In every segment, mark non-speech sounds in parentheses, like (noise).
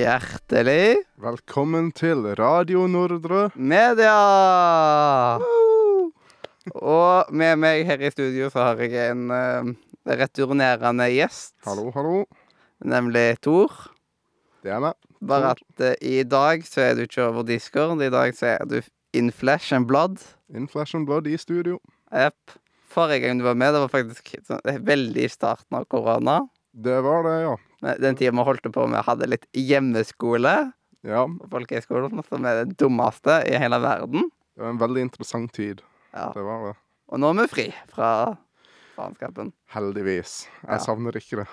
Hjertelig Velkommen til Radio Nordre. media! Og med meg her i studio så har jeg en eh, returnerende gjest. Hallo, hallo. Nemlig Tor. Det er meg. Bare at eh, i dag så er du ikke over Discord. I dag så er du in flesh and blood. In flesh and blood i studio. Jepp. Forrige gang du var med, det var faktisk sånn, veldig i starten av korona. Det var det, ja. Den tida vi holdt på med, hadde litt hjemmeskole Ja, på folkehøyskolen, som er det dummeste i hele verden. det var en veldig interessant tid. Ja. Det var det. Og nå er vi fri fra faenskapen. Heldigvis. Ja. Jeg savner ikke det.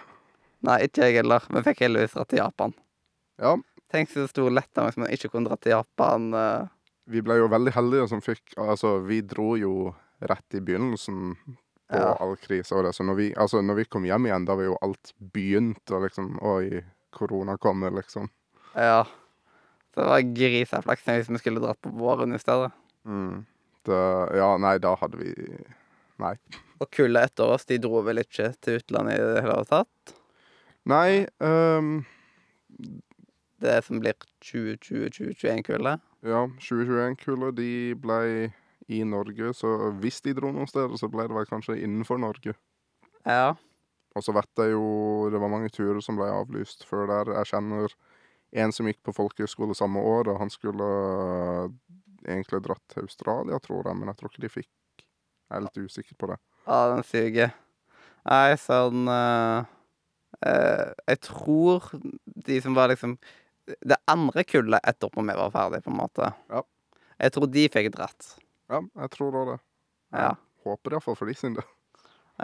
Nei, ikke jeg heller. Vi fikk heldigvis dra til Japan. Ja, Tenk så stor lettelse hvis man ikke kunne dra til Japan. eh. vi ble jo veldig heldige som fikk Altså, vi dro jo rett i begynnelsen på Ja. all krise og det. Så når vi, altså, når vi kom hjem igjen, da var jo alt begynt, og liksom Oi, korona kommer, liksom. Ja. Så det var griseflaks hvis vi skulle dratt på våren i stedet. Mm. Det, ja, nei, da hadde vi Nei. Og kullet etter oss, de dro vel ikke til utlandet i det hele tatt? Nei um... Det som blir 2020-2021-kullet? Ja, 2021-kullet, de ble i Norge, så hvis de dro noen steder, så ble det vel kanskje innenfor Norge. Ja. Og så vet jeg jo det var mange turer som ble avlyst før der. Jeg kjenner en som gikk på folkehøyskole samme år, og han skulle egentlig dratt til Australia, tror jeg, men jeg tror ikke de fikk. Jeg er litt usikker på det. Ja, den suger. Nei, sånn uh, eh, Jeg tror de som var liksom Det andre kullet etterpå vi var ferdig, på en måte. Ja. Jeg tror de fikk dratt. Ja, jeg tror òg det. Ja. Håper iallfall for de sin del.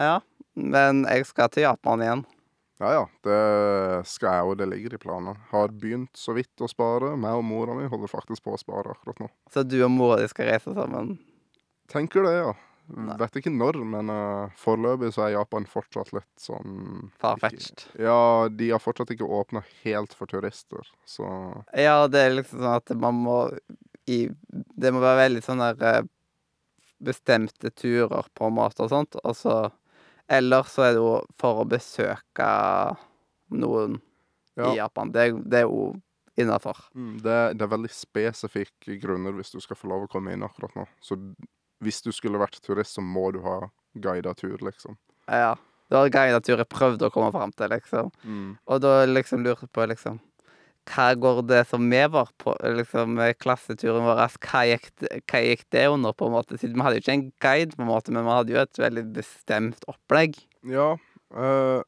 ja. Men jeg skal til Japan igjen. Ja ja, det skal jeg, òg. det ligger i planene. Har begynt så vidt å spare. Meg og mora mi holder faktisk på å spare akkurat nå. Så du og mora di skal reise sammen? Tenker det, ja. Nei. Vet ikke når, men uh, foreløpig så er Japan fortsatt litt sånn Farfetched. Ja, de har fortsatt ikke åpna helt for turister, så Ja, det er liksom sånn at man må i Det må være veldig sånn der eh, bestemte turer, på en måte, og sånt. Og så Eller så er det jo for å besøke noen ja. i Japan. Det, det er jo innafor. Mm, det, det er veldig spesifikke grunner hvis du skal få lov å komme inn akkurat nå. Så hvis du skulle vært turist, så må du ha guida tur, liksom. Ja. Det var guida tur jeg prøvde å komme fram til, liksom. Mm. Og da liksom lurte jeg på, liksom Hva går det som vi var på, liksom klasseturen vår, hva gikk, hva gikk det under, på en måte? Siden vi hadde jo ikke en guide, på en måte, men vi hadde jo et veldig bestemt opplegg. Ja, øh,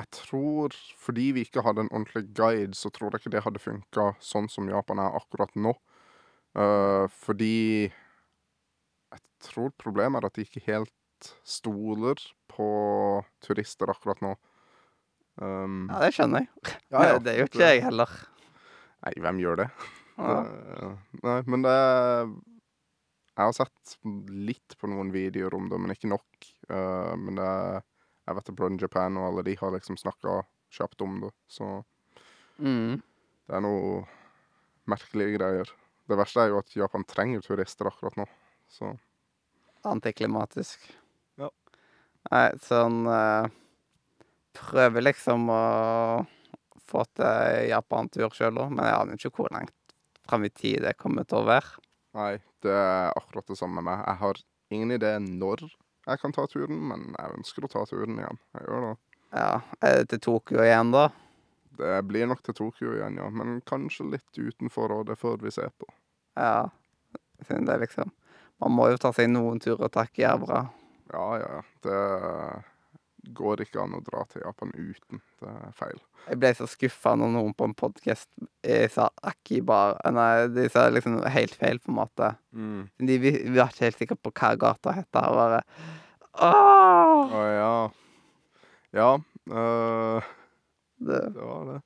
jeg tror Fordi vi ikke hadde en ordentlig guide, så tror jeg ikke det hadde funka sånn som Japan er akkurat nå. Uh, fordi jeg tror problemet er at de ikke helt stoler på turister akkurat nå. Um, Ja, det skjønner jeg. ja, ja, (laughs) det er jo ikke jeg heller. Nei, hvem gjør det? Ja. Eh, nei, men det Jeg har sett litt på noen videoer om det, men ikke nok. Eh, men det Jeg vet at Brun Japan og alle de har liksom snakka kjapt om det, så Mm. det er noe merkelige greier. Det verste er jo at Japan trenger turister akkurat nå, så Antiklimatisk. Ja. Nei, sånn eh, Prøver liksom å få til Japan-tur sjøl òg, men jeg aner ikke hvor langt fram i tid det kommer til å være. Nei, det er akkurat det samme med meg. Jeg har ingen idé når jeg kan ta turen, men jeg ønsker å ta turen igjen. Jeg gjør det. Ja, Er det til Tokyo igjen, da? Det blir nok til Tokyo igjen, ja. Men kanskje litt utenfor, og det får vi se på. Ja. Siden det liksom Man må jo ta seg noen turer og takke jævla. ja, ja. Det går ikke an å dra til Japan uten. Det er feil. Jeg ble så skuffa når noen på en podkast sa Akibar Nei, de sa liksom helt feil, på en måte. De vi, vi var ikke helt sikre på hva gata het. Og bare Åh! Å ja. Ja, øh, Det, det var det.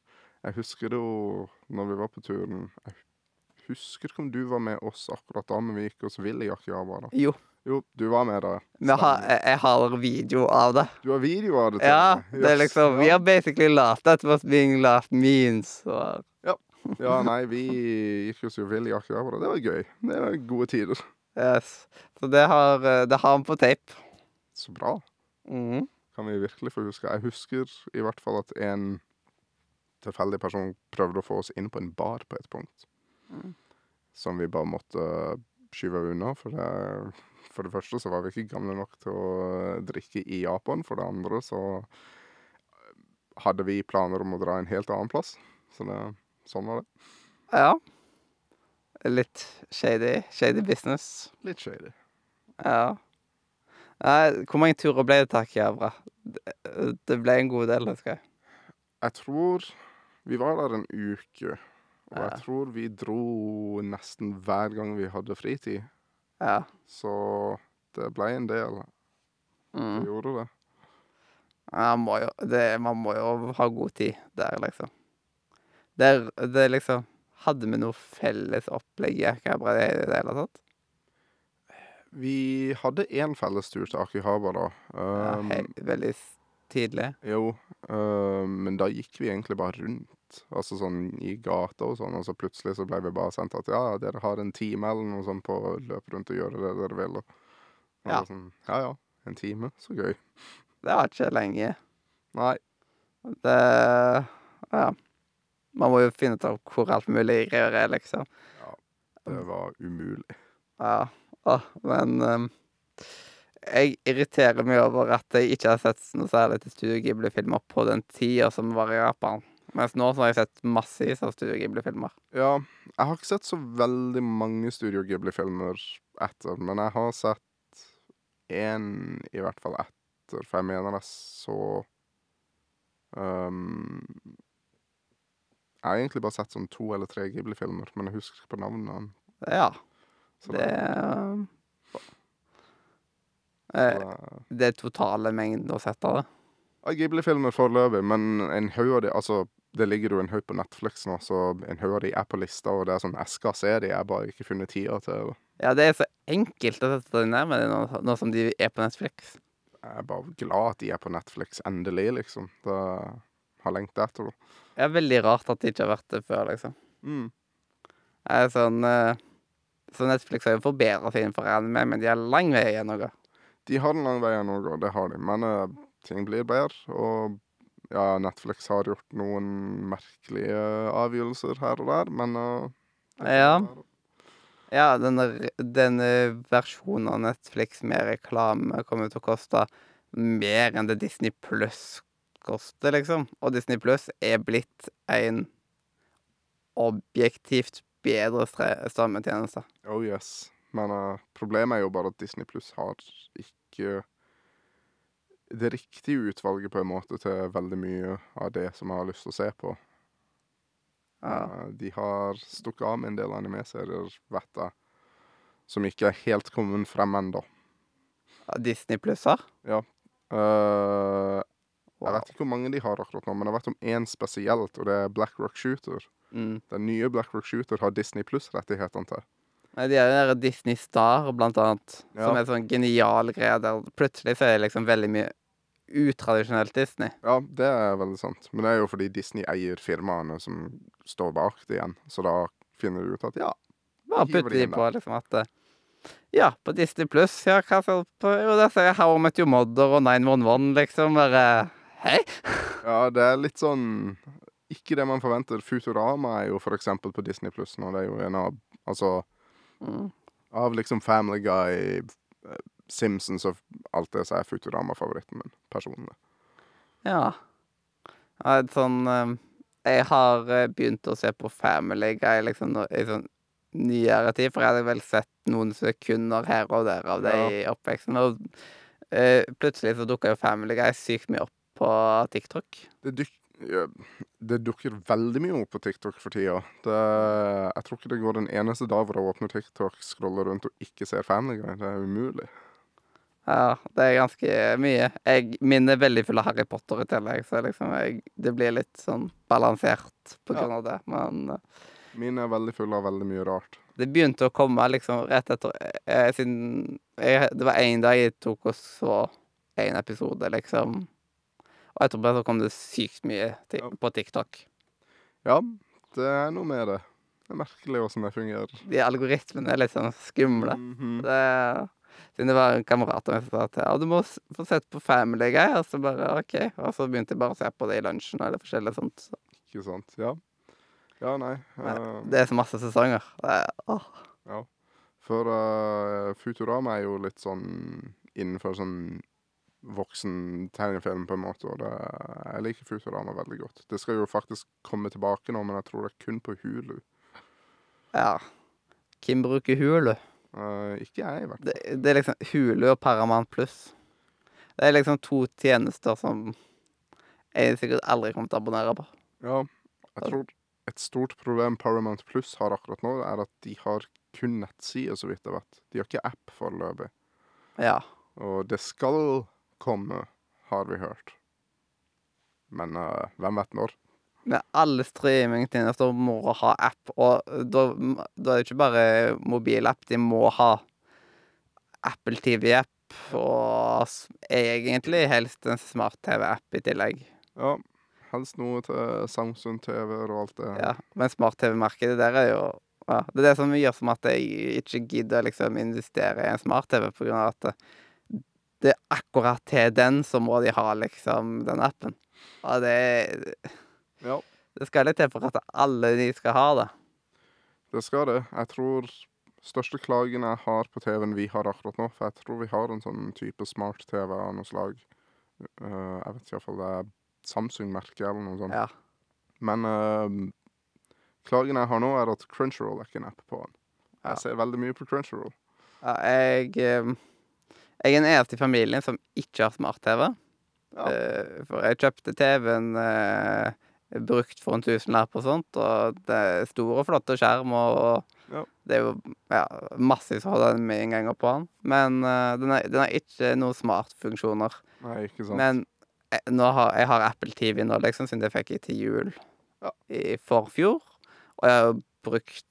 Jeg husker det jo når vi var på turen Jeg husker ikke om du var med oss akkurat da, men vi gikk oss vill i Akihabara. jo, Jo, du var med da. vi har, jeg, har video av det. Du har video av det til Ja, det er liksom We ja. are basically laughed at what being laughed means. Og, ja, nei, vi gikk jo vill akkurat på Det Det var gøy. Det var gode tider. yes. Så det har, han det har vi på tape. Så bra. Mm. Kan vi virkelig få huske. Jeg husker i hvert fall at en tilfeldig person prøvde å få oss inn på en bar på et punkt. Mm. Som vi bare måtte skyve unna. For det, for det første så var vi ikke gamle nok til å drikke i Japan. For det andre så hadde vi planer om å dra en helt annen plass. Så det, sånn var det. Ja. Litt shady, shady business. Litt shady. Ja. Nei, hvor mange turer ble det til Akihabara? Det, det ble en god del, husker jeg. Jeg tror Vi var der en uke. Og jeg tror vi dro nesten hver gang vi hadde fritid. Ja. Så det ble en del. Vi Det gjorde det. Ja, må jo, det, man må jo ha god tid der, liksom. Der, det liksom Hadde vi noe felles opplegg i Akihabara i det hele tatt? Vi hadde én fellestur til Akihabara. da. Um, hei, veldig tidlig. jo, uh, men da gikk vi egentlig bare rundt. Altså sånn i gata og sånn, og så plutselig så ble vi bare sendt at ja, dere har en time eller noe sånt på å løpe rundt og gjøre det dere vil. Og, og Ja. Sånn, ja ja, en time. Så gøy. Det var ikke lenge. Nei. Det Ja. Man må jo finne ut av hvor alt mulig greier er, liksom. Ja. Det var umulig. Ja. Åh, men um, jeg irriterer meg over at jeg ikke har sett noe særlig til Studio Ghibli-filmer på den tida som var i Japan. Mens nå så har jeg sett massevis av Studio Ghibli-filmer. Ja, jeg har ikke sett så veldig mange Studio Ghibli-filmer etter, men jeg har sett én i hvert fall etter, for jeg mener jeg så um, Jeg har egentlig bare sett sånn to eller tre Ghibli-filmer, men jeg husker ikke på navnene. Ja, Så det ehm, så eh, det- Det er totale mengden å sette av det. Ghibli-filmer foreløpig, men en haug av de Altså, det ligger jo en haug på Netflix nå, så en haug av de er på lista, og det er sånn jeg skal se de, jeg har bare ikke funnet tida til. Ja, det er så enkelt å sette seg nærme med det nå, nå som de er på Netflix. Jeg er bare glad at de er på Netflix, endelig, liksom. Det har lengta etter det. Er veldig rart at de ikke har vært det før, liksom. Mm. Det er sånn eh, Så Netflix har jo forbedra seg innenfor anime, men de har lang vei igjen å gå. De har en lang vei igjen å gå, det har de, men eh, ting blir bedre. Og ja, Netflix har gjort noen merkelige avgjørelser her og der, men uh, Ja. Ja, denne, denne versjonen av Netflix med reklame kommer til å koste mer enn det Disney Pluss koster, liksom. Og Disney Pluss er blitt en objektivt bedre strømmetjeneste. Oh yes. Men uh, problemet er jo bare at Disney Pluss har ikke det riktige utvalget på en måte til veldig mye av det som jeg har lyst til å se på. Ja. Eh, De har stukket av med en del anime-serier, vet jeg, som ikke er helt kommet frem ennå. Disney Plusser? Ja. jeg Wow. vet ikke hvor mange de har akkurat nå, men jeg vet om én spesielt, og det er Black Rock Shooter. Mm. Den nye Black Rock Shooter har Disney Pluss-rettighetene til. De der Disney Star, blant annet, som er en sånn genial greie der plutselig så er det liksom veldig mye utradisjonelt Disney. Ja, det er veldig sant. Men det er jo fordi Disney eier firmaene som står bak det igjen. Så da finner du ut at ja, Bare putter de på liksom at eh, Ja, på Disney Pluss. Ja, hva skal på Jo, der ser jeg How I Met Your Mother og 911, liksom. Bare Hei! (laughs) ja, det er litt sånn Ikke det man forventer. Futurama er jo for eksempel på Disney Pluss nå. Det er jo en av Altså Mm. av liksom Family Guy, eh, Simpsons og alt det, så er Futurama favoritten min personlig. Ja. ja sånn eh, Jeg har eh, begynt å se på Family Guy liksom i sånn nyere tid, for jeg hadde vel sett noen sekunder her og der av det Ja. i oppveksten. Og uh, plutselig så dukka jo Family Guy sykt mye opp på TikTok. Det, duk, ja, det dukker veldig mye opp på TikTok for tida. Det, jeg tror ikke det går den eneste dag hvor jeg åpner TikTok, scroller rundt og ikke ser Family Guy. Det er umulig. Ja, det er ganske mye. Jeg, min er veldig full av Harry Potter i tillegg, så liksom jeg, det blir litt sånn balansert på Ja. grunn av det. Men eh, Min er veldig full av veldig mye rart. det begynte å komme liksom rett etter eh, Siden jeg, Det var én dag jeg tok og så én episode, liksom. Og etterpå så kom det sykt mye Ja. på TikTok. Ja, det er noe med det. Det er merkelig åssen det fungerer. De algoritmene er litt sånn skumle. Mhm. Det, siden det var en kamerat av meg som sa at ja, du må få sett på Family Guy, og så bare OK. Og så begynte jeg bare å se på det i lunsjen eller forskjellig sånt. Så. Ikke sant. Ja. Ja, nei. Eh, Det er så masse sesonger. Er, ja. For uh, Futurama er jo litt sånn innenfor sånn voksen tegnefilm, på en måte, og det, jeg liker Futurama veldig godt. Det skal jo faktisk komme tilbake nå, men jeg tror det er kun på Hulu. Ja. Hvem bruker Hulu? Ikke jeg, i hvert fall. Det, det er liksom Hulu og Paramount Pluss. Det er liksom to tjenester som jeg sikkert aldri kommer til å abonnere på. Ja, jeg tror et stort problem Paramount Plus har akkurat nå, er at de har kun nettsider, så vidt jeg vet. De har ikke app foreløpig. Ja. Og det skal komme, har vi hørt. Men uh, hvem vet når? Men alle streamingtjenester må ha app, og da, da er det ikke bare mobilapp. De må ha Apple TV-app, og egentlig helst en smart-TV-app i tillegg. Ja, helst noe til Samsung TV-er og alt det. Ja, Men smart-TV-markedet der er jo ja, Det er det som gjør som at jeg ikke gidder liksom investere i en smart-TV, på grunn av at det, er akkurat til den så må de ha liksom den appen. Og det, Ja, det skal litt til for at alle de skal ha det. det skal det. Jeg tror største klagen jeg har på TV-en vi har akkurat nå, for jeg tror vi har en sånn type smart-TV av noe slag. Uh, jeg vet iallfall det er Samsung-merket eller noe sånt. Ja. Men uh, klagen jeg har nå, er at Crunchyroll er ikke en app på den. Ja. Jeg ser veldig mye på Crunchyroll. Ja, jeg, eh, jeg er den eneste i familien som ikke har smart-TV. Ja. Uh, For jeg kjøpte TV-en eh, brukt for en tusenlapp og sånt, og det er store, og flott skjerm, og Ja. det er jo ja, massevis av HDMI-innganger på den. Men uh, den, er, den har ikke noen smartfunksjoner. Nei, ikke sant. Men jeg, nå har, jeg har Apple TV nå, liksom, siden det fikk jeg til jul Ja. i forfjor. Og jeg har brukt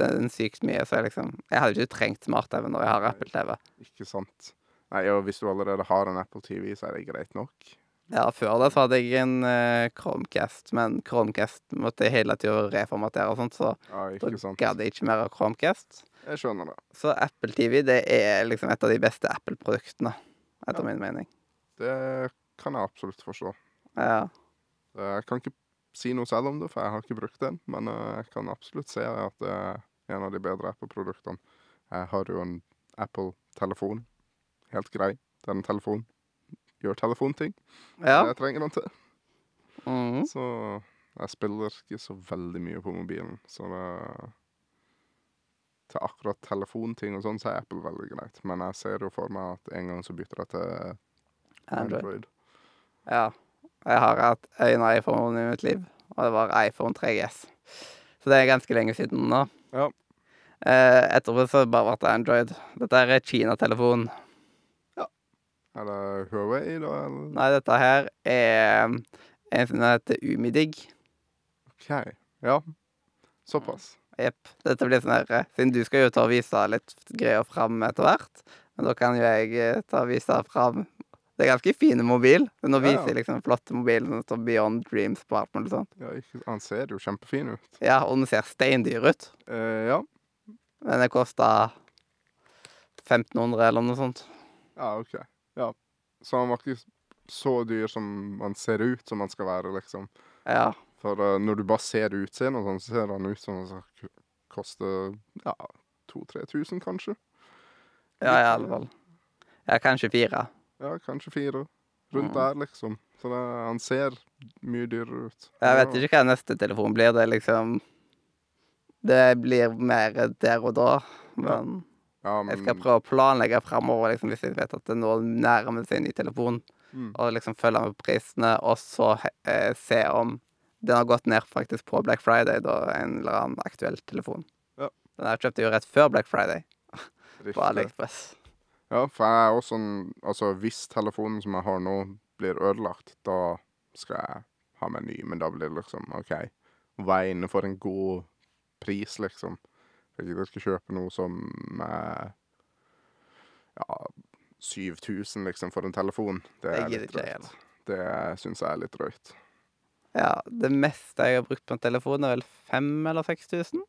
den sykt mye, så jeg liksom Jeg hadde ikke trengt smart-TV når jeg har Apple TV. Ikke sant. Nei, og hvis du allerede har en Apple TV, så er det greit nok. Ja, før det så hadde jeg en uh, Chromecast, men Chromecast måtte jeg hele tida reformatere og sånt, så Ja, da gadd jeg ikke mer av Chromecast. Jeg skjønner det. Så Apple TV det er liksom et av de beste Apple-produktene, etter Ja. min mening. Det kan jeg absolutt forstå. Ja. Eh, Jeg kan ikke si noe selv om det, for jeg har ikke brukt den, men eh, jeg kan absolutt se at det er en av de bedre Apple-produktene. Jeg har jo en Apple-telefon. Helt grei. Det er en telefon. Gjør telefonting. ja. Det jeg trenger den til. Mm. Så jeg spiller ikke så veldig mye på mobilen, så det Til akkurat telefonting og sånn, så er Apple veldig greit. Men jeg ser jo for meg at en gang så bytter jeg til Android. Android. Ja. Jeg har hatt en iPhone i mitt liv, og det var iPhone 3GS. Så det er ganske lenge siden nå. Ja. Eh, etterpå så har det bare vært Android. Dette er Kina-telefon. Er det Huawei, da? Eller? Nei, dette her er en som heter Umidig. OK. Ja. Såpass. Jepp. Dette blir sånn her eh, Siden du skal jo ta og vise litt greier fram etter hvert, men da kan jo jeg eh, ta og vise fram Det er ganske fin mobil. Nå Ja, ja. viser jeg liksom en flott mobil som står Beyond Dreams på alt mulig sånt. Ja, han ser jo kjempefin ut. Ja, og den ser steindyr ut. Eh, ja. Men det kosta 1500 eller noe sånt. Ja, OK. Ja. Så han var ikke så dyr som han ser ut som han skal være, liksom. Ja. For uh, når du bare ser utseendet og sånn, så ser han ut som han skal koste ja, 2000-3000, kanskje. Ja, i alle fall. Ja, kanskje fire. Ja, kanskje fire. Rundt Mm. der, liksom. Så det, han ser mye dyrere ut. Jeg vet ikke hva neste telefon blir. Det liksom Det blir mer der og da. Men Ja, jeg men skal prøve å planlegge framover, liksom, hvis jeg vet at det nå nærmer seg en ny telefon. mm, Og liksom følge med prisene, og så eh, se om den har gått ned faktisk på Black Friday, da en eller annen aktuell telefon. Ja. Den her kjøpte jeg jo rett før Black Friday (laughs) på. AliExpress. Ja, for jeg er også en Altså, hvis telefonen som jeg har nå, blir ødelagt, da skal jeg ha meg ny. Men da blir det liksom OK. Hva er inne for en god pris, liksom? Jeg gidder ikke kjøpe noe som er Ja, 7000, liksom, for en telefon. Det er litt drøyt. Det syns jeg er litt drøyt. Ja, det meste jeg har brukt på en telefon, er vel 5000 eller 6000.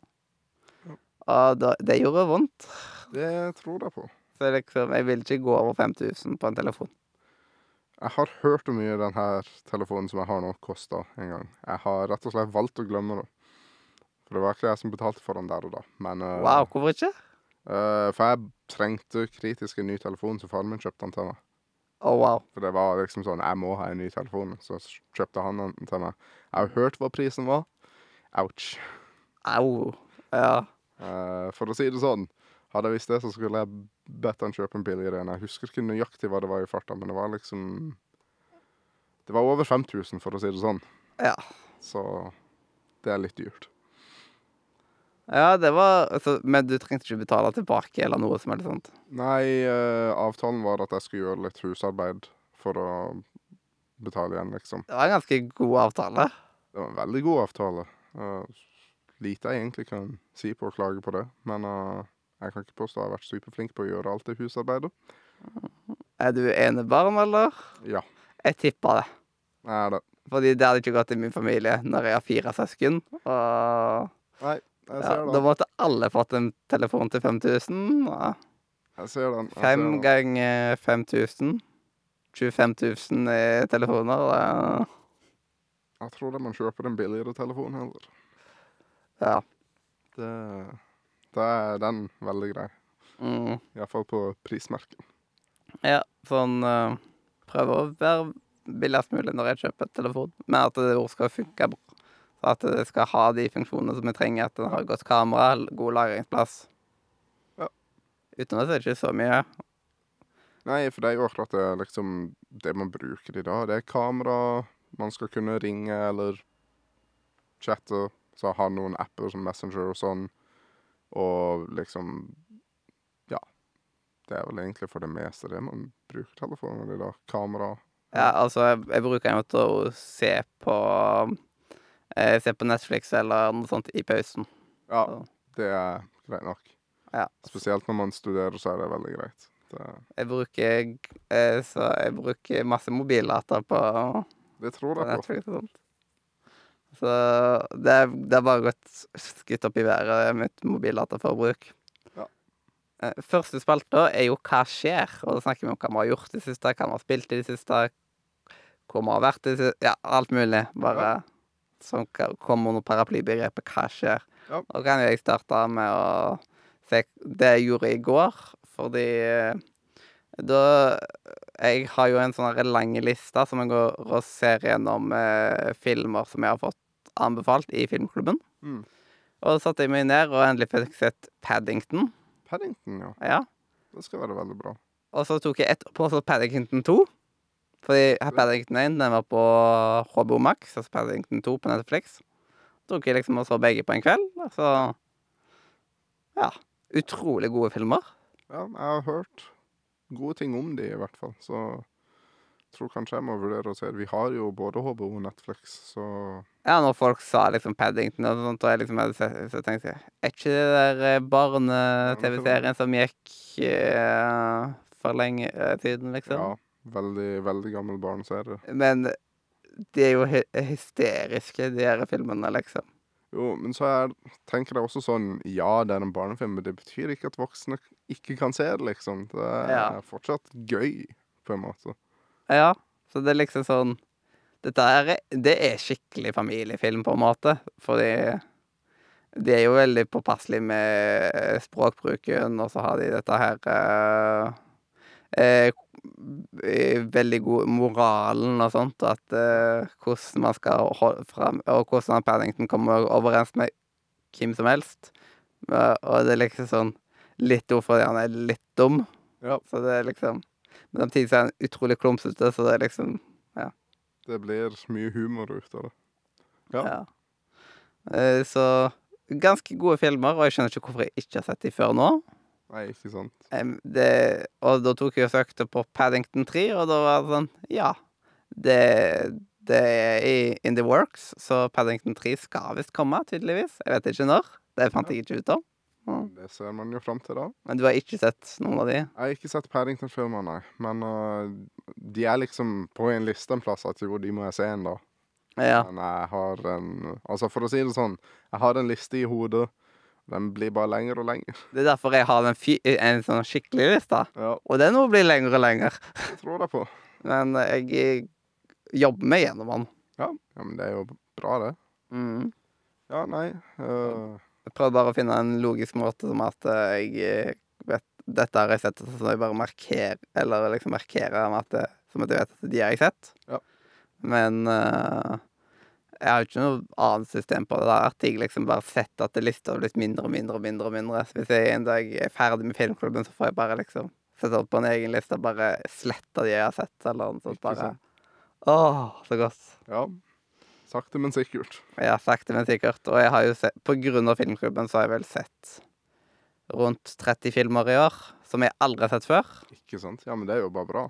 Ja. Og da, det gjorde vondt. Det tror jeg på. Så liksom, jeg vil ikke gå over 5000 på en telefon. Jeg har hørt hvor mye denne telefonen som jeg har nå, kosta en gang. Jeg har rett og slett valgt å glemme det. For det var ikke jeg som betalte for den der og da. Men eh, Wow, hvorfor ikke? eh, For jeg trengte kritisk en ny telefon, så faren min kjøpte den til meg. Å, wow. For det var liksom sånn Jeg må ha en ny telefon. Så s- kjøpte han den til meg. Jeg har hørt hva prisen var. Ouch. Au. Ja. Eh, for å si det sånn, hadde jeg visst det, så skulle jeg bedt han kjøpe en billigere en. Jeg husker ikke nøyaktig hva det var i farta, men det var liksom Det var over 5000, for å si det sånn. Ja. Så det er litt dyrt. Ja, det var altså, Men du trengte ikke betale tilbake eller noe som helst sånt? Nei, eh, avtalen var at jeg skulle gjøre litt husarbeid for å betale igjen, liksom. Det var en ganske god avtale. Det var en veldig god avtale. Uh, lite jeg egentlig kan si på å klage på det, men eh, jeg kan ikke påstå jeg har vært superflink på å gjøre alt det husarbeidet. Er du enebarn, eller? Ja, Jeg tipper det. er det. Fordi det hadde ikke gått i min familie når jeg har fire søsken. Og Nei, ja, da måtte alle fått en telefon til 5000. Ja. Jeg ser den. jeg ser Fem den. ganger 5000. 25 000 i telefoner. Ja. Jeg tror det man kjøper en billigere telefon heller. Ja. Det, da er den veldig grei. Mm. Iallfall på prismerken. ja. Sånn uh, Prøve å være billigst mulig når jeg kjøper telefon, men at det skal funke bra. Så at det skal ha de funksjonene som vi trenger. At den har godt kamera, god lagringsplass. Ja. Utenom det er det ikke så mye. Nei, for det er jo akkurat det liksom Det man bruker i dag. Det er kamera. Man skal kunne ringe eller chatte. Så ha noen apper som Messenger og sånn. Og liksom Ja. Det er vel egentlig for det meste det man bruker telefonen i dag. Kamera. Ja, altså, jeg, jeg bruker den måte til å se på Se på Netflix eller noe sånt i pausen. Ja, det er greit nok. ja. Spesielt når man studerer, så er det veldig greit. Det, Jeg bruker eh, Så jeg bruker masse mobildata på, det tror jeg på. Netflix og sånt. Så det, er- det har bare gått skutt opp i været, mitt mobildataforbruk. Ja. Eh, Første spalta er jo Hva skjer? Og da snakker vi om hva vi har gjort i det siste, hva vi har spilt i det siste, hvor vi har vært i det siste Ja, alt mulig. Bare som kommer under paraplybegrepet Hva skjer? Ja. Og kan jeg starte med å se det jeg gjorde i går, fordi eh, da Jeg har jo en sånn lang liste som jeg går og ser gjennom eh, filmer som jeg har fått anbefalt i filmklubben. Mm. Og så satte jeg meg ned og endelig fikk sett Paddington. Paddington, ja. Ja. Det skal være veldig bra. Og så tok jeg ett på Paddington 2. Fordi Paddington 1 den var på HBO Max, altså Paddington 2 på Netflix. Tok jeg liksom og så begge på en kveld. Så Ja. Utrolig gode filmer. Ja, jeg har hørt gode ting om de i hvert fall, så jeg tror kanskje jeg må vurdere å se. Vi har jo både HBO og Netflix, så Ja, når folk sa liksom Paddington og sånt, og jeg liksom hadde sett, så tenkte jeg Er ikke det der eh, barne-TV-serien som gikk uh, for lenge uh, siden, liksom? ja. Veldig, veldig gammel barneserie. Men de er jo hy hysteriske, de her filmene, liksom. Jo, men så er, tenker jeg også sånn Ja, det er en barnefilm, men det betyr ikke at voksne ikke kan se det, liksom. Det er Ja. fortsatt gøy, på en måte. Ja, så det er liksom sånn Dette er, det er skikkelig familiefilm, på en måte. Fordi de er jo veldig påpasselige med språkbruken, og så har de dette her eh, eh, eh, Veldig god moralen og sånt, at eh, hvordan man skal holde fram Og hvordan Paddington kommer overens med hvem som helst. Og det er liksom sånn Litt ord fordi han er litt dum. Ja. Så det er liksom Men samtidig så er han utrolig klumsete, så det er liksom Det blir mye humor ut av det. Ja. Ja. Eh, Så ganske gode filmer, og jeg skjønner ikke hvorfor jeg ikke har sett de før nå. Nei, ikke sant. Det, og da tok jeg og søkte på Paddington 3, og da var det sånn Ja, det, det er i in the works, så Paddington 3 skal visst komme, tydeligvis. Jeg vet ikke når. Det fant jeg ikke ut om. Mm. Det ser man jo fram til da. Men du har ikke sett noen av de? Jeg har ikke sett Paddington-filmer, nei. Men uh, de er liksom på en liste en plass at jo, de må jeg se en da. Ja. Men jeg har en Altså, for å si det sånn, jeg har en liste i hodet. Den blir bare lenger og lenger. Det er derfor jeg har en, en sånn skikkelig liste. Ja, Og den òg blir lengre og lengre. det tror jeg på. (laughs) Men jeg jobber meg gjennom den. Ja, ja, men det er jo bra, det. Mm. Ja, nei uh... Jeg prøvde bare å finne en logisk måte som at eh, jeg eh, vet Dette har jeg sett, så jeg bare markerer Eller liksom markerer at det, som at jeg vet at de har jeg sett. Ja. Men eh, jeg har jo ikke noe annet system på det. der At jeg liksom bare setter at lista har blitt mindre og mindre og mindre. og mindre Så hvis jeg en dag er ferdig med filmklubben, så får jeg bare liksom sette opp på en egen liste og bare slette de jeg har sett, eller noe sånt. Bare. Åh, så godt. Ja. Sakte, men sikkert. Ja, sakte, men sikkert. Og jeg har jo sett, på grunn av filmklubben så har jeg vel sett rundt 30 filmer i år, som jeg aldri har sett før. Ikke sant? Ja, men det er jo bare bra.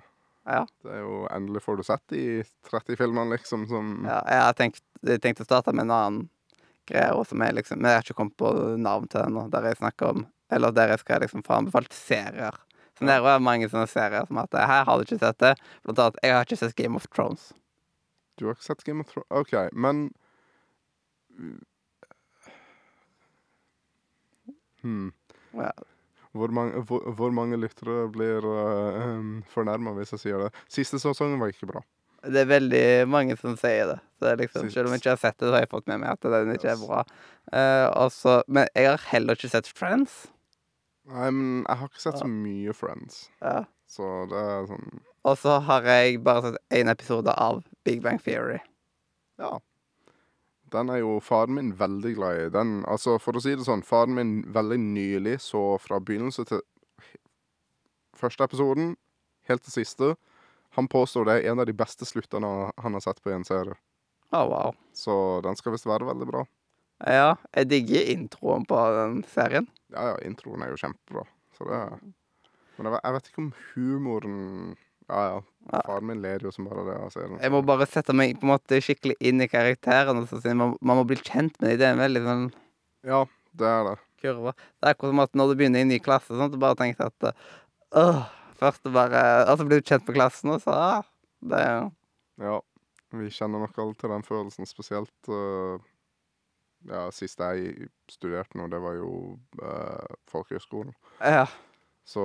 Ja. Det er jo Endelig får du sett de 30 filmene, liksom, som ja jeg har tenkt, jeg tenkte å starte med en annen greie også, som jeg, liksom, men jeg har ikke kommet på navn til den der jeg snakker om Eller der jeg skal liksom få anbefalt serier. Så det er mange sånne serier som at her har du ikke sett det. Blant annet, jeg har ikke sett Game of Thrones. Du har ikke sett Game of Thrones? OK, men hmm. well. Hvor mange, hvor, hvor mange lyttere blir uh, um, fornærma hvis jeg sier det? Siste sesongen var ikke bra. Det er veldig mange som sier det. Så det liksom, selv om jeg ikke har sett det, så har jeg fått med meg at den ikke er bra. Uh, også, men jeg har heller ikke sett Friends. Nei, men jeg har ikke sett så mye Friends, Ja. så det er sånn Og så har jeg bare sett én episode av Big Bang Theory. Ja. Den er jo faren min veldig glad i. Den, altså, for å si det sånn, faren min veldig nylig så fra begynnelse til første episoden, helt til siste. Han påstår det er en av de beste sluttene han har sett på en serie. Å, wow. Så den skal visst være veldig bra. Ja, jeg digger introen på den serien. Ja, ja, introen er jo kjempebra. Så det er Men jeg, vet- ikke om humoren Ja, ja. Ja. Faren min ler jo som bare det Altså. Jeg må bare sette meg på en måte skikkelig inn i karakteren. og så si, Man, man må bli kjent med dem. Det er en veldig sånn Ja, det er det. kurve. Det er akkurat som at når du begynner i en ny klasse, sånn, du bare tenker at øh, åh, og bare Og så blir du kjent med klassen, og så ah, Det er jo Ja, vi kjenner nok alle til den følelsen, spesielt uh, Ja, sist jeg studerte nå, det var jo uh, folkehøyskolen. Ja. Så,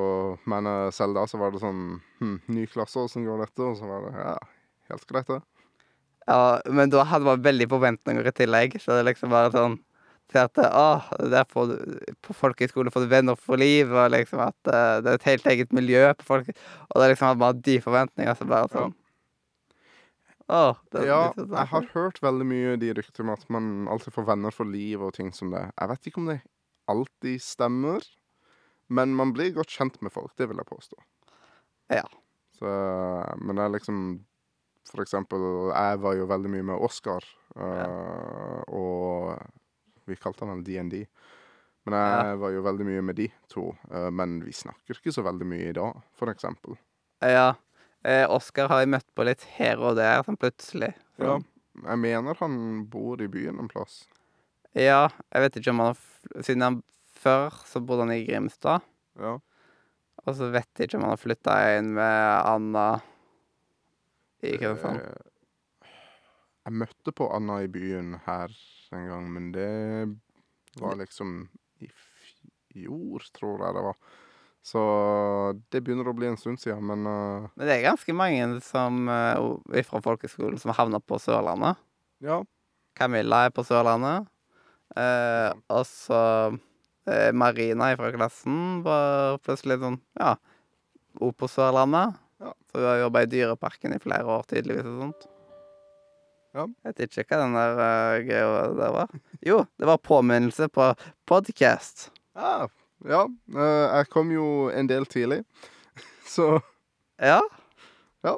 men uh, selv da så var det sånn hm, Ny klasse, åssen går dette? Og så var det ja, helt greit, det. ja. Men da hadde man veldig forventninger i tillegg, så det liksom bare sånn Se at der får på folkehøyskole får du venner for liv, og liksom at uh, det er et helt eget miljø på folk Og det er liksom at man har de forventningene, så bare sånn er Ja, sånn- jeg har hørt veldig mye de ryktene om at man alltid får venner for liv og ting som det. Jeg vet ikke om det alltid stemmer, men man blir godt kjent med folk, det vil jeg påstå. Ja. Så, men det er liksom For eksempel, jeg var jo veldig mye med Oskar, øh, og vi kalte vel DND. Men jeg Ja. var jo veldig mye med de to. øh, men vi snakker ikke så veldig mye i dag, for eksempel. Ja. Eh, Oskar har jeg møtt på litt her og der, sånn plutselig. Så. Ja. Jeg mener han bor i byen en plass. Ja, jeg vet ikke om han har Siden han før så bodde han i Grimstad. Ja. Og så vet jeg ikke om han har flytta inn med Anna i Kristiansand. Eh, Jeg møtte på Anna i byen her en gang, men det var liksom i fjor, tror jeg det var. Så det begynner å bli en stund siden, men uh, Men det er ganske mange som uh, fra folkeskolen som havner på Sørlandet. ja. Camilla er på Sørlandet. Uh, og så uh, Marina fra klassen var plutselig sånn Ja, hun på Sørlandet. Ja. Så hun har jobba i Dyreparken i flere år, tydeligvis, og sånt. Ja. Jeg vet ikke hva den der uh, greia der var. Jo, det var påminnelse på podcast. Ah, ja. Uh, jeg kom jo en del tidlig, (laughs) så Ja. Ja.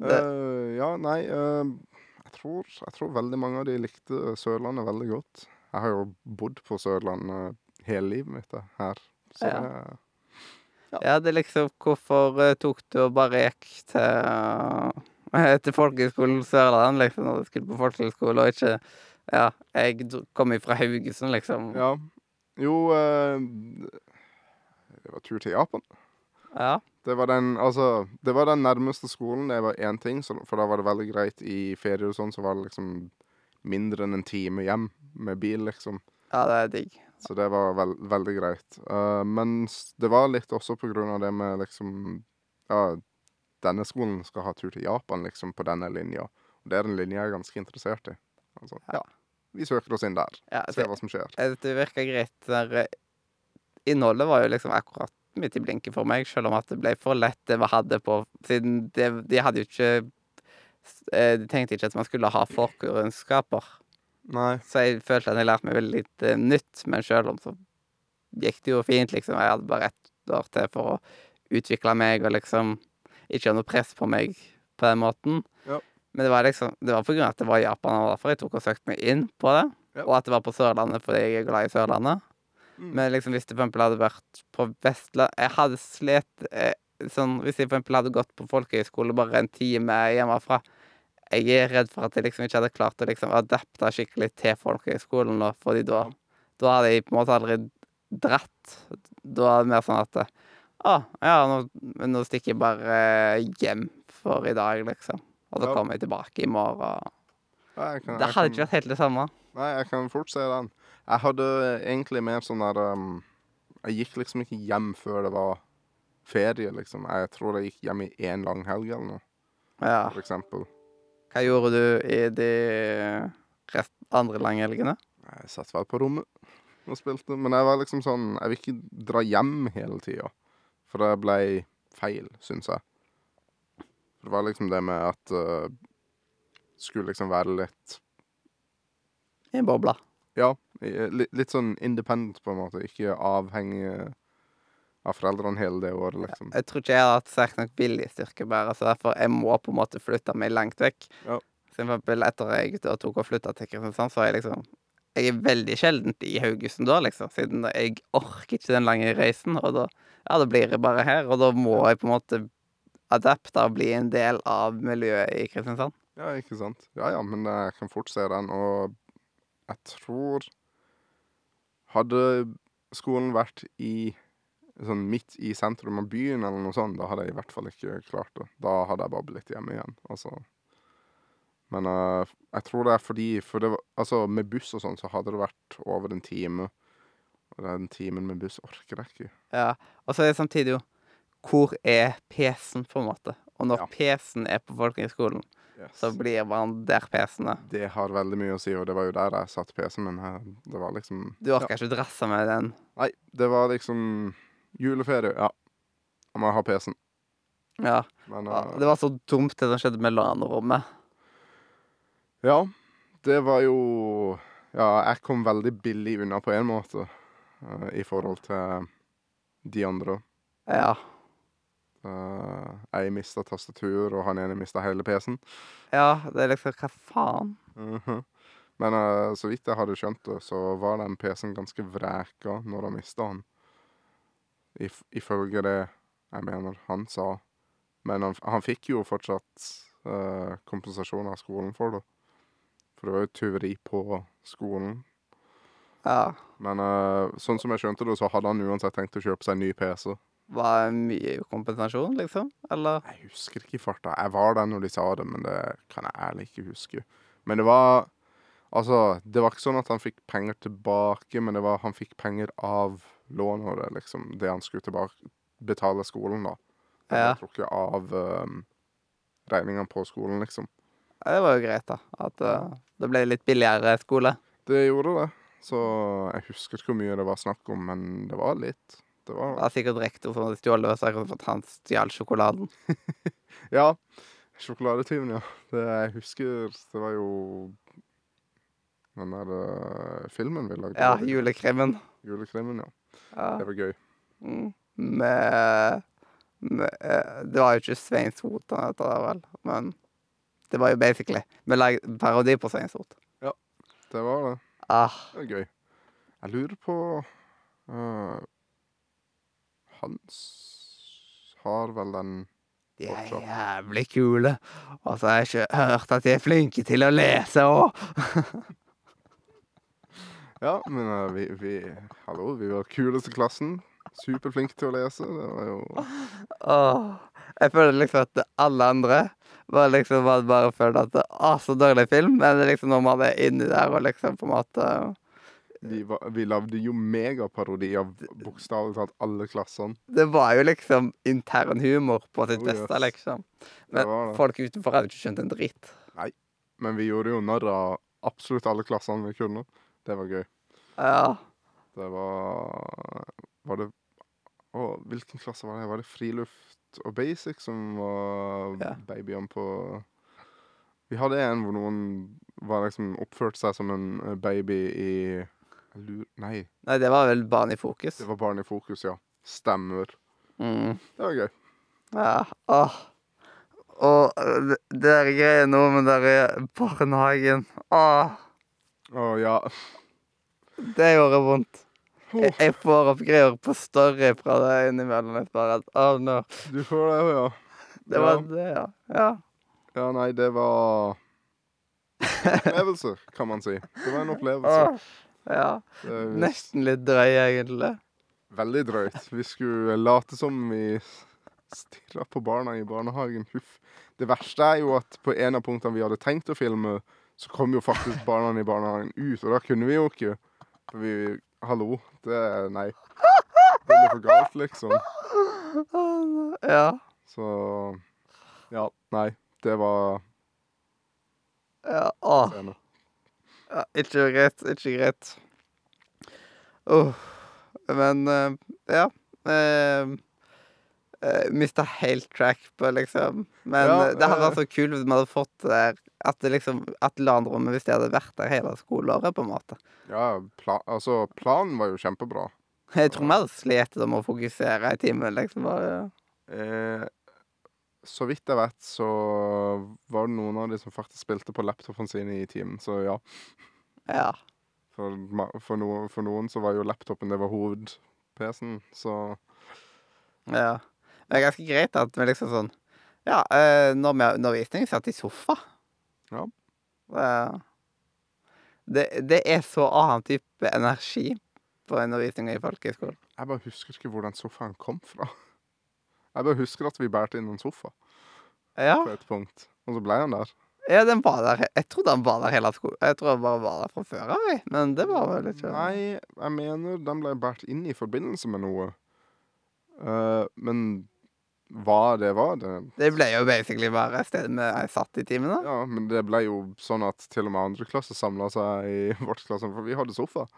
Eh, Ja, nei jeg, tror, jeg tror veldig mange av de likte Sørlandet veldig godt. Jeg har jo bodd på Sørlandet hele livet mitt her. Så Ja. det ja, det er liksom Hvorfor tok du og bare gikk til uh, (laughs) til folkehøgskolen Sørland, liksom, når du skulle på folkehøgskole, og ikke Ja, jeg kom ifra fra Haugesund, liksom. Ja. Jo eh, Det var tur til Japan. Ja. Det var den, altså, det var den nærmeste skolen. Det var én ting, så, for da var det veldig greit i ferier og sånn, så var det liksom mindre enn en time hjem med bil, liksom. Ja, det er digg. Så det var veld, veldig greit. Uh, men det var litt også på grunn av det med liksom Ja, denne skolen skal ha tur til Japan, liksom, på denne linja. Og det er en linje jeg er ganske interessert i. Altså, Ja. ja. Vi søker oss inn der. Ja, Ser hva som skjer. det virker greit. Der, eh, innholdet var jo liksom akkurat midt i blinken for meg, selv om at det ble for lett det vi hadde på Siden det, de hadde jo ikke eh, De tenkte ikke at man skulle ha forkunnskaper. Nei. Så jeg følte at jeg lærte meg veldig lite nytt, men selv om så gikk det jo fint, liksom. Jeg hadde bare ett år til for å utvikle meg og liksom ikke noe press på meg på den måten. Ja. Men det var liksom Det var på grunn av at det var Japan, og derfor jeg tok og søkte meg inn på det. Ja. Og at det var på Sørlandet fordi jeg er glad i Sørlandet. Mm. Men liksom hvis det for eksempel hadde vært på Vestland Jeg hadde slet eh, sånn Hvis jeg for eksempel hadde gått på folkehøyskole bare en time hjemmefra Jeg er redd for at jeg liksom ikke hadde klart å liksom adapte skikkelig til folkehøyskolen nå, fordi da Da hadde jeg på en måte aldri dratt. Da er det mer sånn at Å, ja, nå, men nå stikker jeg bare hjem for i dag, liksom. Og så Ja. kommer jeg tilbake i morgen. Ja, jeg kan- Det jeg hadde kan- ikke vært helt det samme. Nei, jeg kan fort se den. Jeg hadde egentlig mer sånn der um, Jeg gikk liksom ikke hjem før det var ferie, liksom. Jeg tror jeg gikk hjem i én lang helg eller noe, Ja. for eksempel. Hva gjorde du i de rest andre langhelgene? Jeg satt vel på rommet og spilte, men jeg var liksom sånn Jeg vil ikke dra hjem hele tida, for det ble feil, syns jeg. For det var liksom det med at uh, Skulle liksom være litt I en boble. Ja, litt, litt sånn independent, på en måte. Ikke avhengig av foreldrene hele det året, liksom. Jeg tror ikke jeg har hatt sterk nok viljestyrke bare, så derfor jeg må på en måte flytte meg langt vekk. Ja. For eksempel etter jeg tok og flytta til Kristiansand, så har jeg liksom Jeg er veldig sjelden i Haugesund da, liksom, siden jeg orker ikke den lange reisen. Og da, ja, da blir jeg bare her, og da må jeg på en måte adapte og bli en del av miljøet i Kristiansand. Ja, ikke sant. Ja ja, men jeg kan fort se den, og jeg tror Hadde skolen vært i sånn midt i sentrum av byen eller noe sånt, da hadde jeg i hvert fall ikke klart det. Da hadde jeg bare blitt hjemme igjen, altså. Men uh, jeg tror det er fordi For det var Altså, med buss og sånn, så hadde det vært over en time. Og den timen med buss orker jeg ikke. Ja, Og så er det samtidig jo Hvor er PC-en, på en måte? Og når Ja. PC-en er på folkehøgskolen, så blir man der PC-en er. Det har veldig mye å si, og det var jo der jeg satte PC-en min. her. Det var liksom Du orker ikke dresse med den. Nei, det var liksom juleferie. Ja, da må jeg ha PC-en. Ja. Men ja. eh, Det var så dumt det som skjedde med LAN-rommet. Ja, det var jo Ja, jeg kom veldig billig unna på en måte eh, i forhold til de andre. Ja. Eh, jeg mista tastatur, og han ene mista hele PC-en. Ja, det er liksom Hva faen? Mhm. Men uh, så vidt jeg hadde skjønt det, så var den PC-en ganske vreka når han mista den. If, ifølge det jeg mener han sa. Men han, han fikk jo fortsatt uh, kompensasjon av skolen for det. For det var jo tyveri på skolen. Ja. Men eh, sånn som jeg skjønte det, så hadde han uansett tenkt å kjøpe seg en ny PC. Var det mye kompensasjon, liksom? Eller? Jeg husker ikke i farta. Jeg var der når de sa det, men det kan jeg ærlig ikke huske. Men det var Altså, det var ikke sånn at han fikk penger tilbake, men det var han fikk penger av lånere, liksom. Det han skulle tilbake betale skolen, da. Det Ja. var trukket av um, regningene på skolen, liksom. Det var jo greit, da. At uh, det ble litt billigere skole. Det gjorde det. Så jeg husker ikke hvor mye det var snakk om, men det var litt. Det Det var var sikkert rektor som hadde stjålet, så jeg at han stjal sjokoladen. (laughs) Ja. Sjokoladetyven, ja. Det jeg husker Det var jo den der eh, filmen vi lagde. Ja, julekrimmen. Julekrimmen, ja. Ja. Det var gøy. Mm. Med, med eh, Det var jo ikke Svein Sotan, dette der, vel, men det var jo basically Vi lagde parodi på Svein Ja, Det var det. Ah, Det er gøy. Jeg lurer på uh, Hans har vel den de er jævlig kule. Og så har jeg ikke hørt at de er flinke til å lese òg. (laughs) Ja, men uh, vi, vi Hallo, vi var kuleste klassen. Superflinke til å lese. Det var jo oh, jeg føler liksom at alle andre var liksom hadde bare følt at Å, så dårlig film. Men det liksom når man er inni der og liksom på en måte Vi, var, vi lagde jo megaparodi av bokstavelig talt alle klassene. Det var jo liksom intern humor på sitt Oh, beste, yes. liksom. Men det det. folk utenfor hadde ikke skjønt en dritt. Men vi gjorde jo narr av absolutt alle klassene vi kunne. Det var gøy. Ja. Det var Var det Å, hvilken klasse var det? Var det friluft og basic som var Ja. babyene på Vi hadde en hvor noen var liksom oppførte seg som en eh, baby i Nei, Nei, det var vel Barn i fokus. det var Barn i fokus, ja. Stemmer. Mm. Det var gøy. Ja. Åh. Og det er greier nå med den barnehagen. Åh. Å ja. Det gjorde vondt. Jeg, jeg får opp greier på story fra deg innimellom. Jeg bare at, oh no. du får det, ja. Det var det, ja. Ja. Ja, nei, det var Opplevelse, kan man si. Det var en opplevelse. Åh. Ja. Er Nesten litt drøy, egentlig. veldig drøyt. Vi skulle late som vi stirra på barna i barnehagen. Huff. Det verste er jo at på en av punktene vi hadde tenkt å filme, så kom jo faktisk barna i barnehagen ut, og da kunne vi jo ikke. For vi Hallo, det er Nei. Det blir for galt, liksom. Ja. Så Ja, nei. Det var Ja. Åh. Ja, ikke greit, ikke greit. Åh, men eh, ja. Uh, Mista helt track på, liksom. Men Ja, eh, det hadde eh. vært så kult hvis vi hadde fått det der At liksom At landrommet, hvis det hadde vært der hele skoleåret, på en måte. Ja, pla altså, planen var jo kjempebra. Jeg tror vi hadde slitt med å fokusere i timen, liksom. Bare, Eh, så vidt jeg vet, så var det noen av de som faktisk spilte på laptopen sin i timen, så ja. ja. For, for, noen, for noen så var jo laptopen det var hoved-PC-en, så Ja. Det er ganske greit at vi liksom sånn Ja, eh, når vi har undervisning, satt i sofa. Ja. Det, det, er så annen type energi på undervisninga i folkehøyskolen. Jeg bare husker ikke hvor den sofaen kom fra. Jeg bare husker at vi bærte inn en sofa Ja, på et punkt, og så ble han der. ja, den var der Jeg trodde han var der hele skolen. Jeg tror den bare var der fra før av, men det var vel ikke Nei, jeg mener den ble båret inn i forbindelse med noe. Uh, men hva det var, det Det ble jo basically bare stedet vi satt i timene. Ja, men det ble jo sånn at til og med andre klasse samla seg i (laughs) vårt klasserom, for vi hadde sofa.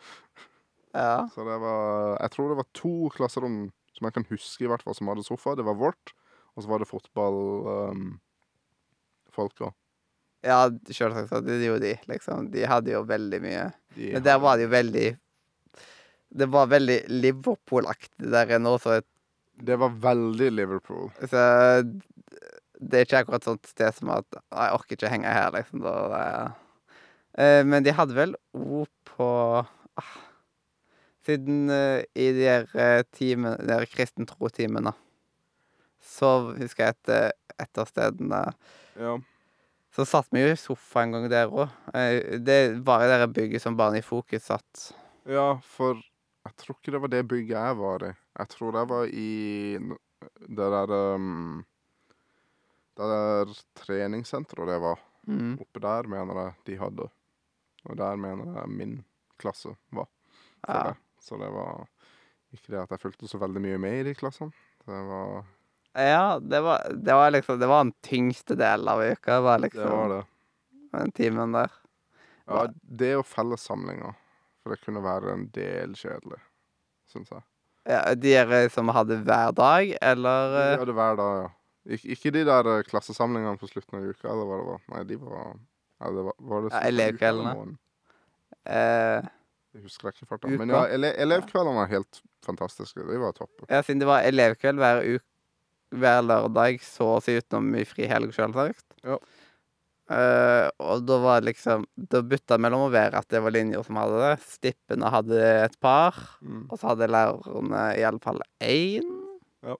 Ja. Så det var Jeg tror det var to klasserom som jeg kan huske, i hvert fall, som hadde sofa. Det var vårt, og så var det fotballfolk, Um, da. Ja, selvsagt. så Det gjorde de, liksom. De hadde jo veldig mye. De Men der var det jo veldig Det var veldig Liverpool-aktig der inne også. Det var veldig Liverpool. Så det er ikke akkurat sånt sted som at Jeg orker ikke henge her, liksom. Det, eh, men de hadde vel ord på ah, Siden eh, i de der eh, timene, de der kristentro-timene, så husker jeg etter, etter stedene Ja. Så satt vi jo i sofa en gang der òg. Det var i det bygget som Barn i fokus satt. ja, for jeg tror ikke det var det bygget jeg var i. Jeg tror jeg var i det der um, Det der treningssenteret det var. Mm. Oppe der mener jeg de hadde. Og der mener jeg min klasse var. Ja. det. Så det var ikke det at jeg fulgte så veldig mye med i de klassene. Det var Ja, det var, det var liksom Det var den tyngste delen av uka. Det var det. liksom Var det. den timen der. Ja, det og fellessamlinger. For det kunne være en del kjedelig, syns jeg. Ja, de der som hadde hver dag, eller De eh, hadde hver dag, ja. Ik ikke de der eh, klassesamlingene på slutten av uka, eller hva det var. Nei, de var ja, det var, var det Ja, elevkveldene. eh, Jeg husker ikke farta. Men ja, ele elevkveldene var helt fantastiske. De var toppe. Ja, siden det var elevkveld hver hver lørdag, så å si utenom i frihelg, selvsagt. Ja. Eh, og da var det liksom Da bytta det mellom å være at det var linjer som hadde det. Stippene hadde et par. Mm. Og så hadde lærerne fall én. Ja.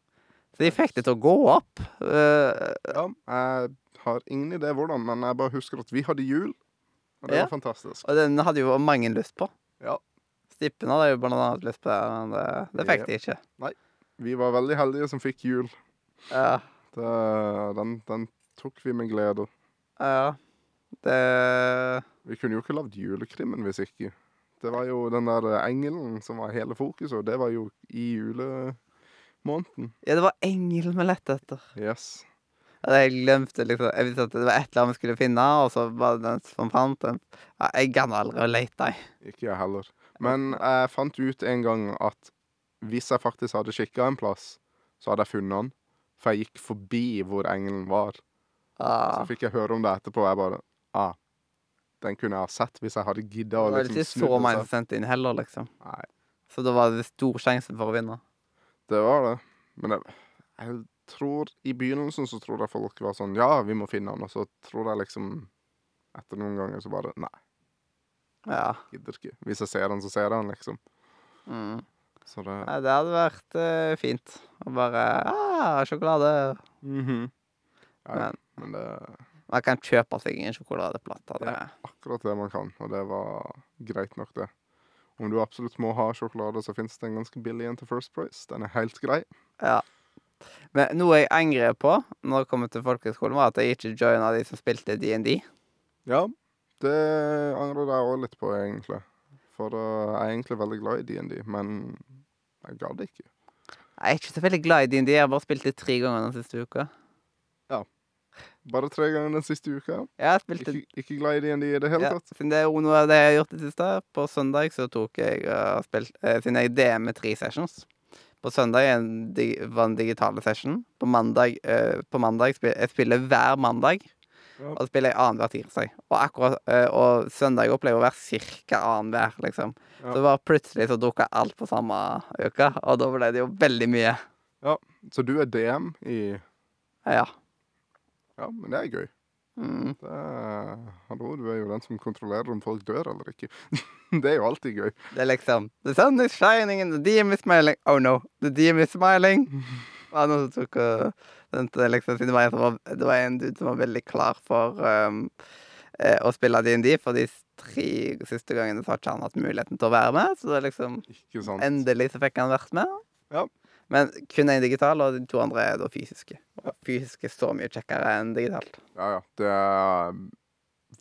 Så de fikk det til å gå opp. Eh, Ja, jeg har ingen idé hvordan, men jeg bare husker at vi hadde jul. Og det Ja. var fantastisk. og den hadde jo mange lyst på. Ja. Stippene hadde jo blant annet lyst på det, men det, det fikk de ikke. Vi var veldig heldige som fikk jul. Ja. Det, den, den tok vi med glede. Ja. Det Vi kunne jo ikke lagd julekrimmen hvis ikke. Det var jo den der engelen som var hele fokuset, og det var jo i julemåneden. Ja, det var engel vi lette etter. Yes. Jeg glemte liksom Jeg visste at det var et eller annet vi skulle finne, og så var det den som fant den. Jeg gadd aldri å lete, jeg. Ikke jeg heller. Men jeg fant ut en gang at hvis jeg faktisk hadde kikka en plass, så hadde jeg funnet den. For jeg gikk forbi hvor engelen var. Så Ah. fikk jeg høre om det etterpå, og jeg bare Ah, den kunne jeg ha sett hvis jeg hadde gidda Det å var liksom ikke så mange som sendte inn heller, liksom. Nei, Så da var det stor sjanse for å vinne. det var det. Men jeg, jeg tror I begynnelsen så tror jeg folk var sånn Ja, vi må finne han. Og så tror jeg liksom Etter noen ganger så bare Nei, Ja. gidder ikke. Hvis jeg ser han, så ser jeg han, liksom. Mm. Så det Nei, det hadde vært uh, fint. Å bare ah, sjokolade. Mhm. ja, ja. Men Men det man kan kjøpe seg en sjokoladeplate. Det. er akkurat det man kan, og det var greit nok, det. Om du absolutt må ha sjokolade, så finnes det en ganske billig en til First Price. Den er helt grei. Ja. Men noe jeg angrer på når det kommer til folkehøyskolen, var at jeg ikke joina de som spilte DND. Ja, det angrer jeg òg litt på, egentlig. For uh, jeg er egentlig veldig glad i DND, men jeg gadd ikke. Jeg er ikke så veldig glad i DND. Jeg har bare spilt det tre ganger den siste uka. Bare tre ganger den siste uka. Jeg spilte, Ikke, ikke glad i DND i det hele ja, tatt. Siden det er jo noe av det jeg har gjort det siste. På søndag så tok jeg og spilt uh, Siden jeg DM med tre sessions. På søndag var en digitale session. På mandag, uh, på mandag spil, Jeg spiller hver mandag. Ja. Og spiller jeg annenhver tirsdag. Og, akkurat, uh, og søndag opplever å være ca. annenhver, liksom. Ja. Så var plutselig så dukka alt på samme uke, og da ble det jo veldig mye. Ja, Så du er DM i Ja. Ja, men det er gøy. Mm. Det hallo, du er jo den som kontrollerer om folk dør eller ikke. (laughs) det er jo alltid gøy. Det er liksom The sun is shining and the DM is smiling. Oh no, the DM is smiling. (laughs) Det var noen som tok og liksom, det, var var, det var en dude som var veldig klar for um, eh, å spille DND, for de tre siste gangene så har ikke han hatt muligheten til å være med. Så det er liksom endelig så fikk han vært med. Ja. Men kun én digital, og de to andre er da fysiske. Og fysiske er så mye kjekkere enn digitalt. Ja, ja. Det er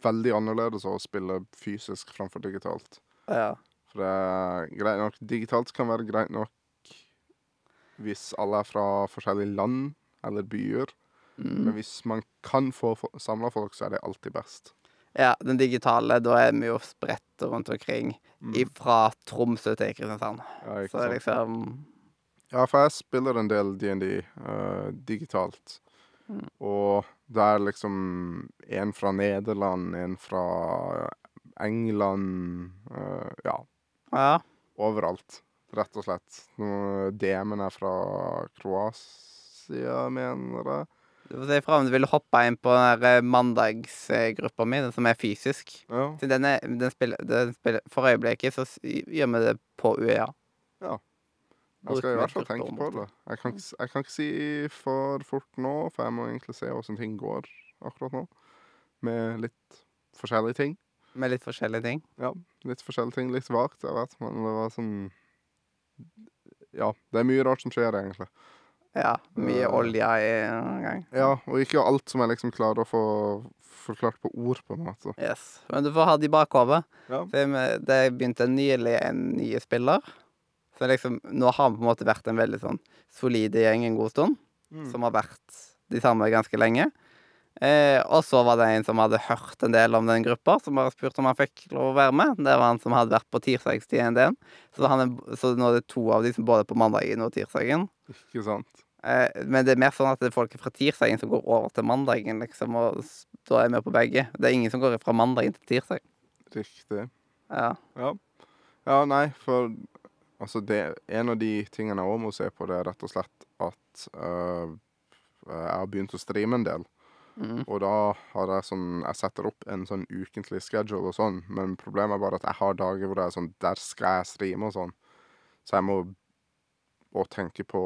veldig annerledes å spille fysisk framfor digitalt. Ja. For det er greit nok Digitalt kan være greit nok hvis alle er fra forskjellige land eller byer. Mm. Men hvis man kan få samla folk, så er det alltid best. ja, den digitale, da er vi jo spredt rundt omkring. Mm. Fra Tromsø til Kristiansand. Ja, ikke Så liksom Ja, for jeg spiller en del DND uh, digitalt. Mm. Og det er liksom en fra Nederland, en fra England uh, Ja, Ja. overalt. Rett og slett. DM-en er fra Kroatia, mener jeg. Du får si fra om du vil hoppe inn på den eh, mandagsgruppa mi, den som er fysisk. Ja. Den er, den spiller, den spiller, for øyeblikket så gjør vi det på UiA. Jeg skal i hvert fall tenke på det. Jeg kan, ikke, jeg kan ikke si for fort nå, for jeg må egentlig se åssen ting går akkurat nå. Med litt forskjellige ting. Med litt forskjellige ting. Litt forskjellige ting. Litt vagt, jeg vet, men det var sånn Ja, det er mye rart som skjer, egentlig. Ja. Mye uh, olje i en gang. Ja, og ikke alt som jeg liksom klarer å få forklart på ord, på en måte. Yes. Men du får ha det i bakhodet. Ja. Det begynte nylig en ny spiller. Så liksom, nå har vi på en måte vært en veldig sånn solid gjeng en god stund. Mm. som har vært de samme ganske lenge. Eh, og så var det en som hadde hørt en del om den gruppa, som bare spurte om han fikk lov å være med. Det var han som hadde vært på tirsdagstiden. Så, han er, så nå er det to av de som både på mandagen og tirsdagen. Ikke sant? Eh, men det er mer sånn at det er folk fra tirsdagen som går over til mandagen, liksom, og da er med på begge. Det er ingen som går fra mandagen til tirsdag. Riktig. Ja. Ja. ja, nei, for altså det, En av de tingene jeg òg må se på, det er rett og slett at uh, jeg har begynt å streame en del. Mm. Og da har jeg sånn Jeg setter opp en sånn ukentlig schedule og sånn, men problemet er bare at jeg har dager hvor det er sånn Der skal jeg streame og sånn. Så jeg må òg tenke på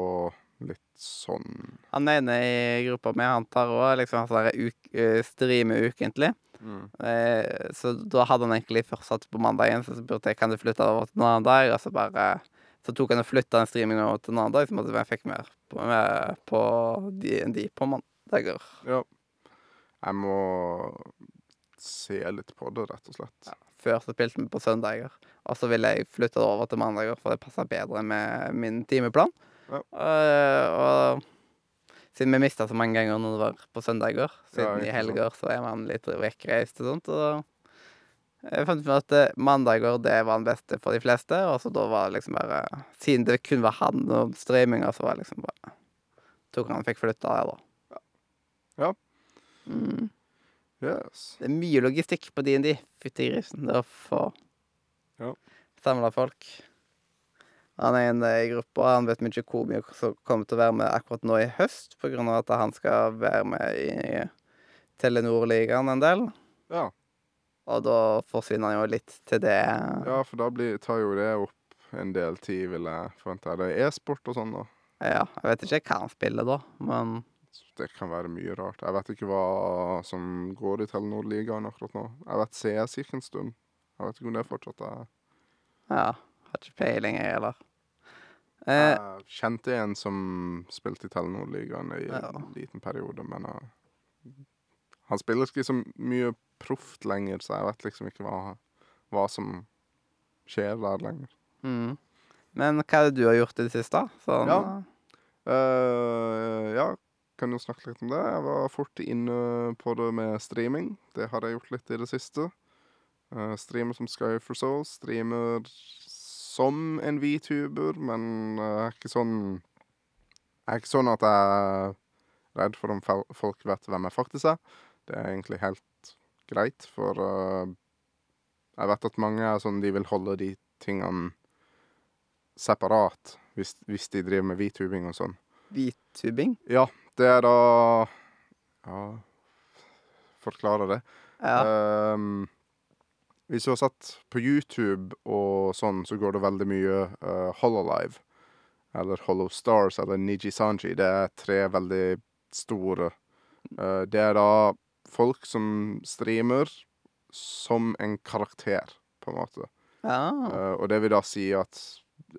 litt sånn Han ene i gruppa mi, han tar òg liksom sånn der uk, Eh, så da hadde han egentlig først satt på mandagen, så spurte jeg kan du flytte det over til en annen dag. Og så bare Så tok han og flytta den streamingen over til en annen dag, så måtte jeg fikk mer på, med, på DND på mandager. Ja. Jeg må se litt på det, rett og slett. Før så spilte vi på søndager, og så ville jeg flytte det over til mandager, for det passa bedre med min timeplan. Ja. Uh, og siden vi mista så mange ganger når det var på søndager, siden ja, i helger så er man litt vekkreist og sånt, og jeg fant ut at eh, mandager det var den beste for de fleste, og så da var det liksom bare Siden det kun var han og streaminga, så var det liksom bare Tok han og fikk flytta det, da. Ja. Mm. Yes. Det er mye logistikk på DND. Fytti grisen. Det å få Ja. samla folk. Han er inne i gruppa. Han vet mye hvor mye som kommer til å være med akkurat nå i høst, på grunn av at han skal være med i Telenor-ligaen en del. Ja. Og da forsvinner han jo litt til det. ja, for da blir, tar jo det opp en del tid, vil jeg forvente. Er det e-sport og sånn, da? Ja, jeg vet ikke hva han spiller da, men Det kan være mye rart. Jeg vet ikke hva som går i Telenor-ligaen akkurat nå. Jeg vet CS gikk en stund. Jeg vet ikke om det fortsatt er ja. Har ikke peiling, jeg heller. Eh, Jeg kjente en som spilte i Telenor-ligaen i Ja. en liten periode, men uh, han spiller ikke så mye proft lenger, så jeg vet liksom ikke hva, hva som skjer der lenger. mm. Men hva er det du har gjort i det siste? Sånn, Ja. Eh, ja, kan jo snakke litt om det. Jeg var fort inne på det med streaming. Det har jeg gjort litt i det siste. Uh, streamer som Sky for Souls. Streamer som en VTuber, men eh, er ikke sånn Jeg er ikke sånn at jeg er redd for om folk vet hvem jeg faktisk er. Det er egentlig helt greit, for uh, jeg vet at mange er sånn de vil holde de tingene separat hvis, hvis de driver med VTubing og sånn. VTubing? Ja, det er da Ja, forklare det. Ja. Ehm, hvis du har sett på YouTube og sånn, så går det veldig mye uh, Hololive. Eller Hollow Stars eller Niji Sanji. Det er tre veldig store. Uh, det er da folk som streamer som en karakter, på en måte. ja. Uh, og det vil da si at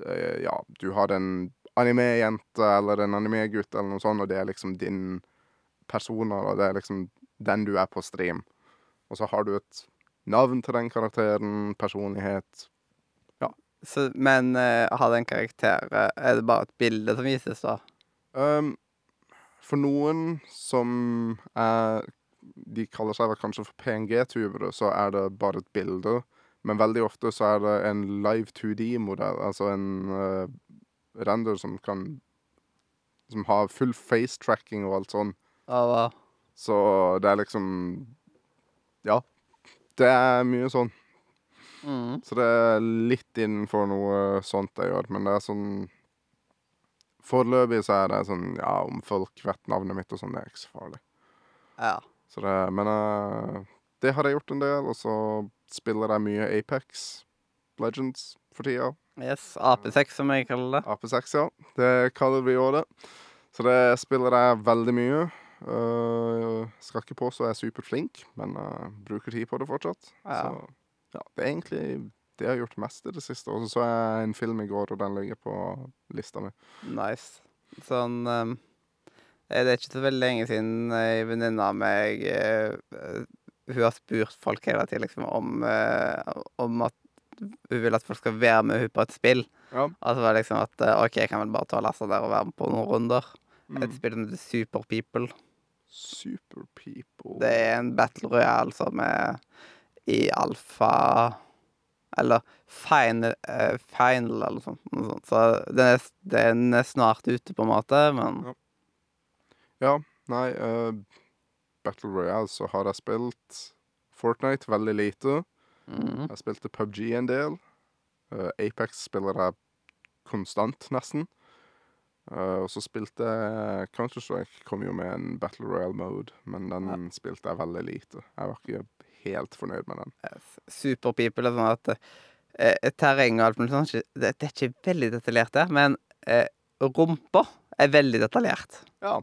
uh, ja, du har en anime-jente eller en anime-gutt eller noe sånt, og det er liksom din personer, og det er liksom den du er på stream. Og så har du et navn til den karakteren, personlighet. Så, men uh, har den karakter eh, Er det bare et bilde som vises, da? Um, for noen som er De kaller seg vel kanskje for PNG-tubere, så er det bare et bilde. Men veldig ofte så er det en live 2D-modell, altså en uh, render som kan Som har full face-tracking og alt sånn. Ah, wow. Så det er liksom Ja. Det er mye sånn. Mm. Så det er litt innenfor noe sånt jeg gjør, men det er sånn Foreløpig så er det sånn Ja, om folk vet navnet mitt og sånn, det er ikke så farlig. Ja. Så det Men uh, det har jeg gjort en del, og så spiller jeg mye Apex Legends for tida. Yes. AP6, som jeg kaller det. AP6, ja. Det kaller vi òg det. Så det spiller jeg veldig mye. Eh, skal ikke påstå jeg er superflink, men jeg bruker tid på det fortsatt. Ja. Så ja, det er egentlig det jeg har gjort mest i det siste. Og så så jeg en film i går, og den ligger på lista mi. Nice. Sånn um, eh, Det er ikke så veldig lenge siden ei venninne av meg eh, eh, Hun har spurt folk hele tiden liksom, om, uh, om at hun vil at folk skal være med henne på et spill. Ja. Altså var det liksom at eh, OK, jeg kan vel bare ta og laste der og være med på noen runder. Mm. Et spill som heter Super People. Super people. Det er en battle royale som er i alfa Eller final, uh, final eller sånt, noe sånt. Så den er, den er snart ute, på en måte, men Ja. Ja, nei uh, Battle Royale så har jeg spilt Fortnite veldig lite. mm. Jeg spilte PubG en del. Uh, Apex spiller jeg konstant, nesten. Eh, og så spilte jeg Counter-Strike kom jo med en Battle Royale-mode, men den spilte jeg veldig lite. Jeg var ikke helt fornøyd med den. Super People er sånn at eh, terreng og alt mulig sånt det, det er ikke veldig detaljert der, men eh, rumpa er veldig detaljert. Ja.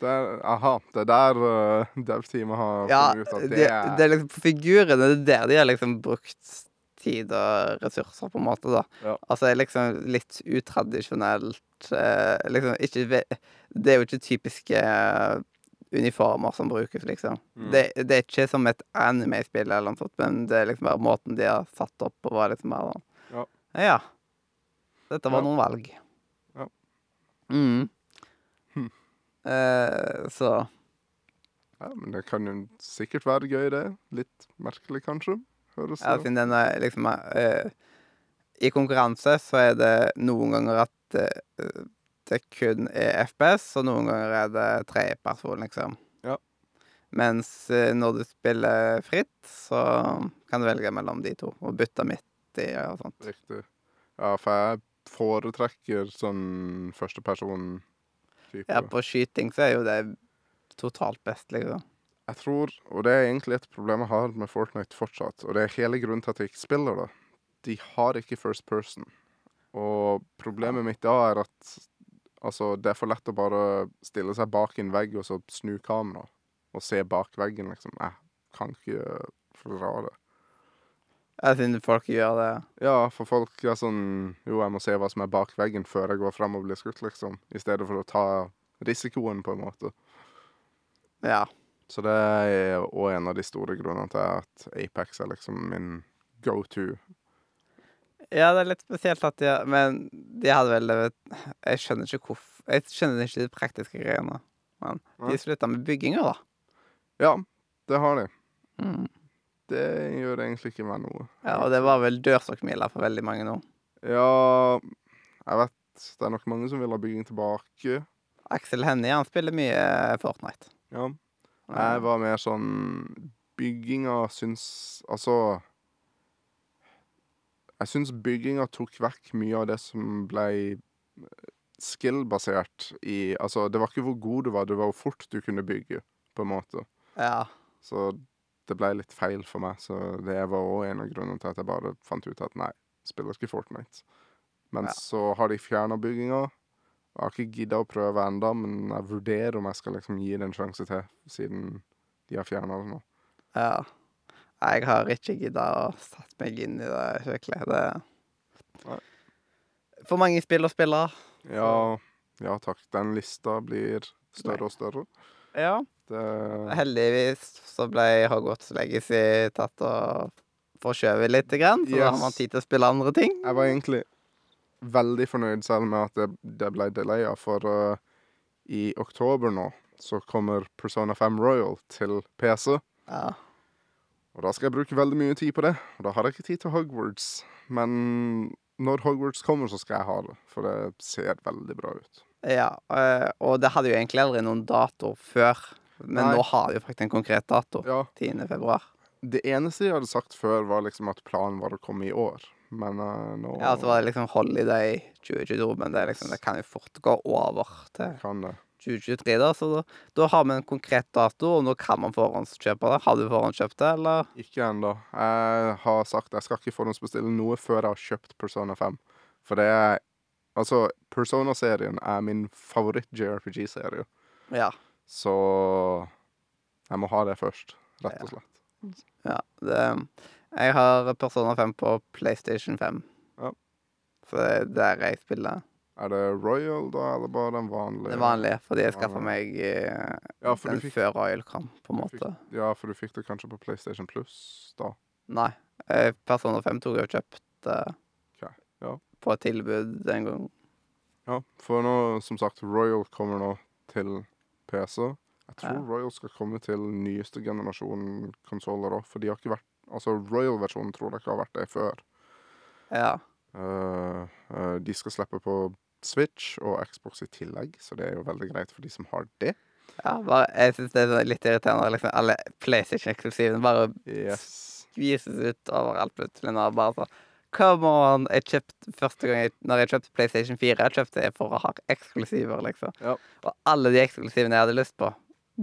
Det er, aha, det er der uh, dev-teamet har Ja, funnet ut at det, det, er det er liksom figurene, det er der de har liksom brukt tid og ressurser, på en måte, da. Ja. Altså liksom litt utradisjonelt eh, Liksom ikke Det er jo ikke typiske eh, uniformer som brukes, liksom. Mm. Det, det er ikke som et anime-spill eller noe sånt, men det er liksom bare måten de har satt opp på, var liksom sånn. Ja. Ja. Dette var Ja. noen valg. Ja. Mm. Hm. Eh, så Ja, men det kan jo sikkert være gøy, det. Litt merkelig, kanskje. Ja, siden den er liksom uh, I konkurranse så er det noen ganger at uh, det kun er FPS, og noen ganger er det tredjeperson, liksom. Ja. Mens uh, når du spiller fritt, så kan du velge mellom de to, og bytte midt i og sånt. Riktig. Ja, for jeg foretrekker sånn førsteperson-type. Ja, på skyting så er jo det totalt best, liksom. Jeg tror, og det er egentlig et problem jeg har med Fortnite fortsatt, og det er hele grunnen til at jeg ikke spiller det. De har ikke first person. Og problemet mitt da er at altså, det er for lett å bare stille seg bak en vegg og så snu kamera og se bak veggen, liksom. Jeg kan ikke fordra det. Jeg synes folk gjør det. Ja, for folk er sånn Jo, jeg må se hva som er bak veggen før jeg går frem og blir skutt, liksom. I stedet for å ta risikoen, på en måte. Ja. Så det er òg en av de store grunnene til at Apex er liksom min go to. Ja, det er litt spesielt at de Men de hadde vel det Jeg skjønner ikke hvorfor Jeg skjønner ikke de praktiske greiene. Men de slutta med bygginga, da. Ja, det har de. Mm. Det gjør egentlig ikke meg noe. Ja, og det var vel dørstokkmila for veldig mange nå. Ja, jeg vet det er nok mange som vil ha bygging tilbake. Aksel Hennie, han spiller mye Fortnite. Ja. Jeg var mer sånn Bygginga syns Altså Jeg syns bygginga tok vekk mye av det som ble skill-basert i Altså, det var ikke hvor god du var, det var hvor fort du kunne bygge, på en måte. Ja. Så det ble litt feil for meg, så det var òg en av grunnene til at jeg bare fant ut at nei, spiller ikke Fortnite. Men Ja. så har de fjerna bygginga. Jeg har ikke gidda å prøve enda, men jeg vurderer om jeg skal liksom gi det en sjanse til, siden de har fjerna det nå. ja. Jeg har ikke gidda å satt meg inn i det skikkelig. Det Nei. For mange spill å spille. Ja, ja takk. Den lista blir større og større. Ja. Det Heldigvis så ble Hogwarts Legacy tatt og forskjøvet lite grann, så da har man tid til å spille andre ting. Jeg var egentlig veldig fornøyd selv med at det, det ble delaya, for uh, i oktober nå så kommer Persona 5 Royal til PC. Ja. Og da skal jeg bruke veldig mye tid på det. Og da har jeg ikke tid til Hogwarts. Men når Hogwarts kommer, så skal jeg ha det. For det ser veldig bra ut. ja. eh, Og det hadde jo egentlig aldri noen dato før, men Nei. nå har jo faktisk en konkret dato. Ja, 10. februar. Det eneste de hadde sagt før, var liksom at planen var å komme i år. Men uh, nå Ja, så var det liksom Holiday 2022, men det, er liksom, det kan jo fort gå over til kan det. 2023, da. Så da, da har vi en konkret dato, og nå kan man forhåndskjøpe det. Har du forhåndskjøpt det, eller? Ikke ennå. Jeg har sagt jeg skal ikke forhåndsbestille noe før jeg har kjøpt Persona 5. For det er Altså, Persona-serien er min favoritt-JRPG-serie. Ja. Så jeg må ha det først, rett og slett. ja det, jeg har Persona 5 på PlayStation 5. Ja. Så det er der jeg spiller. Er det Royal, da, eller bare den vanlige? Den vanlige, fordi jeg skaffa meg eh, Ja, for den fikk, før Royal kom, på en måte. fikk, ja, for du fikk det kanskje på PlayStation Plus, da. Nei. eh, Persona 5 tok jeg og kjøpte Ok, ja. på et tilbud den gang. Ja, for nå, som sagt, Royal kommer nå til PC. Jeg tror Ja. Royal skal komme til nyeste generasjon konsoller òg, for de har ikke vært Altså, Royal-versjonen tror jeg ikke har vært det før. Ja. Uh, uh, de skal slippe på Switch og Xbox i tillegg, så det er jo veldig greit for de som har det. ja bare, jeg syns det er sånn litt irriterende liksom alle PlayStation-eksklusivene bare Yes. skvises ut overalt plutselig. Nå, bare så Come on! Jeg kjøpte første gang jeg, når jeg kjøpte PlayStation 4, jeg kjøpte det for å ha eksklusiver, liksom. Ja. Og alle de eksklusivene jeg hadde lyst på,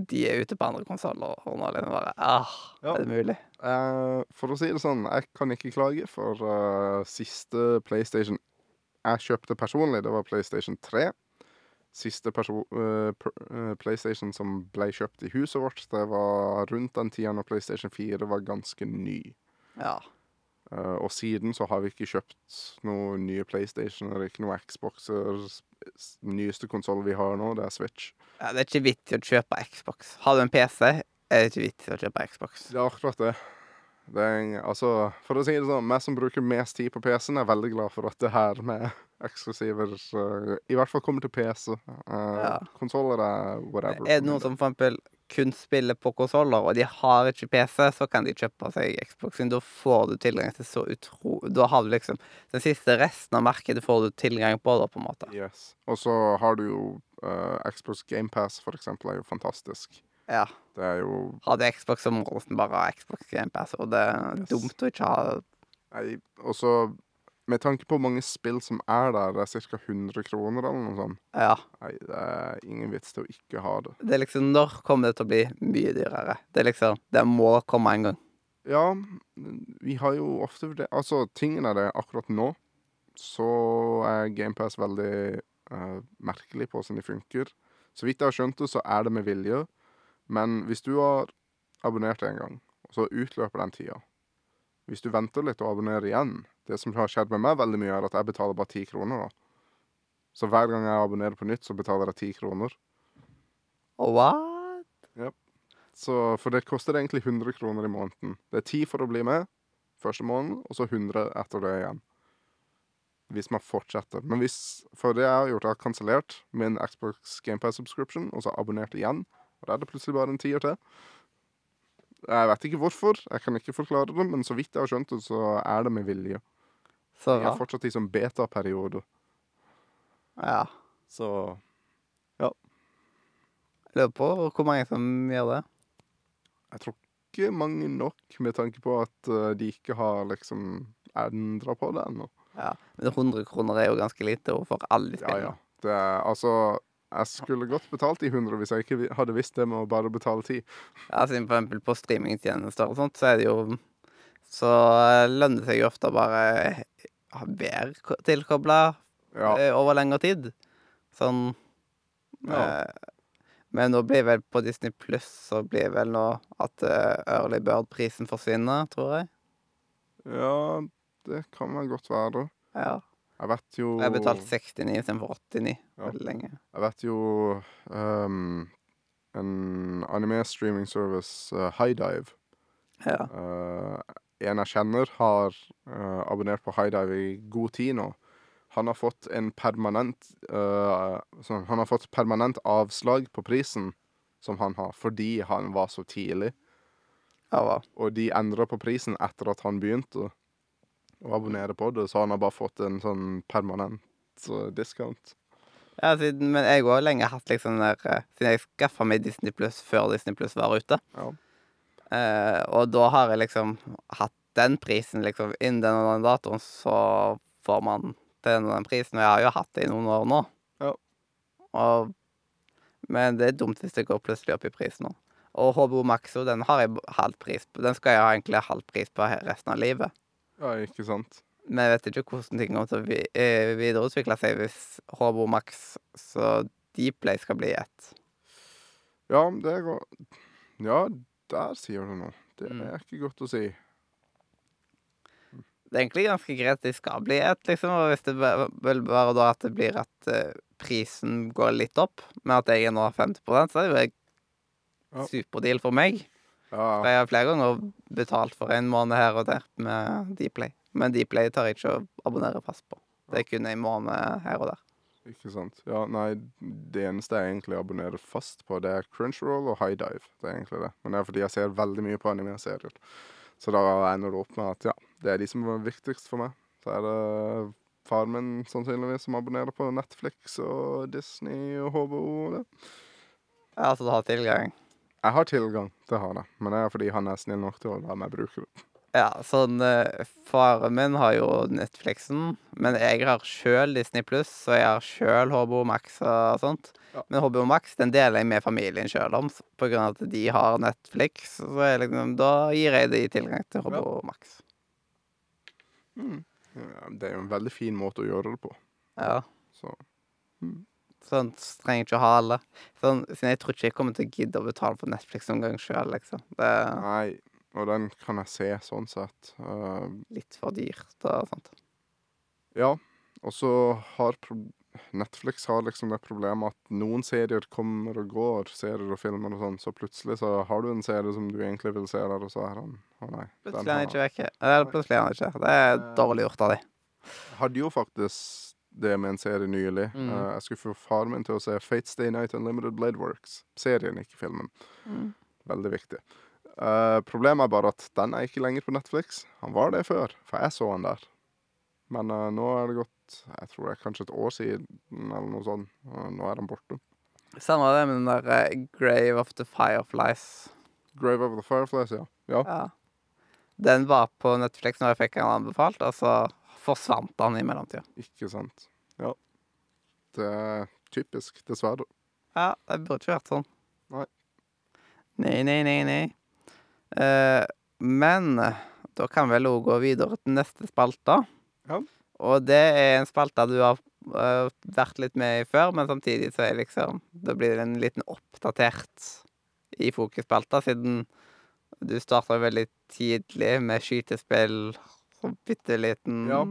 de er ute på andre konsoller. Og nå liksom bare ah, Ja. Er det mulig? Uh, for å si det sånn, jeg kan ikke klage, for uh, siste PlayStation jeg kjøpte personlig, det var PlayStation 3. Siste eh, PlayStation som ble kjøpt i huset vårt, det var rundt den tida når PlayStation 4 var ganske ny. Ja. Eh, og siden så har vi ikke kjøpt noen nye PlayStationer, ikke noen Xboxer nyeste konsoll vi har nå, det er Switch. Ja, det er ikke vits i å kjøpe Xbox. Har du en PC, er det ikke vits i å kjøpe Xbox. Det er akkurat det. det er, en- altså, for å si det sånn, vi som bruker mest tid på PC-en, er veldig glad for at det her med eksklusiver uh, I hvert fall kommer til PC. Uh, Ja. Konsoller er whatever. Er det noen som for eksempel kun spiller på konsoller, og de har ikke PC, så kan de kjøpe seg Xboxen. Da får du tilgang til så utro... Da har du liksom Den siste resten av markedet får du tilgang på, da, på en måte. Yes. Og så har du jo uh, Xbox GamePass, for eksempel, er jo fantastisk. Ja. Det er jo Hadde Xbox som nesten bare Xbox Game Pass, og det er Yes. dumt å ikke ha Nei, og så med tanke på hvor mange spill som er der, det er ca. 100 kroner eller noe sånt. Ja. Nei, det er ingen vits til å ikke ha det. Det er liksom Når kommer det til å bli mye dyrere? Det er liksom Det må komme en gang. Ja, vi har jo ofte vurdert Altså, tingen er det akkurat nå, så er GamePass veldig uh, merkelig på hvordan de funker. Så vidt jeg har skjønt det, så er det med vilje. Men hvis du har abonnert en gang, og så utløper den tida Hvis du venter litt og abonnerer igjen Det som har skjedd med meg veldig mye, er at jeg betaler bare ti kroner. da. Så hver gang jeg abonnerer på nytt, så betaler jeg ti kroner. What? Så, for det koster egentlig 100 kroner i måneden. Det er ti for å bli med første måneden, og så 100 etter det igjen. Hvis man fortsetter. Men hvis For det jeg har gjort, jeg har kansellert min Xbox Gamepad subscription, og så abonnert igjen. Og da er det plutselig bare en tier til. Jeg vet ikke hvorfor, jeg kan ikke forklare det, men så vidt jeg har skjønt det, så er det med vilje. Så Jeg er fortsatt i sånn beta-periode, Ja. så Jeg lurer på hvor mange som gjør det. jeg tror ikke mange nok, med tanke på at eh, de ikke har liksom endra på det ennå. Ja. Men 100 kroner er jo ganske lite overfor for alle Ja, spillene. ja. Det er, altså Jeg skulle godt betalt de 100 hvis jeg ikke hadde visst det med å bare betale 10. Ja, siden for eksempel på streamingtjenester og sånt, så er det jo Så eh, lønner det seg jo ofte å bare ha- bedre ko- tilkobla Ja, eh, over lengre tid. Sånn Ja. eh, Men nå blir vel på Disney Pluss så blir vel nå at uh, Early Bird-prisen forsvinner, tror jeg. ja det kan vel godt være. Ja. Jeg vet jo Jeg har betalt 69 istedenfor 89 Ja. veldig lenge. Jeg vet jo um, en anime-streaming service, uh, Highdive Ja. Eh, En jeg kjenner, har eh, abonnert på Highdive i god tid nå. Han har fått en permanent sånn, Han har fått permanent avslag på prisen som han har, fordi han var så tidlig. ja? Og de endra på prisen etter at han begynte å abonnere på det, så han har bare fått en sånn permanent uh, discount. Ja, siden, men jeg har lenge hatt liksom den der Siden jeg skaffa meg Disney Pluss før Disney Pluss var ute. Ja. Eh, og da har jeg liksom hatt den prisen, liksom. Innen den og den datoen så får man den og den prisen. Og jeg har jo hatt det i noen år nå. Ja. Og, men det er dumt hvis det går plutselig opp i pris nå. Og HBO Maxo, den har jeg halv pris på. Den skal jeg egentlig ha halv pris på resten av livet. ja, ikke sant? Men jeg vet ikke hvordan ting kommer til å eh, videreutvikle seg hvis HBO Max så Dplay skal bli ett. Ja, det går Ja, der sier du noe. Det Mm. er ikke godt å si. Det er egentlig ganske greit at de skal bli et liksom. Og hvis det vil være da at det blir at eh, prisen går litt opp, med at jeg er nå 50 så er det jo en superdeal for meg. For Ja, jeg har flere ganger betalt for en måned her og der med Dplay. Men Dplay tar jeg ikke å abonnere fast på. Det er kun en måned her og der. Ikke sant. Ja, nei, det eneste jeg egentlig abonnerer fast på, det er Crunchyroll og High Dive. Det er egentlig det. Men det er fordi jeg ser veldig mye på anime-serier. Så da ender det opp med at ja, det er de som er viktigst for meg. Så er det faren min sannsynligvis som abonnerer på Netflix og Disney og HBO og det. Ja, så du har tilgang. Jeg har tilgang, det har jeg. Men det er fordi han er snill nok til å la meg bruke det. Ja, sånn eh, Faren min har jo Netflixen, men jeg har sjøl Disney Pluss, og jeg har sjøl HBO Max og sånt. Ja. Men HBO Max den deler jeg med familien sjøl om, på grunn av at de har Netflix. Så liksom, da gir jeg de tilgang til HBO Max. Ja, det er jo en veldig fin måte å gjøre det på. Ja. Så Sånn s- trenger ikke å ha alle. Sånn, jeg tror ikke jeg kommer til å gidde å betale for Netflix noen gang sjøl, liksom. Det nei, og den kan jeg se sånn sett. Uh, litt for dyrt og sånt. Ja, og så har Netflix har liksom det problemet at noen serier kommer og går, serier og filmer og sånn, så plutselig så har du en serie som du egentlig vil se der, og så er han Å nei. Plutselig er han ikke vekke. Eller plutselig er han ikke. Det er dårlig gjort av de. hadde jo faktisk det med en serie nylig. Mm. Uh, jeg skulle få faren min til å se Fate Stay Night Unlimited Blade Works. Serien, ikke filmen. Mm. Veldig viktig. Eh, problemet er bare at den er ikke lenger på Netflix. Han var det før, for jeg så han der. Men uh, nå er det gått jeg tror det er kanskje et år siden, eller noe sånt. Uh, nå er han borte. Samme det med den der Grave of the Fireflies. Grave of the Fireflies, ja. ja. Ja. Den var på Netflix når jeg fikk den anbefalt, og så forsvant han i mellomtida. Ikke sant. Ja. Det er typisk, dessverre. Ja, det burde ikke vært sånn. Nei. Nei, nei, nei, nei. Eh, men da kan vel òg gå videre til neste spalte. Ja. Og det er en spalte du har eh, vært litt med i før, men samtidig så er liksom Da blir det en liten oppdatert i fokusspalta, siden du starta veldig tidlig med skytespill som bitte liten. Ja.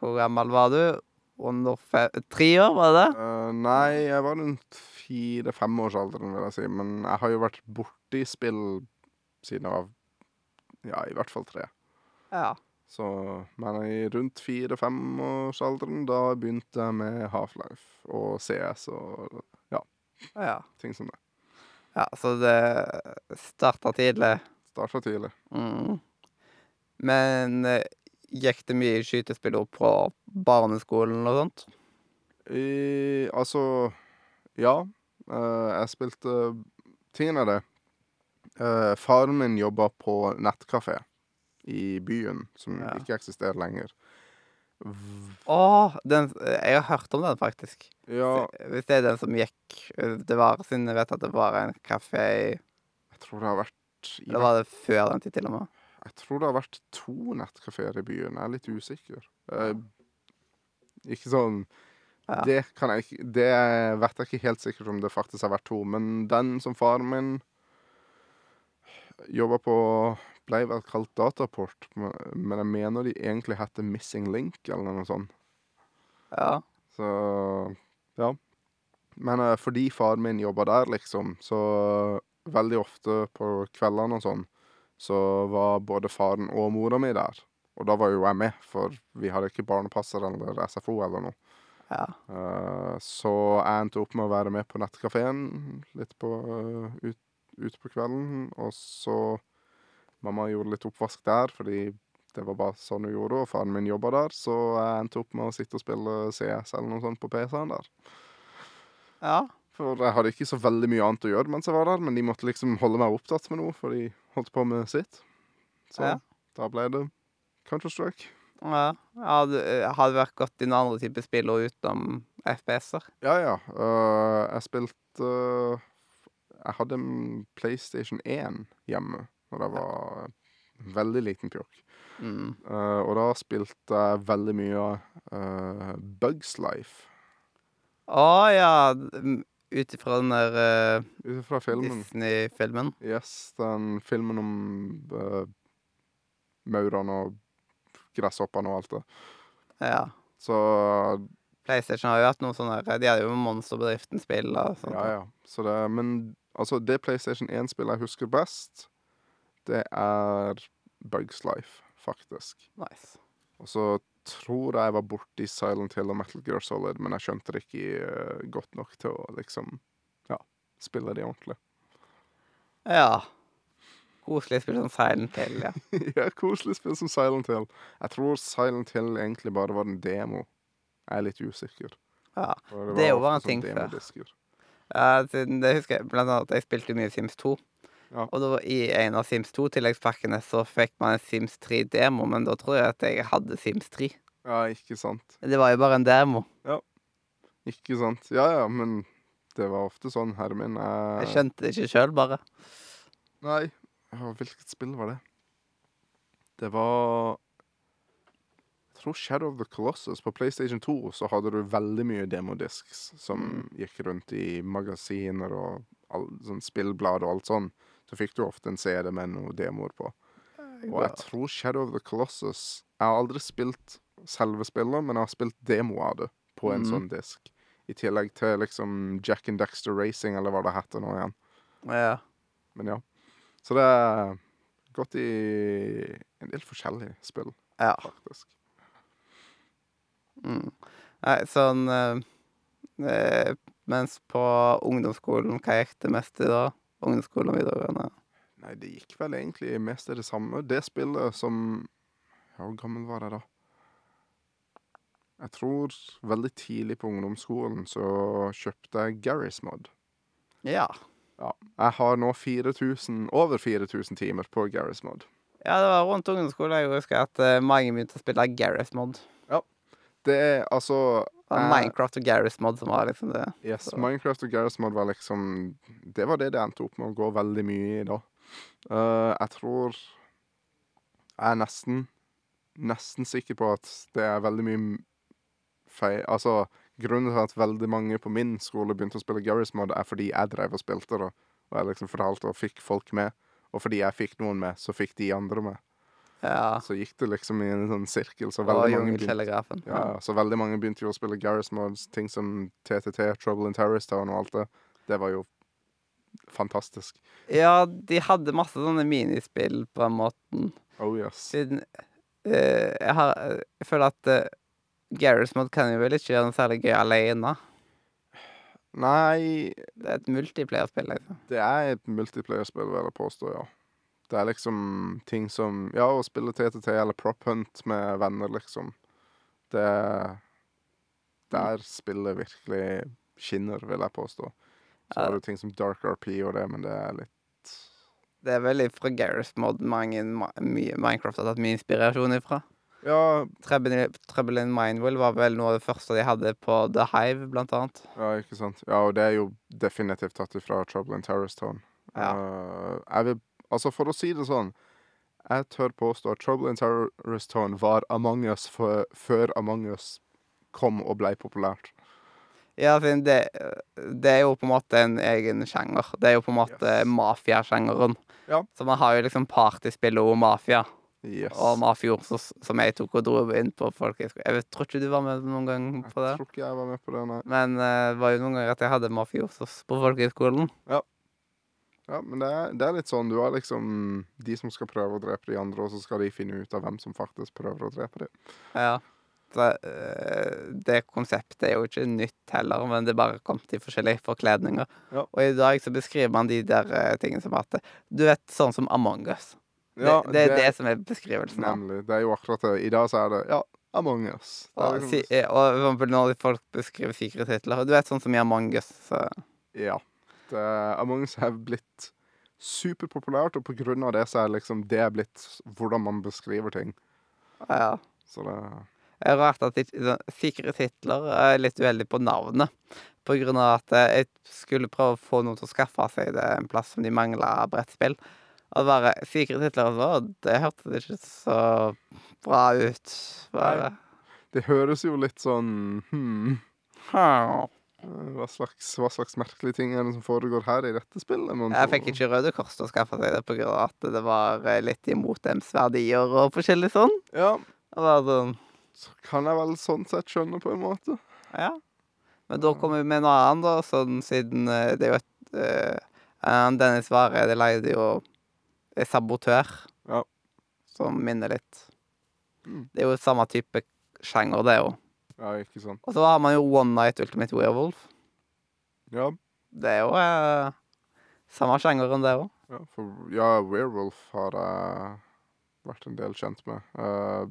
Hvor gammel var du? Under fe tre år, var det det? Eh, nei, jeg var rundt fire-femårsalderen, vil jeg si. Men jeg har jo vært borti spill siden var Ja, i hvert fall tre. Ja. Så, men i rundt fire-femårsalderen, da begynte jeg med Half-Life og CS og ja. ting som det. Ja, så det starta tidlig. Starta tidlig. Mm. Men eh, gikk det mye skytespill opp på barneskolen og sånt? I, altså Ja. eh, jeg spilte Tingen er det. Uh, faren min jobba på nettkafé i byen, som Ja. ikke eksisterer lenger. Å, den Jeg har hørt om den, faktisk. Ja, Hvis det er den som gikk eh, Det var siden jeg vet at det var en kafé i jeg tror det har vært i Eller var det før den tid, til og med? Jeg tror det har vært to nettkafeer i byen. Jeg er litt usikker. Eh, ikke sånn Ja. Det kan jeg ikke Det vet jeg ikke helt sikkert om det faktisk har vært to, men den som faren min jobba på, ble vel kalt Dataport, men jeg mener de egentlig heter Missing Link, eller noe sånt. Ja. Så ja. Men eh, fordi faren min jobba der, liksom, så veldig ofte på kveldene og sånn, så var både faren og mora mi der. Og da var jo jeg med, for vi hadde ikke barnepasser eller SFO eller noe. ja. Eh, så jeg endte opp med å være med på nettkafeen litt på, eh, ut, ut på kvelden. Og så Mamma gjorde litt oppvask der, fordi det var bare sånn hun gjorde, og faren min jobba der. Så jeg endte opp med å sitte og spille CS eller noe sånt på PC-en der. ja. For jeg hadde ikke så veldig mye annet å gjøre mens jeg var der, men de måtte liksom holde meg opptatt med noe, for de holdt på med sitt. Så Ja. da ble det Counter-Strike. ja. Hadde, eh, hadde vært godt i noen andre typer spill og utenom FPS-er. Ja, ja. Uh, jeg spilte Jeg hadde en PlayStation 1 hjemme når jeg var veldig liten pjokk. Mm. Uh, og da spilte jeg veldig mye uh, Bugs Life. Å ja. d- Ut ifra den der filmen. Disney-filmen. Yes, den filmen om uh, maurene og gresshoppene og alt det. Ja. Så PlayStation har jo hatt noe sånn De hadde jo Monsterbedriften-spill og sånt. Ja, ja. Så det, men altså, det PlayStation 1-spillet jeg husker best, det er Bugs Life, faktisk. Nice. Og så tror jeg jeg var borti Silent Hill og Metal Gear Solid, men jeg skjønte det ikke eh, godt nok til å liksom Ja, spille de ordentlig. Ja. Koselig spill som Silent Hill, ja. (laughs) ja, koselig spill som Silent Hill. Jeg tror Silent Hill egentlig bare var en demo. Jeg er litt usikker. ja. for Det er jo bare en ting sånn før. Ja, siden det husker jeg blant annet at jeg spilte mye Sims 2. Ja. Og da i en av Sims 2-tilleggspakkene så fikk man en Sims 3-demo, men da tror jeg at jeg hadde Sims 3. Ja, ikke sant. Det var jo bare en demo. Ja. Ikke sant. Ja ja, men det var ofte sånn, herre min. Jeg Jeg skjønte det ikke sjøl, bare. Nei. Hvilket spill var det? Det var Jeg tror Shadow of the Colossus. På PlayStation 2 så hadde du veldig mye demodisks som gikk rundt i magasiner og all, sånn spillblad og alt sånn. Så fikk du ofte en CD med noen demoer på. Og jeg tror Shadow of the Colossus Jeg har aldri spilt selve spillet, men jeg har spilt demo av det på en mm. sånn disk. I tillegg til liksom Jack and Dexter Racing, eller hva det heter nå igjen. Ja. Men ja. Så det er gått i en del forskjellige spill, ja. faktisk. Mm. Nei, sånn eh, eh, Mens på ungdomsskolen, hva gikk det mest i da? Ungdomsskolen og videregående? Nei, det gikk vel egentlig mest i det samme. Det spillet som Ja, hvor gammel var jeg da? Jeg tror veldig tidlig på ungdomsskolen så kjøpte jeg Garry's Mod. Ja. Ja. Jeg har nå 4000, over 4000 timer på Garry's Mod. Ja, det var rundt ungdomsskolen jeg husker at eh, mange begynte å spille Gareth Mod. Det er altså Det Minecraft og Gareth Mod som var liksom det. Yes, Så- Minecraft og Garry's Mod var liksom Det var det det endte opp med å gå veldig mye i da. Uh, jeg tror Jeg er nesten Nesten sikker på at det er veldig mye feil Altså, grunnen til at veldig mange på min skole begynte å spille Garry's Mod, er fordi jeg drev og spilte det, og jeg liksom fortalte og fikk folk med. Og fordi jeg fikk noen med, så fikk de andre med. Ja. Så gikk det liksom i en sånn sirkel. Så veldig mange begynte ja, så veldig mange begynte jo å spille Garry's Mods, ting som TTT, Trouble in Terrorist Town og alt det. Det var jo fantastisk. ja, de hadde masse sånne minispill på den måten. Oh yes. Siden uh, jeg, har, jeg føler at uh, Gareth Mod kan jo vel ikke gjøre noe særlig gøy alene. Nei, Det er et multiplayerspill, liksom. det er et multiplayer-spill, vil jeg påstå, ja. Det er liksom ting som Ja, å spille TTT eller Prop Hunt med venner, liksom. Det Der spillet virkelig skinner, vil jeg påstå. Så Ja. er det ting som Dark RP og det, men det er litt Det er vel fra Gareth Mod mange, mye Minecraft har tatt mye inspirasjon ifra. Ja, Trouble in- Mindwell var vel noe av det første de hadde på The Hive, blant annet. Ja, ikke sant. Ja, og det er jo definitivt tatt ifra Trouble in Terrorist Town. Ja. Uh, jeg vil Altså, for å si det sånn Jeg tør påstå at Trouble in Terrorist Town var Among us før Among us kom og ble populært. Ja, for det, det er jo på en måte en egen sjanger. Det er jo på en måte Yes. mafiasjangeren. Ja. Så man har jo liksom partyspill og mafia. Yes. Og Mafjord, som jeg tok og dro inn på folk Jeg jeg tror ikke du var med noen gang på det. Jeg tror ikke jeg var med på det, nei. Men eh, det var jo noen ganger at jeg hadde mafiosos på folkehøyskolen. Ja, men det er, det er litt sånn, du har liksom de som skal prøve å drepe de andre, og så skal de finne ut av hvem som faktisk prøver å drepe dem. Ja. Så, eh, det konseptet er jo ikke nytt heller, men det bare kommet i forskjellige forkledninger. Ja. Og i dag så beskriver man de der eh, tingene som at Du vet, sånn som Among us. Det, det er det som er beskrivelsen. Nemlig. Det er jo akkurat det. I dag så er det ja, Among us. Og, liksom- si, eh, og når folk beskriver sikkerhetstitler Du vet, sånn som i Among us. Så. Ja. Det, Among us har blitt superpopulært, og på grunn av det så er liksom det blitt hvordan man beskriver ting. Ja. Så det Det er rart at sikre titler er litt uheldig på navnet. På grunn av at eh, jeg skulle prøve å få noen til å skaffe seg det en plass som de mangla brettspill. Og bare titler, og så, det hørtes ikke så bra ut. Bare Det høres jo litt sånn Hm. Hva slags, hva slags merkelige ting er det som foregår her i dette spillet? Jeg fikk ikke Røde Kors til å skaffe seg det av at det var eh, litt imot dems verdier og forskjellig sånn. Ja, sånn så kan jeg vel sånn sett skjønne på en måte. Ja. Men da kommer vi med noe annet, da, sånn siden eh, det er jo et uh, Dennis det leide jo Sabotør. Ja. Som minner litt. Mm. Det er jo samme type sjanger, det òg. Ja, ikke sant. Og så har man jo One Night Ultimate Werewolf. Ja, Det er jo eh, samme sjangeren, det òg. ja, for ja, Werewolf har jeg vært en del kjent med. Eh,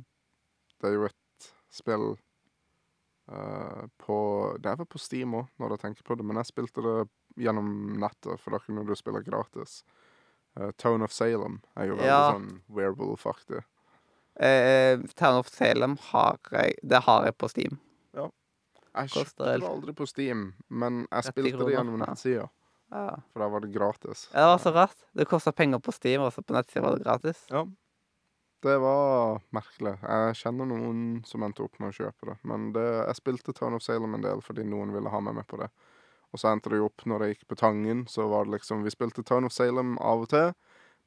det er jo et spill eh, på Det er vel på Steam òg, når jeg tenker på det, men jeg spilte det gjennom nettet, for da kunne du spille gratis. Eh, Tone of Salem er jo veldig Ja. sånn werewolf-aktig. Eh, Town of Salem har jeg Det har jeg på Steam. Jeg kjøpte det aldri på Steam, men jeg 30 spilte det gjennom ja. nettsida, Ja. for da var det gratis. ja, det var så rart. Det kosta penger på Steam, og så på nettsida var det gratis. Ja. Det var merkelig. Jeg kjenner noen som endte opp med å kjøpe det. Men det, jeg spilte Town of Salem en del fordi noen ville ha meg med på det. Og så endte det jo opp når jeg gikk på Tangen, så var det liksom Vi spilte Town of Salem av og til,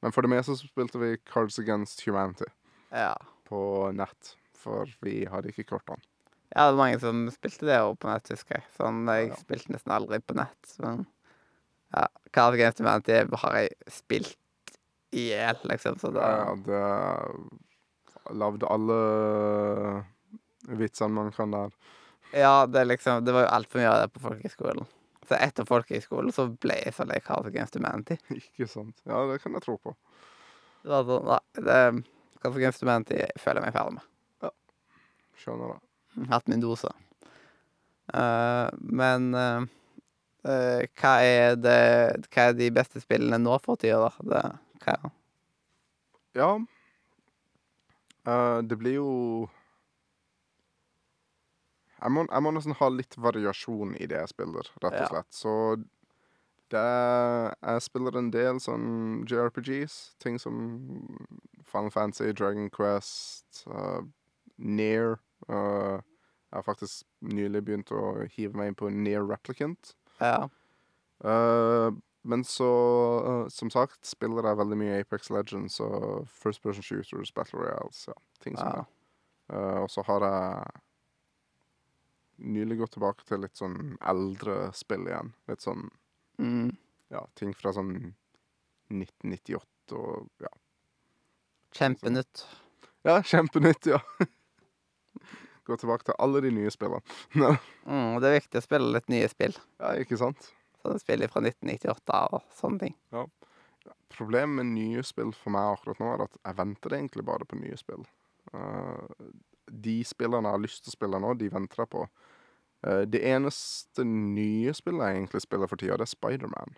men for det meste så spilte vi Cards Against Humanity Ja. på nett. For vi hadde ikke kortene. Ja, det var mange som spilte det over på nett, husker jeg. Sånn, jeg Ja. spilte nesten aldri på nett. Men ja, Card Games Humanity har jeg spilt i hjel, liksom. Så det Ja, det Lagde alle vitsene man kan der. Ja, det liksom Det var jo altfor mye av det på folkehøyskolen. Så etter folkehøyskolen så ble jeg så lei Card Humanity. (laughs) Ikke sant? Ja, det kan jeg tro på. Det var sånn, nei, det Card Games Humanity føler jeg meg ferdig med. Skjønner det. Hatt min dose. Uh, men uh, uh, hva er det Hva er de beste spillene nå for tida, da? Det, hva, er det? Ja. Det blir jo jeg må, jeg må nesten ha litt variasjon i det jeg spiller, rett og Ja. slett. Så det Jeg spiller en del sånn JRPGs. Ting som Final Fantasy, Dragon Quest, uh, Near. Uh, jeg har faktisk nylig begynt å hive meg inn på Near Replicant. ja. Uh, men så, eh, som sagt, spiller jeg veldig mye Apex Legends og First Person Shooters, Battle Royals, ja, ting som Ja. det. Eh, og så har jeg nylig gått tilbake til litt sånn eldre spill igjen. Litt sånn, Mm. ja, ting fra sånn 1998 og ja. Kjempenytt. Ja, kjempenytt, ja. (laughs) Gå tilbake til alle de nye spillene. (laughs) Mm, det er viktig å spille litt nye spill. ja, ikke sant? Sånne spill fra 1998 og sånne ting. Problemet med nye spill for meg akkurat nå er at jeg venter egentlig bare på nye spill. Uh, de spillene jeg har lyst til å spille nå, de venter jeg på. Eh, det eneste nye spillet jeg egentlig spiller for tida, det er Spiderman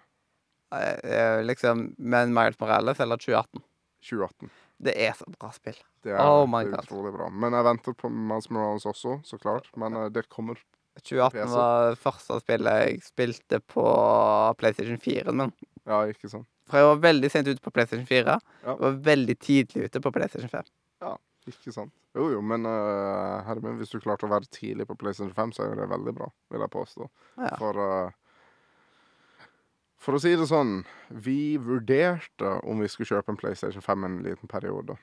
Eh, eh, liksom, men Miles Morales eller 2018. 2018. Det er så bra spill. Det er, Oh my det er God. utrolig bra. Men jeg venter på Miles Morales også, så klart. Men det kommer 2018 var det første spillet jeg spilte på PlayStation 4 min. Ja, ikke sant? for jeg var veldig sent ute på PlayStation 4. Ja. Var veldig tidlig ute på PlayStation 5. Ikke sant? Jo, jo, men uh, herre min, hvis du klarte å være tidlig på PlayStation 5, så er jo det veldig bra, vil jeg påstå. Ja. For uh, For å si det sånn, vi vurderte om vi skulle kjøpe en PlayStation 5 en liten periode.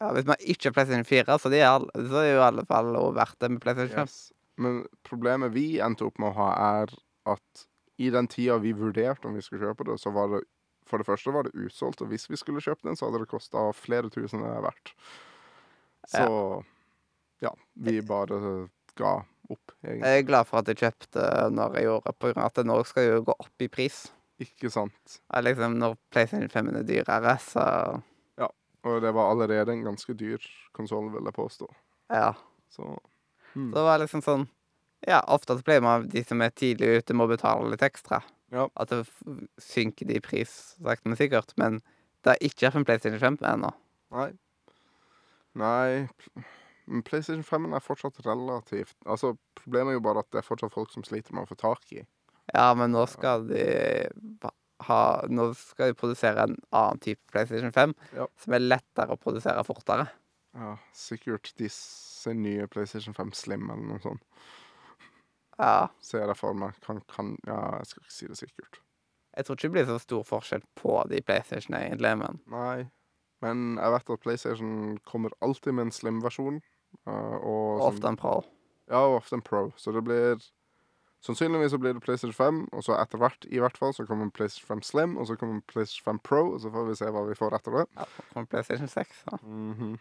Ja, hvis man ikke har PlayStation 4, så, de er, så er jo i alle fall verdt det med PlayStation 5. Yes. Men problemet vi endte opp med å ha, er at i den tida vi vurderte om vi skulle kjøpe det, så var det For det første var det utsolgt, og hvis vi skulle kjøpt den, så hadde det kosta flere tusen det er verdt. Så ja, vi bare ga opp, egentlig. Jeg er glad for at jeg kjøpte når jeg gjorde, på grunn av at det nå skal jo gå opp i pris. Ikke sant? Ja, liksom Når PlayStation 5 er dyrere, så Og det var allerede en ganske dyr konsoll, vil jeg påstå. ja. Så hmm. Så det var liksom sånn Ja, ofte så pleier man de som er tidlig ute, må betale litt ekstra. Ja. At det synker de i pris sakte, men sikkert. Men det er ikke en PlayStation 5 ennå. Nei. Nei men PlayStation 5 er fortsatt relativt Altså, Problemet er jo bare at det er fortsatt folk som sliter med å få tak i. Ja, men nå skal de ha Nå skal de produsere en annen type PlayStation 5 Ja. som er lettere å produsere fortere. Ja, Sikkert disse nye PlayStation 5 Slim eller noe sånt. Ja. Ser jeg for meg. Kan, kan Ja, jeg skal ikke si det sikkert. Jeg tror ikke det blir så stor forskjell på de PlayStation egentlig, men Nei. Men jeg vet at PlayStation kommer alltid med en Slim-versjon. eh, og ofte sånn- en Pro. Ja, og ofte en Pro. Så det blir Sannsynligvis så blir det PlayStation 5, og så etter hvert i hvert fall så kommer PlayStation 5 Slim, og så kommer PlayStation 5 Pro, og så får vi se hva vi får etter det. Ja, kommer PlayStation 6. da. Mm -hmm.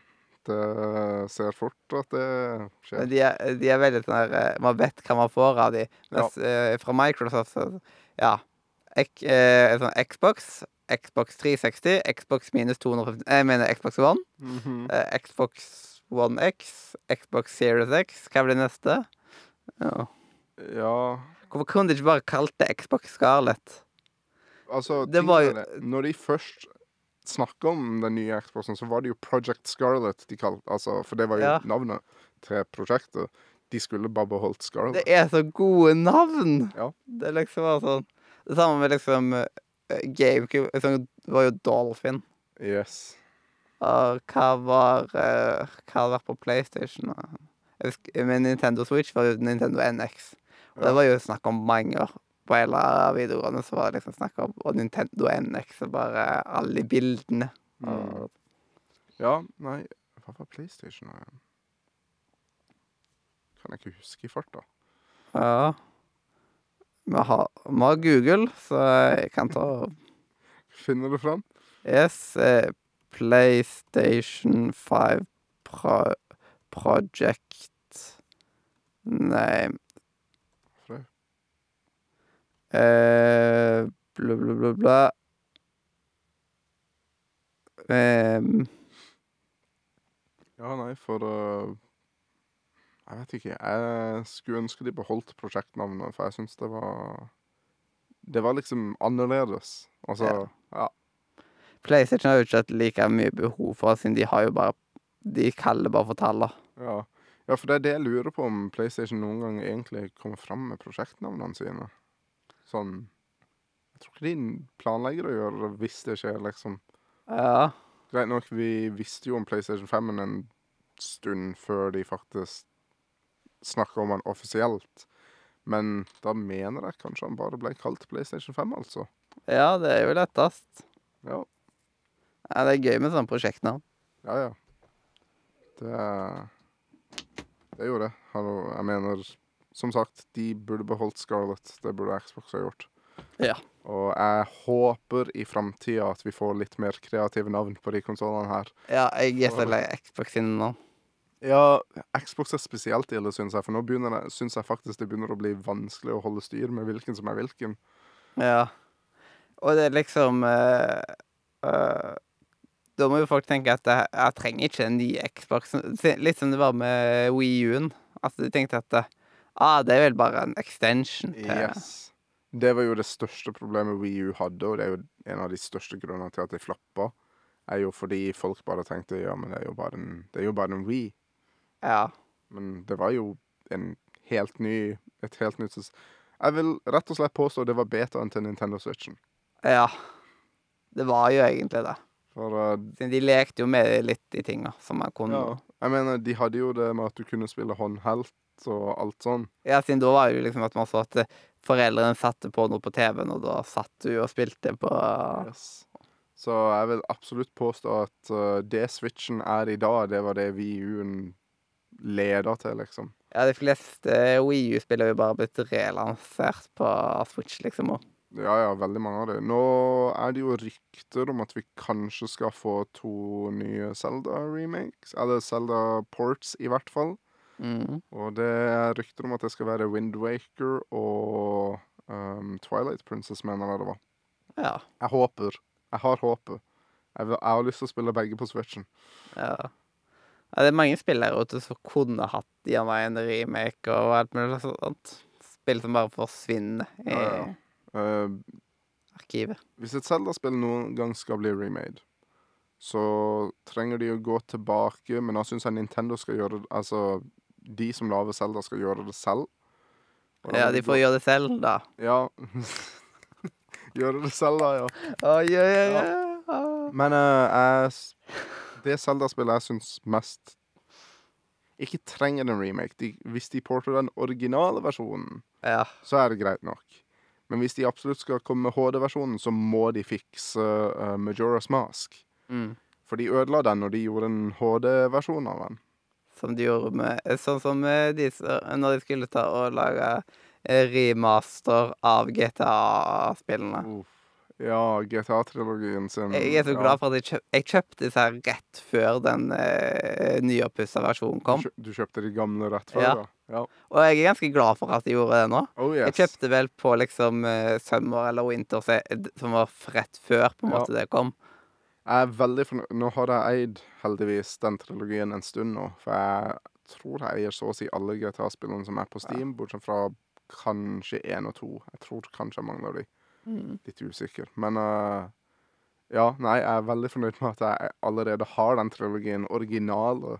Det ser fort at det skjer. Men de er, de er veldig sånn der eh, Man vet hva man får av de. Mens Uh, fra Microsoft så Ja. Ek, uh, sånn Xbox, Xbox 360, Xbox minus 250 Jeg mener Xbox One. Mhm. eh, Xbox One X, Xbox Series X. Hva blir neste? Ja. Ja Hvorfor kunne de ikke bare kalt det Xbox Scarlett? Altså, Det var jo- Når de først snakker om den nye Xboxen, så var det jo Project Scarlett de kalte altså, For det var jo Ja. navnet til prosjektet. De skulle bare beholdt Scarlett. Det er så gode navn! Ja. Det liksom var sånn Det samme med liksom eh, GameCube. jeg var jo Dolphin. Yes. Og hva var uh, Hva hadde vært på PlayStation? med Nintendo Switch var jo Nintendo NX. Og det var jo snakk om mange år. På hele videoene så var det liksom snakk om Og Nintendo NX og bare alle bildene. Mm. Ja, nei Hva var PlayStation kan jeg ikke huske i farta. Ja. Vi har, vi har Google, så jeg kan ta Finner det fram? Yes, eh, PlayStation 5 Pro Project Nei eh, Bla, bla, bla, bla. Em, Ja, nei, for øh, Jeg vet ikke. Jeg skulle ønske de beholdt prosjektnavnet, for jeg syns det var Det var liksom annerledes. Altså Ja. ja. PlayStation har jo ikke hatt like mye behov for siden de har jo bare De kaller bare for tallene. Ja. ja, for det er det jeg lurer på, om PlayStation noen gang egentlig kommer fram med prosjektnavnene sine. Sånn Jeg tror ikke de planlegger å gjøre det hvis det skjer, liksom. Ja. Greit nok, vi visste jo om PlayStation 5 en stund før de faktisk snakka om den offisielt. Men da mener jeg kanskje han bare ble kalt PlayStation 5, altså. ja, det er jo lettest. Ja, Ja, det er gøy med sånne prosjektnavn. ja. ja. Det er Det er jo det. Jeg mener Som sagt, de burde beholdt Scarlett. Det burde Xbox ha gjort. Ja. Og jeg håper i framtida at vi får litt mer kreative navn på de konsollene her. Ja, jeg er så lei Xbox sine nå. Ja, Xbox er spesielt ille, syns jeg. For nå begynner det, synes jeg faktisk det begynner å bli vanskelig å holde styr med hvilken som er hvilken. Ja. Og det er liksom eh, eh, Da må jo folk tenke at jeg, jeg trenger ikke en ny Xbox. Litt som det var med Wii U-en. Altså, de tenkte at ah, det er vel bare en extension til Yes. Det var jo det største problemet Wii U hadde, og det er jo en av de største grunnene til at de flappa. Er jo fordi folk bare tenkte ja, men det er jo bare en, det er jo bare en Wii. Ja. Men det var jo en helt ny et helt nytt Jeg vil rett og slett påstå det var betaen til Nintendo Switchen. Ja. Det var jo egentlig det. For uh, de lekte jo med litt i tinga som man kunne. ja, jeg mener, de hadde jo det med at du kunne spille håndhelt og alt sånn. Ja, siden da var det jo liksom at man så at eh, foreldrene satte på noe på TV-en, og da satt du og spilte på Yes. Så jeg vil absolutt påstå at uh, det Switchen er i dag, det var det Wii U-en til, liksom. Ja, de fleste Wii U-spill er jo bare blitt relansert på Switch, liksom. Og. Ja, ja, veldig mange av det. Nå er det jo rykter om at vi kanskje skal få to nye Zelda-remakes. Eller Zelda-ports, i hvert fall. Mm. Og det er rykter om at det skal være Wind Waker og um, Twilight Princess, mener jeg det var. Ja. Jeg håper. Jeg har håpet. Jeg, jeg har lyst til å spille begge på Switchen. ja. Ja, det er mange spill der ute som kunne hatt gjerne en remake og alt mulig sånt. Spill som bare forsvinner i Ja, ja. Uh, arkivet. hvis et Zelda-spill noen gang skal bli remade, så trenger de å gå tilbake, men da syns jeg Nintendo skal gjøre det Altså, de som lager Zelda, skal gjøre det selv. Ja, de får gå- gjøre det selv, da. Ja. (laughs) gjøre det selv, da, ja. Oi, yeah, yeah, Ja. Men uh, jeg Det Zelda-spillet jeg syns mest ikke trenger en remake. De, hvis de porter den originale versjonen, Ja. så er det greit nok. Men hvis de absolutt skal komme med HD-versjonen, så må de fikse uh, Majora's Mask. Mm. For de ødela den når de gjorde en HD-versjon av den. Som de gjorde med Sånn som de, når de skulle ta og lage eh, remaster av GTA-spillene. Uff. Ja, GTA-trilogien sin. Jeg er så glad for at jeg, kjøp, jeg kjøpte disse her rett før den eh, nyoppussa versjonen kom. Du, kjø du kjøpte de gamle rett før, Ja. ja? Og jeg er ganske glad for at de gjorde det nå. Oh yes. Jeg kjøpte vel på liksom eh, Summer eller Winter, som var rett før på en Ja. måte det kom. Jeg er veldig fornøyd. Nå har jeg eid heldigvis den trilogien en stund nå. For jeg tror jeg eier så å si alle GTA-spillene som er på Steam, bortsett fra kanskje én og to. Jeg tror kanskje jeg mangler de. Mm. Litt usikker. Men uh, ja, nei, jeg er veldig fornøyd med at jeg allerede har den trilogien originale.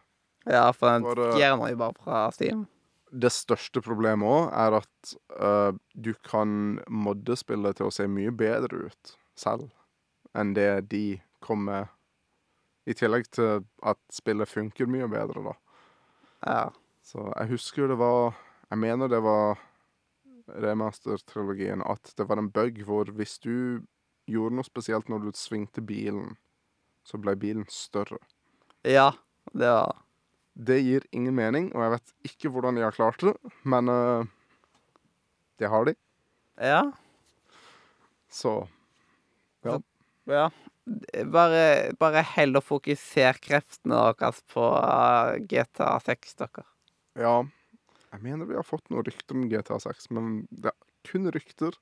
Ja, for den fjerner jo bare fra Steam. Det største problemet òg er at uh, du kan modde spillet til å se mye bedre ut selv enn det de kom med. I tillegg til at spillet funker mye bedre, da. Ja. Så jeg husker det var Jeg mener det var remaster-trilogien at det var en bug hvor hvis du gjorde noe spesielt når du svingte bilen, så ble bilen større. ja, det var Det gir ingen mening, og jeg vet ikke hvordan de har klart det, men uh, det har de. Ja. Så ja. Bare, bare heller fokuser kreftene deres på eh, GTA 6, dere. ja. Jeg mener vi har fått noen rykter om GTA 6, men det er kun rykter.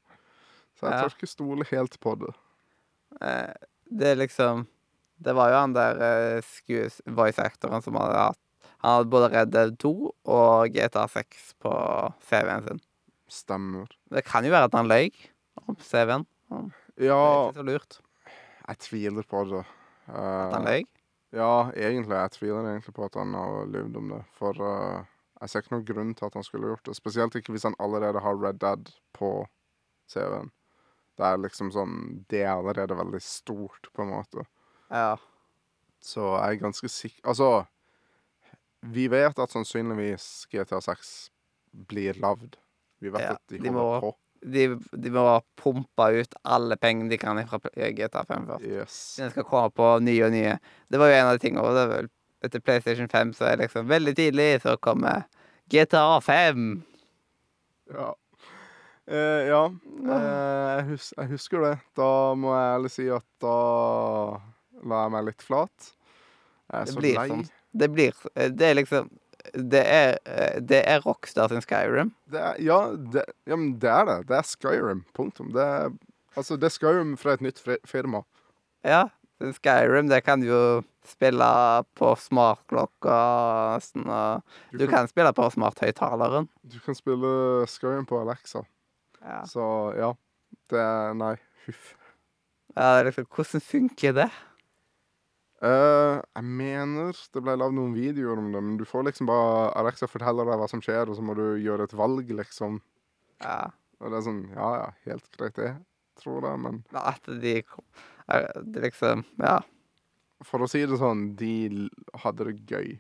Så jeg Ja. tør ikke stole helt på det. Eh, det er liksom Det var jo han der eh, skues- voice-actoren som hadde hatt Han hadde både Red Dead 2 og GTA 6 på CV-en sin. Stemmer. Det kan jo være at han løy om CV-en. Det er Ja, ikke så lurt jeg tviler på det. at han Eh, løy. ja, egentlig. Jeg tviler egentlig på at han har løyet om det. For eh, jeg ser ikke noen grunn til at han skulle gjort det. Spesielt ikke hvis han allerede har Red Dead på CV-en. Det er liksom sånn Det er allerede veldig stort, på en måte. Ja. Så jeg er ganske sikker Altså, vi vet at sannsynligvis GTA 6 blir lagd. Vi vet Ja, at de de holder må- på. De, de må pumpe ut alle pengene de kan fra GTA 5 først. Yes. De skal komme på nye og nye. Det var jo en av de tingene. Det er vel etter PlayStation 5 så er det liksom veldig tidlig så kommer GTA 5. Ja. Eh, ja. Eh, jeg, hus jeg husker det. Da må jeg ærlig si at da la jeg meg litt flat. Jeg er Det så blir lei. sånn. Det blir Det er liksom Det er, eh, det er Rockstar sin Skyrim. Det er, ja, det, ja, men det er det. Det er Skyrim. Punktum. Det er, altså, det er Skyrim fra et nytt firma. Ja. Skyrim, det kan jo spille på smartklokka sånn, Du, du kan, spille på smarthøyttaleren. du kan spille Skyrim på Alexa. Ja. Så ja. Det er Nei, huff. ja, liksom Hvordan funker det? Uh, jeg mener det ble lagd noen videoer om det, men du får liksom bare Alexa forteller deg hva som skjer, og så må du gjøre et valg, liksom. Ja. Og det er sånn Ja, ja, helt greit, det, tror jeg, men At de Det liksom Ja. For å si det sånn, de hadde det gøy.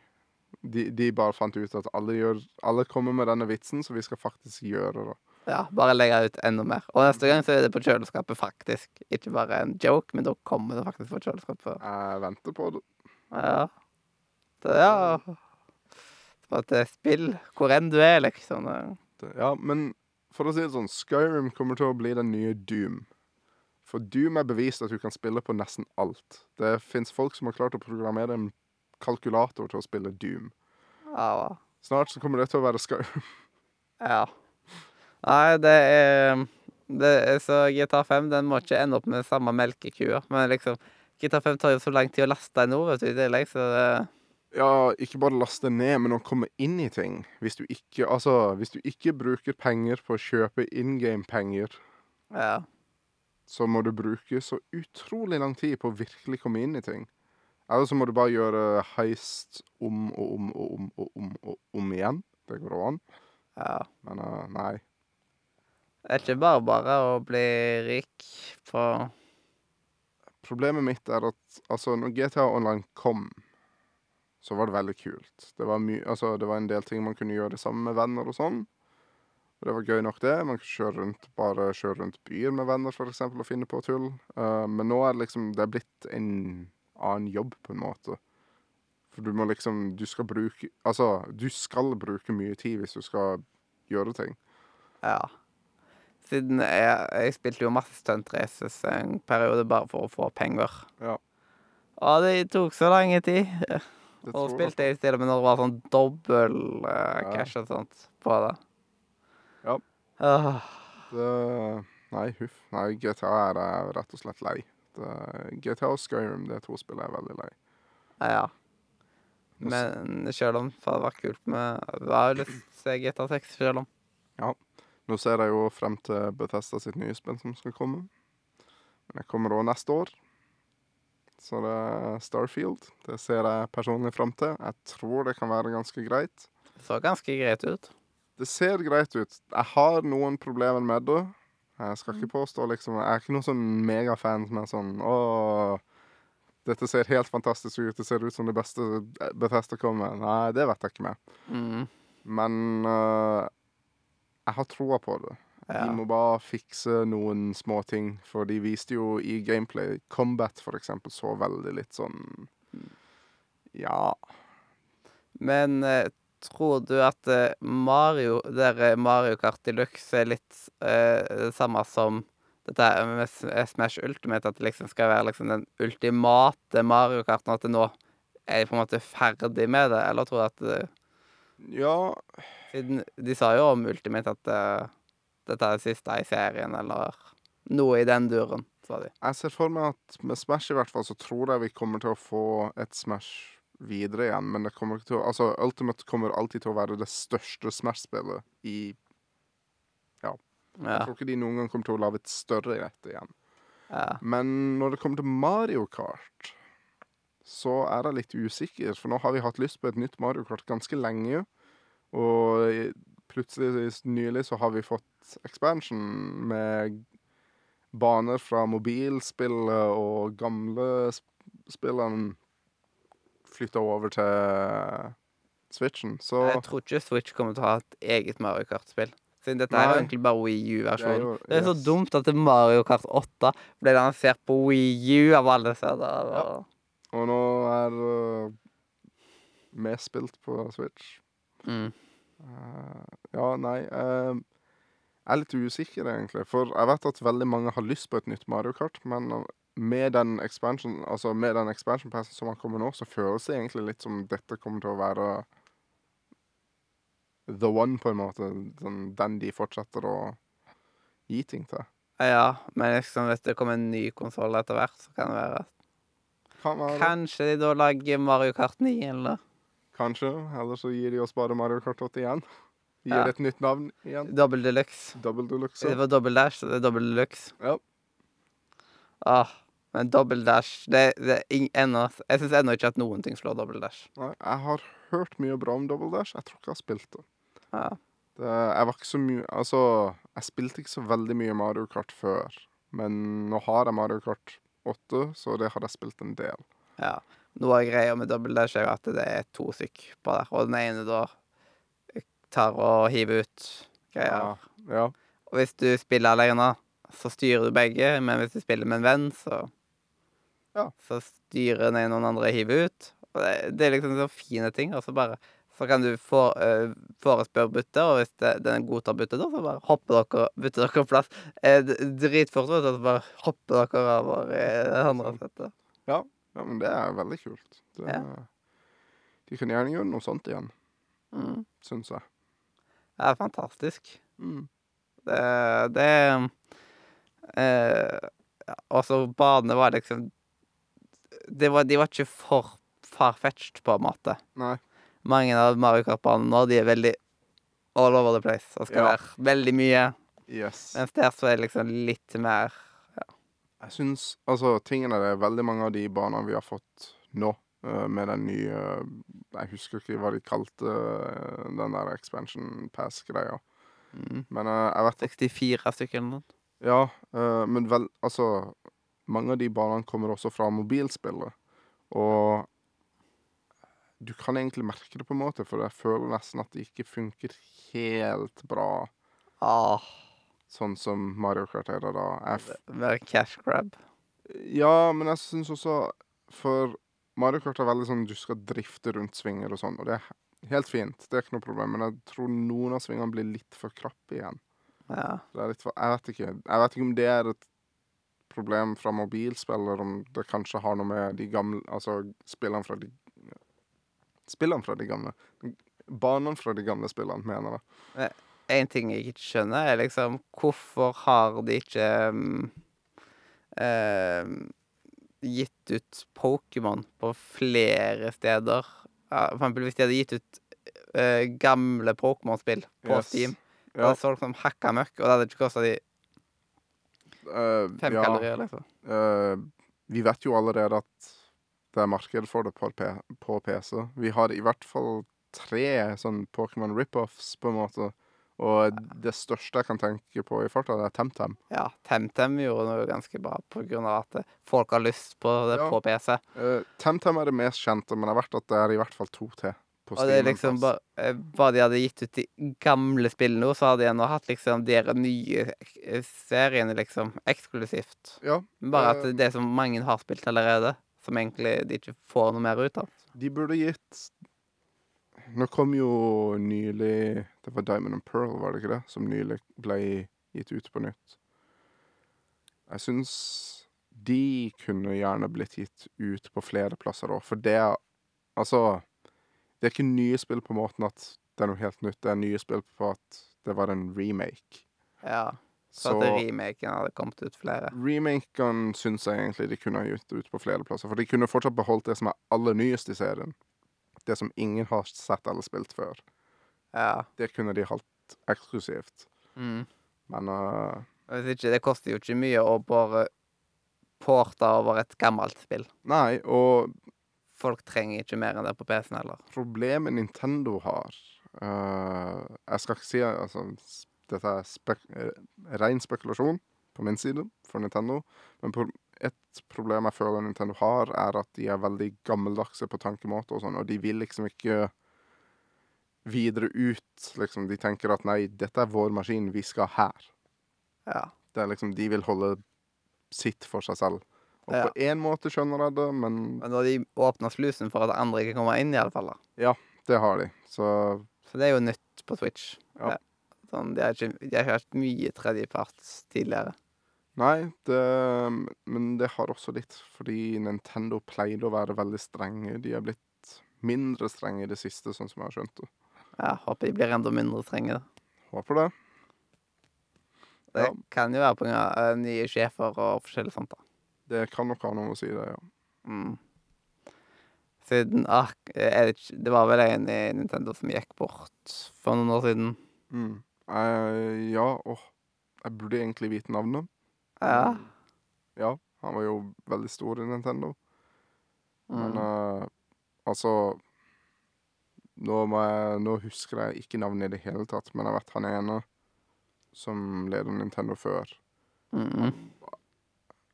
De, de bare fant ut at alle, gjør, alle kommer med denne vitsen, så vi skal faktisk gjøre det. Ja, bare legge ut enda mer. Og neste gang så er det på kjøleskapet, faktisk. Ikke bare en joke, men da kommer det faktisk på kjøleskapet. Jeg venter på det. Ja. Så ja det er spill hvor enn du er, liksom. Ja, men for å si det sånn, Skyrim kommer til å bli den nye Doom. For Doom er bevist at du kan spille på nesten alt. Det fins folk som har klart å programmere en kalkulator til å spille Doom. Ja. Snart så kommer det til å være Skyrim. (laughs) ja. Nei, det er det er Så GTA 5 den må ikke ende opp med samme melkekua. Men liksom GTA 5 tar jo så lang tid å laste nå, vet du, i tillegg, så det Ja, ikke bare laste ned, men å komme inn i ting. Hvis du ikke, altså, hvis du ikke bruker penger på å kjøpe in game-penger, Ja. Så må du bruke så utrolig lang tid på å virkelig komme inn i ting. Eller så må du bare gjøre heist om og om og om og om og om igjen. Det går an. ja. Men uh, nei. Det er ikke bare bare å bli rik på Problemet mitt er at altså, når GTA Online kom, så var det veldig kult. Det var, altså, det var en del ting man kunne gjøre sammen med venner og sånn. Og det var gøy nok, det. Man kan kjøre rundt, bare kjøre rundt byer med venner, for eksempel, og finne på tull. Uh, men nå er det liksom Det er blitt en annen jobb, på en måte. For du må liksom Du skal bruke Altså, du skal bruke mye tid hvis du skal gjøre ting. Ja. Siden jeg, jeg spilte jo masse stunt races en periode bare for å få penger. Ja. Og det tok så lang tid. Og spilte jeg i stedet med når det var sånn dobbel Ja. cash og sånt på det. Ja. Åh, Det, nei, huff. Nei, GTA er jeg rett og slett lei. Det, GTA og Skyrim det er to spillet, er veldig lei. ja. Men selv om det hadde vært kult med Jeg har jo se GTA 6 selv om. Ja. Nå ser jeg jo frem til Bethesda sitt nye spill som skal komme. Men det kommer òg neste år. Så det er Starfield. Det ser jeg personlig frem til. Jeg tror det kan være ganske greit. Det så ganske greit ut. Det ser greit ut. Jeg har noen problemer med det. Jeg skal ikke påstå liksom Jeg er ikke noen sånn megafan som er sånn Å, dette ser helt fantastisk ut. Det ser ut som det beste Bethesda kommer med. Nei, det vet jeg ikke med. Mm. Men uh, jeg har troa på det. Ja. De må bare fikse noen små ting, for de viste jo i gameplay Combat, for eksempel, så veldig litt sånn Ja. Men eh, tror du at eh, Mario der eh, Mario Kart Deluxe er litt eh, det samme som dette her med S- eh, Smash Ultimate, at det liksom skal være liksom den ultimate Mario Karten, at det nå er de på en måte ferdig med det, eller tror du at eh, Ja, Siden de sa jo om Ultimate at eh, dette er det siste i serien, eller noe i den duren, sa de. jeg ser for meg at med Smash i hvert fall, så tror jeg vi kommer til å få et Smash videre igjen. Men det kommer ikke til å Altså, Ultimate kommer alltid til å være det største Smash-spillet i Ja. Jeg tror ikke de noen gang kommer til å lage et større rett igjen. ja. Men når det kommer til Mario Kart, så er jeg litt usikker. For nå har vi hatt lyst på et nytt Mario Kart ganske lenge. Og plutselig nylig så har vi fått expansion med baner fra mobilspillet og gamle sp- spillene flytta over til Switchen. Så Jeg tror ikke Switch kommer til å ha et eget Mario Kart-spill. Siden dette er jo egentlig bare Wii U-versjonen. jo- Det er så dumt at Mario Kart 8 ble lansert på Wii U av alle steder. og- Og nå er uh, medspilt på Switch. Mm. Uh, ja, nei uh, Jeg er litt usikker, egentlig. For jeg vet at veldig mange har lyst på et nytt Mario Kart, men uh, med den expansion Altså med den expansion passen som har kommet nå, så føles det egentlig litt som dette kommer til å være the one, på en måte. Den, den de fortsetter å gi ting til. Ja, men liksom hvis det kommer en ny konsoll etter hvert, så kan det være at Kan være. Kanskje de da lager Mario Kart 9, eller Kanskje. Eller så gir de oss bare Mario Kart 8 igjen. Gir Ja. et nytt navn igjen. Double Deluxe. Double Deluxe. Det var Double Dash, så det er Double Deluxe. Ja. Ah, men Double Dash det, det ennå Jeg syns ennå ikke at noen ting slår Double Dash. Nei, jeg har hørt mye bra om Double Dash. Jeg tror ikke jeg har spilt det. Ja. det. Jeg var ikke så mye Altså, jeg spilte ikke så veldig mye Mario Kart før. Men nå har jeg Mario Kart 8, så det har jeg spilt en del. ja. Noe av greia med Double Dash er jo at det er to stykk på der, og den ene da tar og hiver ut greier. Ja. Og hvis du spiller alene, så styrer du begge, men hvis du spiller med en venn, så Ja. Så styrer den ene og den andre hiver ut. Og det, det er liksom så fine ting, og så bare Så kan du få, uh, forespørre bytte, og hvis det, den godtar bytte, da, så bare hopper dere bytter dere plass. Eh, dritfort, vet du, så bare hopper dere over i det andre settet. ja, men det er veldig kult. Det, Ja. De kan gjerne gjøre noe sånt igjen, Mm. syns jeg. Det er fantastisk. Mm. Det, det eh, ja, Også banene var liksom det var, De var ikke for farfetched, på en måte. Nei. Mange av Mario Kart-banene nå, de er veldig all over the place. Og skal Ja. være veldig mye. Yes. Mens der så er det liksom litt mer ja. Jeg syns Altså, tingen er det veldig mange av de banene vi har fått nå, eh, med den nye Jeg husker ikke hva de kalte eh, den der expansion pass-greia. mm, Men eh, jeg vet 64 stykker eller noe. Ja, eh, men vel Altså, mange av de banene kommer også fra mobilspillet. Og du kan egentlig merke det på en måte, for jeg føler nesten at det ikke funker helt bra Ah, sånn som Mario Kart er det da. Jeg mer cash grab. ja, men jeg syns også For Mario Kart er veldig sånn du skal drifte rundt svinger og sånn, og det er helt fint. Det er ikke noe problem, men jeg tror noen av svingene blir litt for krappe igjen. Ja. Det er litt for, jeg vet ikke. Jeg vet ikke om det er et problem fra mobilspill, eller om det kanskje har noe med de gamle Altså spillene fra de Spillene fra de gamle. Banene fra de gamle spillene, mener jeg. En ting jeg ikke skjønner, er liksom Hvorfor har de ikke um, uh, gitt ut Pokémon på flere steder? Ja, for eksempel hvis de hadde gitt ut uh, gamle Pokémon-spill på Yes. Steam. Ja. hadde folk som hakka møkk, og det hadde ikke kosta de eh, fem ja, kalorier, liksom. Uh, vi vet jo allerede at det er marked for det på, på PC. Vi har i hvert fall tre sånn Pokémon rip-offs, på en måte. Og det største jeg kan tenke på i farta, det er TemTem. Ja, TemTem gjorde noe ganske bra av at eh, folk har lyst på det Ja. på PC. Uh, TemTem er det mest kjente, men jeg vet at det er i hvert fall to til. Og det er liksom plass. bare Bare de hadde gitt ut de gamle spillene Og så hadde de ennå hatt liksom de nye eh, seriene, liksom, eksklusivt. Ja, Bare at eh, det som mange har spilt allerede, som egentlig de ikke får noe mer ut av. De burde gitt Nå kom jo nylig Det var Diamond and Pearl, var det ikke det? Som nylig ble gitt ut på nytt. Jeg syns de kunne gjerne blitt gitt ut på flere plasser da. for det Altså, det er ikke nye spill på måten at det er noe helt nytt. Det er nye spill på at det var en remake. Ja. Så Så at remaken hadde kommet ut flere. remaken syns jeg egentlig de kunne ha gitt ut på flere plasser. For de kunne fortsatt beholdt det som er aller nyest i serien. Det som ingen har sett eller spilt før. Ja. Det kunne de holdt eksklusivt. Mm. Men øh, Hvis ikke, det koster jo ikke mye å bare porte over et gammelt spill. Nei, og Folk trenger ikke mer enn det på PC-en heller. problemet Nintendo har uh, Jeg skal ikke si altså, Dette er spek eh, ren spekulasjon på min side for Nintendo. Men et problem jeg føler Nintendo har, er at de er veldig gammeldagse på tankemåte og sånn, og de vil liksom ikke videre ut. Liksom, de tenker at nei, dette er vår maskin, vi skal her. Ja. Det er liksom, De vil holde sitt for seg selv. Og Ja. på én måte skjønner jeg det, men Men da de åpner slusen for at andre ikke kommer inn, i alle fall, da. det har de. Så Så det er jo nytt på Twitch. Ja. Sånn, de har ikke de har ikke hatt mye tredjeparts tidligere. Nei, det Men det har også litt fordi Nintendo pleide å være veldig strenge. De er blitt mindre strenge i det siste, sånn som jeg har skjønt det. Ja, Håper de blir enda mindre strenge. da. Håper det. Det Ja. kan jo være av eh, nye sjefer og forskjellig sånt. da. Det kan nok ha noe å si, det, ja. Mm. Siden ah, er det, det var vel en i Nintendo som gikk bort for noen år siden. Mm. Eh, ja, åh. Jeg burde egentlig vite navnet. Ja. Ja, han var jo veldig stor i Nintendo. Men Mm. eh, altså nå, jeg, nå husker jeg ikke navnet i det hele tatt, men jeg vet han ene som leder Nintendo før. Mm.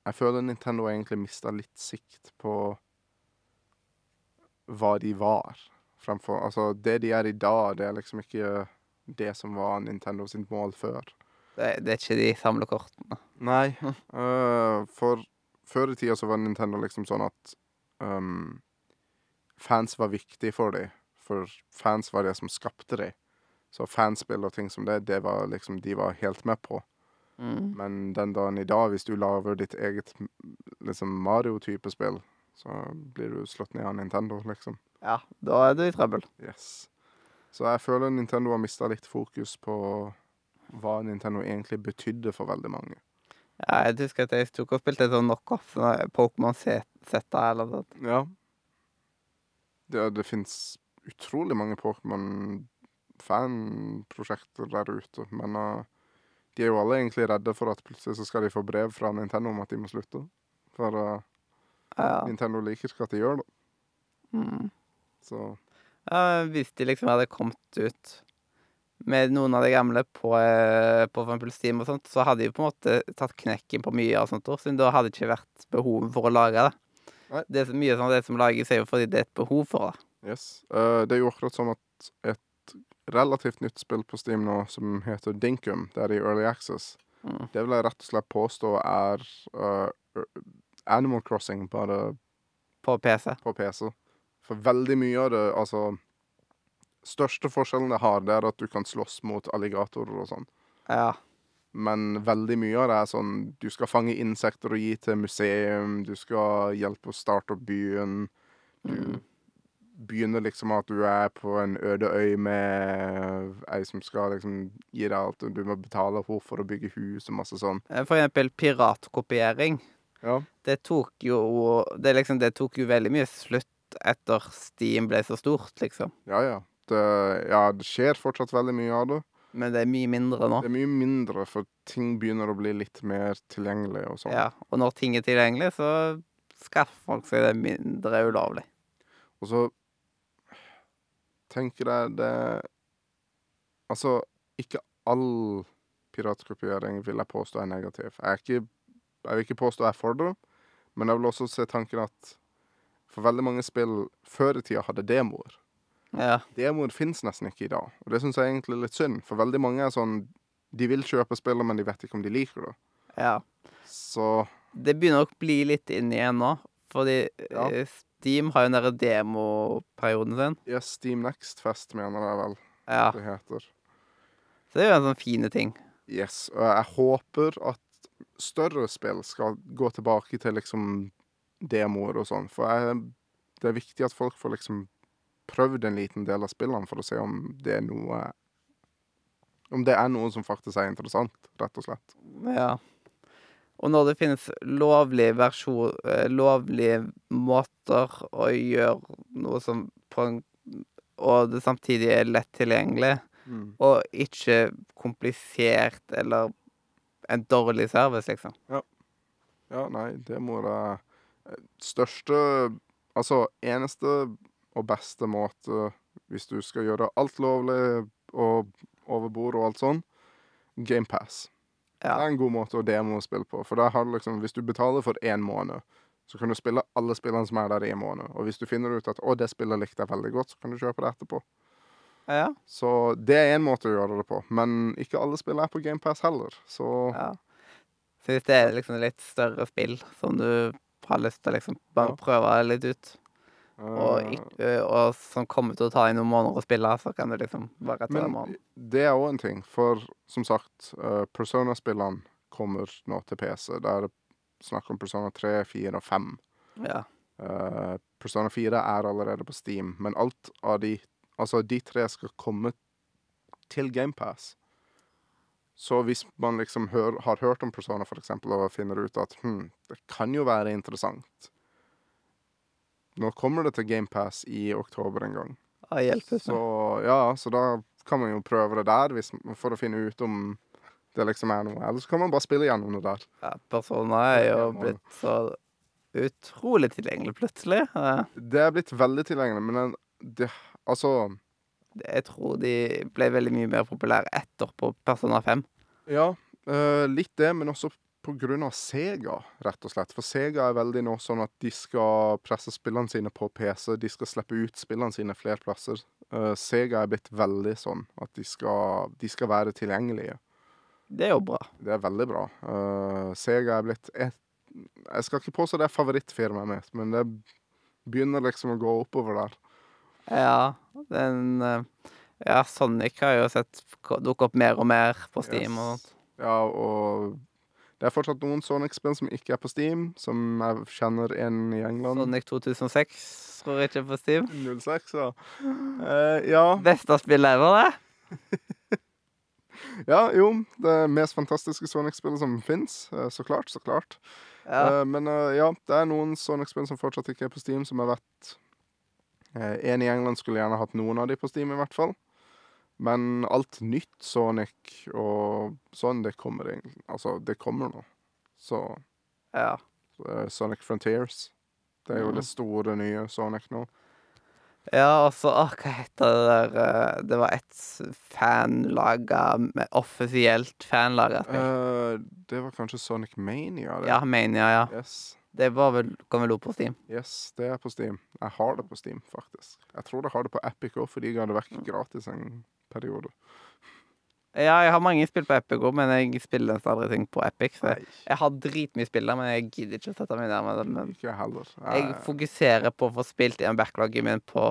Jeg føler Nintendo egentlig mista litt sikt på hva de var, fremfor Altså, det de er i dag, det er liksom ikke det som var Nintendo sitt mål før. Det, det er ikke de samlekortene. Nei. Uh, (laughs) for før i tida så var Nintendo liksom sånn at um, fans var viktig for dem. For fans var det som skapte dem. Så fanspill og ting som det, det var liksom de var helt med på. Mm. Men den dagen i dag, hvis du lager ditt eget liksom Mario-type spill, så blir du slått ned av Nintendo, liksom. Ja, da er du i trøbbel. Yes. Så jeg føler Nintendo har mista litt fokus på hva Nintendo egentlig betydde for veldig mange. Ja, jeg husker at jeg tok og spilte et sånn knockoff, sånn Pokémon Z- Z eller noe sånt. Ja. Det, det fins utrolig mange Pokémon-fanprosjekter der ute, men uh, de er jo alle egentlig redde for at plutselig så skal de få brev fra Nintendo om at de må slutte. For uh, Ja. Nintendo liker ikke at de gjør det. Mm. Så Ja, hvis de liksom hadde kommet ut med noen av de gamle på, eh, på Steam og sånt, så hadde de på en måte tatt knekken på mye av sånt, siden da hadde det ikke vært behov for å lage det. Nei. Det er så mye sånn det som lages, er jo fordi det er et behov for det. yes. Uh, det er jo akkurat som at et relativt nytt spill på Steam nå som heter Dinkum, det er i Early Access, Mm. det vil jeg rett og slett påstå er uh, Animal Crossing, bare På PC. på PC. For veldig mye av det, altså Største forskjellen det har, det er at du kan slåss mot alligatorer og sånn. Ja. Men veldig mye av det er sånn Du skal fange insekter og gi til museum, du skal hjelpe å starte opp byen. Du Mm. Begynner liksom at du er på en øde øy med ei som skal liksom gi deg alt, og du må betale henne for å bygge hus og masse sånn. Eh, For eksempel piratkopiering. Ja. Det tok jo det, liksom, det tok jo veldig mye slutt etter Steam ble så stort, liksom. Ja, ja. Det, ja, det skjer fortsatt veldig mye av det. Men det er mye mindre nå. Det er mye mindre, for ting begynner å bli litt mer tilgjengelig og sånn. Ja, og når ting er tilgjengelig, så skaffer folk seg det mindre ulovlig. Og så tenker jeg det Altså, ikke all piratkopiering vil jeg påstå er negativ. Jeg, er ikke, jeg vil ikke påstå jeg er for det, men jeg vil også se tanken at for veldig mange spill før i tida hadde demoer. Ja. Demoer fins nesten ikke i dag, og det syns jeg egentlig er litt synd. For veldig mange er sånn De vil kjøpe spillet, men de vet ikke om de liker det. ja. Så Det begynner å bli litt inn igjen nå, fordi Ja. Steam har jo den derre demoperioden sin. Ja, Steam Next Fest, mener jeg vel Ja. det heter. Så det er jo en sånn fine ting. Yes, og jeg håper at større spill skal gå tilbake til liksom demoer og sånn, for jeg, det er viktig at folk får liksom prøvd en liten del av spillene for å se om det er noe Om det er noe som faktisk er interessant, rett og slett. Ja. Og når det finnes lovlige versjon, eh, lovlige måter å gjøre noe som på en Og det samtidig er lett tilgjengelig, og ikke komplisert eller en dårlig service, liksom. Ja, nei, det må da Største Altså, eneste og beste måte hvis du skal gjøre alt lovlig og over bordet og alt sånn, GamePass. Det er en god måte å demospille på. For da har du liksom, hvis du betaler for én måned, så kan du spille alle spillene som er der i en måned. Og hvis du finner ut at 'å, det spillet likte jeg veldig godt', så kan du kjøpe det etterpå. Ja. Så det er én måte å gjøre det på. Men ikke alle spill er på GamePass heller. Så ja. Så hvis det er liksom litt større spill som du har lyst til å liksom bare Ja. prøve litt ut, og, eh, og som kommer til å ta i noen måneder å spille, så kan du liksom bare etter en måned. det er òg en ting, for som sagt, uh, Persona-spillene kommer nå til PC. Det er snakk om Persona 3, 4 og 5. Ja. Eh, Persona 4 er allerede på Steam, men alt av de Altså, de tre skal komme til GamePass. Så hvis man liksom hør, har hørt om Persona, for eksempel, og finner ut at hm, det kan jo være interessant Nå kommer det til GamePass i oktober en gang. Ja, hjelpes Så ja, så da kan man jo prøve det der hvis, for å finne ut om det liksom er noe. Eller så kan man bare spille gjennom det der. Ja, Persona er jo blitt så utrolig tilgjengelig plutselig. Ja. Det er blitt veldig tilgjengelig, men det Altså Jeg tror de ble veldig mye mer populære etter på Persona 5. Ja, eh, litt det, men også av Sega, rett og slett. For Sega er veldig nå sånn at de skal presse spillene sine på PC. De skal slippe ut spillene sine flere plasser. Uh, Sega er blitt veldig sånn at de skal, de skal være tilgjengelige. Det er jo bra. Det er veldig bra. Uh, Sega er blitt et Jeg skal ikke påstå det er favorittfirmaet mitt, men det begynner liksom å gå oppover der. Ja, den eh, Ja, Sonic har jo sett dukke opp mer og mer på Steam og sånt. Ja, og det er fortsatt noen Sonic-spill som ikke er på Steam, som jeg kjenner en i England. Sonic 2006 tror jeg ikke er på Steam. 06, ja. Uh, ja. Beste spillet ever, det. (laughs) Ja, jo. Det mest fantastiske Sonic-spillet som fins. Så klart, så klart. Ja. Uh, men uh, ja, det er noen Sonic-spill som fortsatt ikke er på Steam, som jeg vet eh, En i England skulle gjerne hatt noen av de på Steam, i hvert fall. Men alt nytt Sonic og sånn, det kommer egentlig Altså, det kommer nå. Så ja. eh, Sonic Frontiers. Det er jo det store nye Sonic nå. Ja, og så Åh, hva heter det der eh, Det var et fanlaga Offisielt fanlaga spill. Eh, det var kanskje Sonic Mania? Det. Ja, Mania, ja. Yes. Det var vel kom vel opp på Steam. yes, det er på Steam. Jeg har det på Steam, faktisk. Jeg tror jeg har det på Epic òg, fordi jeg hadde vært gratis en periode. Ja, jeg har mange spill på Epic òg, men jeg spiller nesten aldri ting på Epic. Så jeg, jeg har dritmye spill der, men jeg gidder ikke å sette meg ned med det. Men ikke heller. jeg fokuserer på å få spilt igjen backloggen min på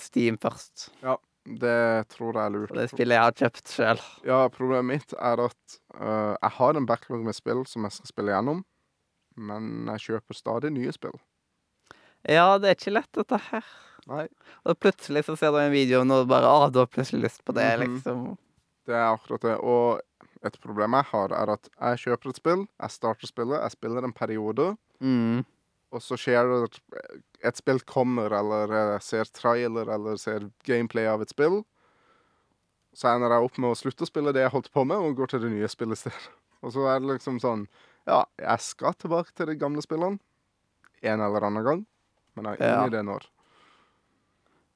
Steam først. Ja, det tror jeg er lurt. Og det spillet jeg har kjøpt sjøl. Ja, problemet mitt er at uh, jeg har en backlog med spill som jeg skal spille gjennom, men jeg kjøper stadig nye spill. Ja, det er ikke lett, dette her. Nei. Og plutselig så ser du en video, og bare Å, du har plutselig lyst på det, Mhm. liksom. Det er akkurat det. Og et problem jeg har, er at jeg kjøper et spill, jeg starter spillet, jeg spiller en periode, Mm. og så skjer det Et spill kommer, eller jeg ser trailer, eller ser gameplay av et spill. Så ender jeg opp med å slutte å spille det jeg holdt på med, og går til det nye spillet i stedet. (laughs) Og så er det liksom sånn Ja, jeg skal tilbake til de gamle spillene en eller annen gang, men jeg er inne Ja. det når.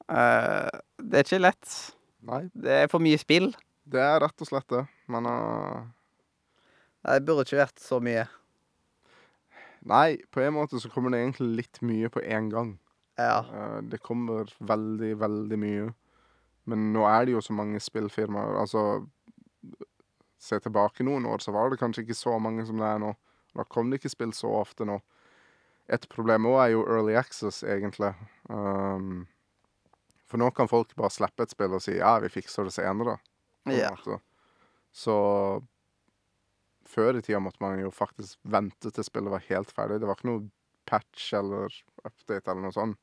Eh, det er ikke lett. Nei, Det er for mye spill. det er rett og slett det. Men uh, Nei, Det burde ikke vært så mye. Nei, på en måte så kommer det egentlig litt mye på én gang. Ja. Uh, det kommer veldig, veldig mye. Men nå er det jo så mange spillfirmaer. Altså Se tilbake noen år, så var det kanskje ikke så mange som det er nå. Da kom det ikke spill så ofte nå. Et problem òg er jo early access, egentlig. Um, for nå kan folk bare slippe et spill og si 'ja, vi fikser det senere'. Ja. måte. Så før i tida måtte man jo faktisk vente til spillet var helt ferdig. Det var ikke noe patch eller update eller noe sånt.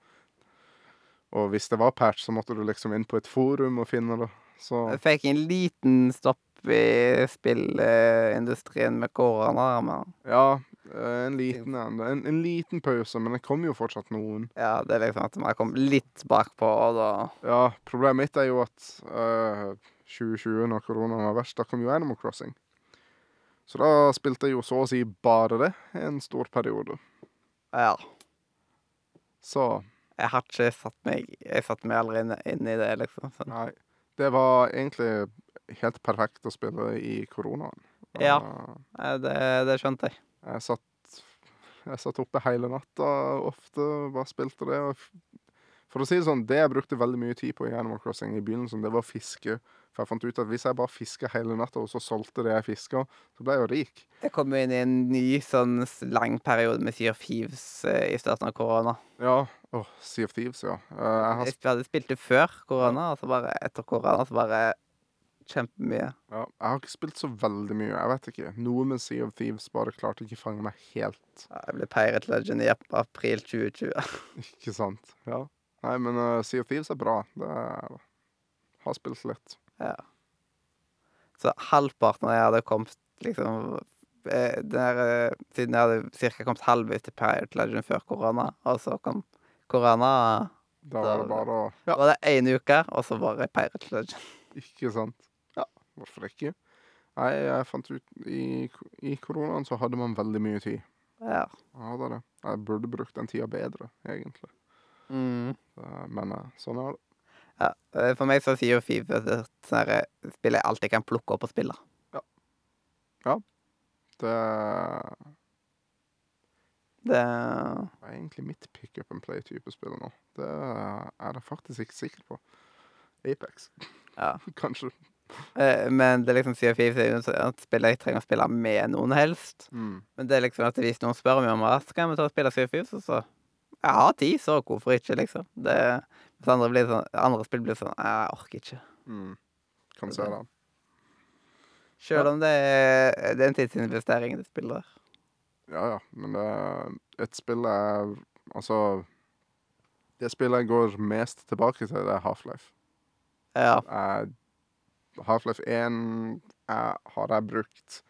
Og hvis det var patch, så måtte du liksom inn på et forum og finne det. Så Jeg fikk en liten stopp i spillindustrien med korona, men ja, en liten en. En, en liten pause, men det kom jo fortsatt noen. ja, det er liksom at man kom litt bakpå, og da Ja, problemet mitt er jo at uh, 2020, når koronaen var verst, da kom jo Animal Crossing. Så da spilte jeg jo så å si bare det en stor periode. Ja. Så Jeg har ikke satt meg Jeg satte meg aldri inn, inn i det, liksom. Så. nei. Det var egentlig helt perfekt å spille i koronaen. Ja. Eh, Eh, Det, det skjønte jeg. Jeg satt, jeg satt oppe hele natta ofte og bare spilte det. For å si det sånn, det jeg brukte veldig mye tid på i Animal Crossing i begynnelsen, det var å fiske. For jeg fant ut at hvis jeg bare fiska hele natta, og så solgte det jeg fiska, så ble jeg jo rik. Det kom jo inn i en ny sånn lang periode med Sea of Thieves eh, i starten av korona. Ja. Åh, Sea of Thieves, ja. Eh, jeg har, Jeg hadde spilt det før korona, og så bare etter korona så bare kjempemye. ja, jeg har ikke spilt så veldig mye. Jeg vet ikke. Noe med Sea of Thieves bare klarte ikke fange meg helt. Ja, Jeg ble Pirate Legend i april 2020. (laughs) Ikke sant? Ja. Nei, men uh, Sea of Thieves er bra. Det er, har spilt litt. Ja. Så halvparten av jeg hadde kommet liksom eh, der, eh, Siden jeg hadde cirka kommet halvveis til Pirate Legend før korona, og så kom korona Da var det bare å Ja, var det én uke, og så var det Pirate Legend. ikke sant? Ja, hvorfor ikke? Nei, jeg fant ut i, I koronaen så hadde man veldig mye tid. Ja. Jeg hadde det. Jeg burde brukt den tida bedre, egentlig. Mm. Så, Men eh, sånn er det. ja. eh, For meg så sier jo Fifa sånn eh, spill jeg alltid kan plukke opp og spille. Det Det er egentlig mitt pick up and play-type spill nå. Det er jeg faktisk ikke sikker på. Apex, Ja. (laughs) kanskje. Eh, Men det er liksom Sea of Thieves er jo et spill jeg trenger å spille med noen helst. Mm. Men det er liksom at hvis noen spør meg om hva skal vi ta og spille Sea of Thieves, og så Jeg har tid, så hvorfor ikke, liksom. Det, hvis andre, blir sånn, andre spill blir sånn Jeg orker ikke. Mm. Kan se det. Selv om det er, det er en tidsinvestering, det spillet der. Ja, ja, men det et spill er Altså Det spillet jeg går mest tilbake til, det er Half-Life. Ja. Jeg- Half-Life 1 jeg, har jeg brukt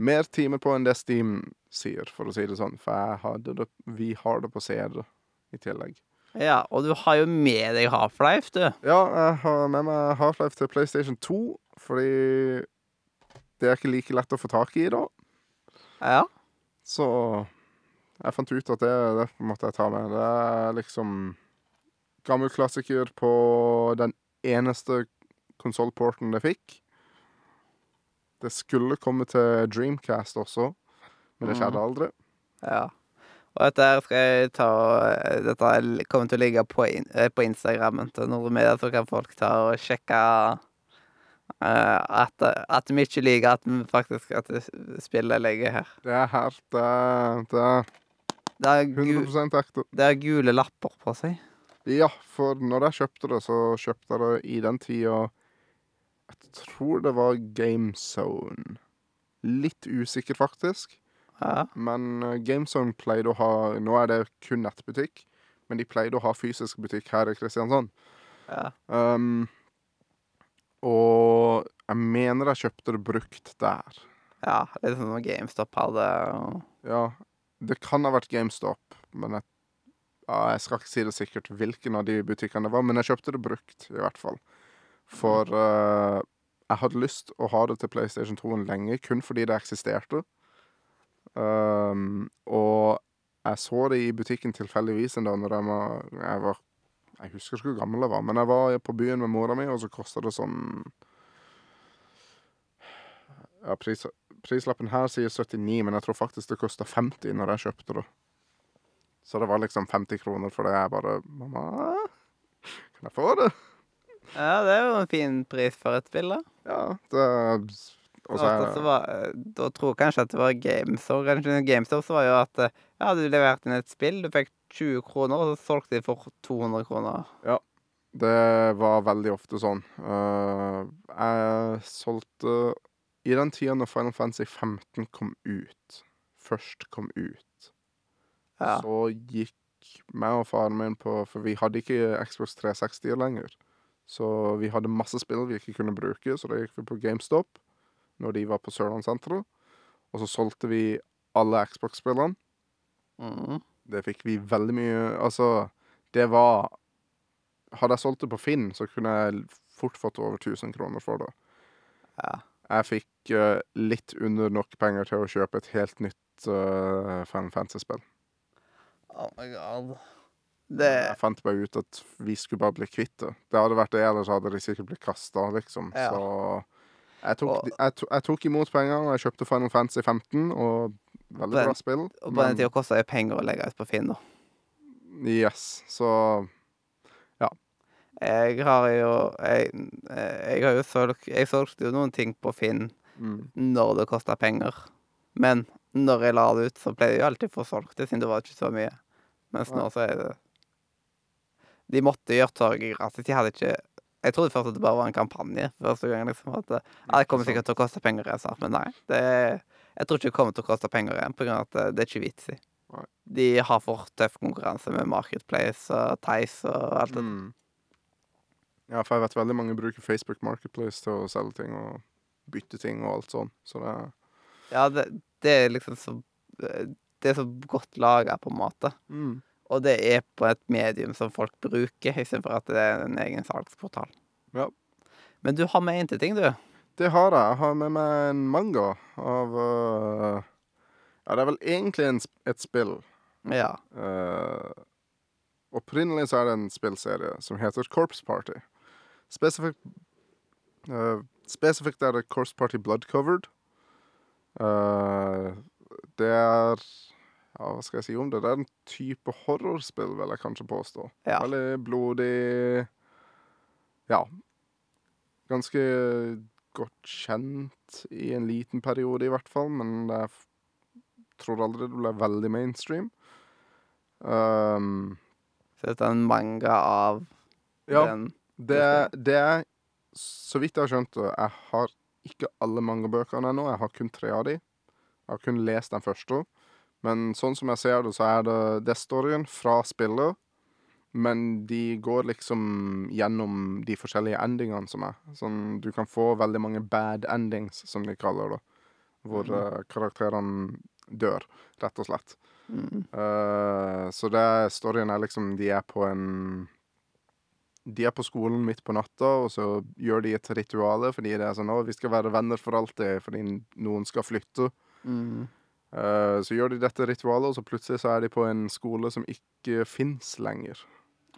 mer timer på enn det Steam sier, for å si det sånn. For det, vi har det på CD i tillegg. ja. Og du har jo med deg Half-Life, du. Ja, jeg har med meg Half-Life til PlayStation 2, fordi det er ikke like lett å få tak i da. Ja. Så jeg fant ut at det, det måtte jeg ta med. Det er liksom gammel klassiker på den eneste konsollporten det fikk. Det skulle komme til Dreamcast også, men det skjedde aldri. ja. Og dette her skal jeg ta Dette er- kommer til å ligge på, in, eh, på Instagrammen til Nordmedia, så kan folk ta og sjekke Uh, at, at vi ikke liker at vi faktisk at spillet ligger her. Det er helt Det det er Det er, 100 ekte. det er gule lapper på seg. Ja, for når jeg kjøpte det, så kjøpte det i den tida Jeg tror det var GameZone. Litt usikker, faktisk. Ja. Men eh, GameZone pleide å ha Nå er det kun nettbutikk, men de pleide å ha fysisk butikk her i Kristiansand. ja. Um, og jeg mener jeg kjøpte det brukt der. Ja, litt sånn som GameStop hadde. Ja, det kan ha vært GameStop, men jeg, ja, jeg skal ikke si det sikkert hvilken av de butikkene det var, men jeg kjøpte det brukt, i hvert fall. For uh, jeg hadde lyst å ha det til PlayStation 2 lenge, kun fordi det eksisterte. Um, og jeg så det i butikken tilfeldigvis en dag når jeg var, jeg var Jeg husker ikke hvor gammel jeg var, men jeg var på byen med mora mi, og så kosta det sånn Ja, pris, prislappen her sier 79, men jeg tror faktisk det kosta 50 når jeg kjøpte det. Så det var liksom 50 kroner for det. Jeg bare Mamma, kan jeg få det? Ja, det er jo en fin pris for et spill, da. Ja, det Og Så så det det var, eh, da tror jeg kanskje at det var GameStore. GameStore så var jo at eh, ja, du leverte inn et spill, du fikk 20 kroner, og så solgte de for 200 kroner. Ja, Det var veldig ofte sånn. Eh, jeg solgte I den tida når Final Fantasy 15 kom ut, først kom ut, Ja. så gikk meg og faren min på For vi hadde ikke Xbox 360 lenger. Så vi hadde masse spill vi ikke kunne bruke, så da gikk vi på GameStop når de var på Sørlandssenteret. Og så solgte vi alle Xbox-spillene. Mm. Det fikk vi veldig mye Altså, det var Hadde jeg solgt det på Finn, så kunne jeg fort fått over 1000 kroner for det. ja. Jeg fikk uh, litt under nok penger til å kjøpe et helt nytt uh, Final Fantasy-spill. Oh my god. Det Jeg fant bare ut at vi skulle bare bli kvitt det. Det hadde vært det, ellers hadde de sikkert blitt kasta, liksom. Ja. Så jeg tok, Og- jeg, to, jeg tok imot penger, og jeg kjøpte Final Fantasy 15, og veldig Den- bra spill. Og på den tida kosta det penger å legge ut på Finn, da. Yes, så Jeg har jo Jeg, jeg har jo solgt Jeg solgte jo noen ting på Finn mm, når det kosta penger. Men når jeg la det ut, så ble det jo alltid for solgt, siden det var ikke så mye. Mens nå så er det De måtte gjøre torget gratis. De hadde ikke Jeg trodde først at det bare var en kampanje. Første gang liksom at det, ja, det kommer sikkert til å koste penger snart, men nei. Det, jeg tror ikke det kommer til å koste penger igjen, av at det, det er ikke vits i. De har for tøff konkurranse med Marketplace og Theis og alt det mm. Ja, for jeg vet veldig mange bruker Facebook Marketplace til å selge ting og bytte ting og alt sånn. Så det Ja, det, det er liksom så Det er så godt laga, på en måte. mm. Og det er på et medium som folk bruker, istedenfor at det er en egen salgsportal. Ja. Men du har med én til ting, du. Det har jeg. Jeg har med meg en manga av uh, Ja, det er vel egentlig en, et spill. Ja. Uh, opprinnelig så er det en spillserie som heter Corpse Party. Spesifikt uh, Spesifikt er det Corpse Party Blood Covered. Det er Ja, hva skal jeg si om det? Det er en type horrorspill, vil jeg kanskje påstå. Ja. Veldig blodig Ja. Ganske godt kjent i en liten periode, i hvert fall, men jeg tror aldri det ble veldig mainstream. Um, Så dette er en manga av ja, den det, det er Så vidt jeg har skjønt det, jeg har ikke alle mangabøkene ennå. Jeg har kun tre av de. Jeg har kun lest den første. Men sånn som jeg ser det, så er det det storyen fra spillet. Men de går liksom gjennom de forskjellige endingene som er. Sånn, du kan få veldig mange bad endings, som de kaller det. Hvor mm. eh, karakterene dør, rett og slett. mm, Uh, så det storyen er liksom De er på en De er på skolen midt på natta, og så gjør de et rituale fordi det er sånn 'Å, vi skal være venner for alltid', fordi noen skal flytte. mm, så gjør de dette ritualet, og så plutselig så er de på en skole som ikke fins lenger.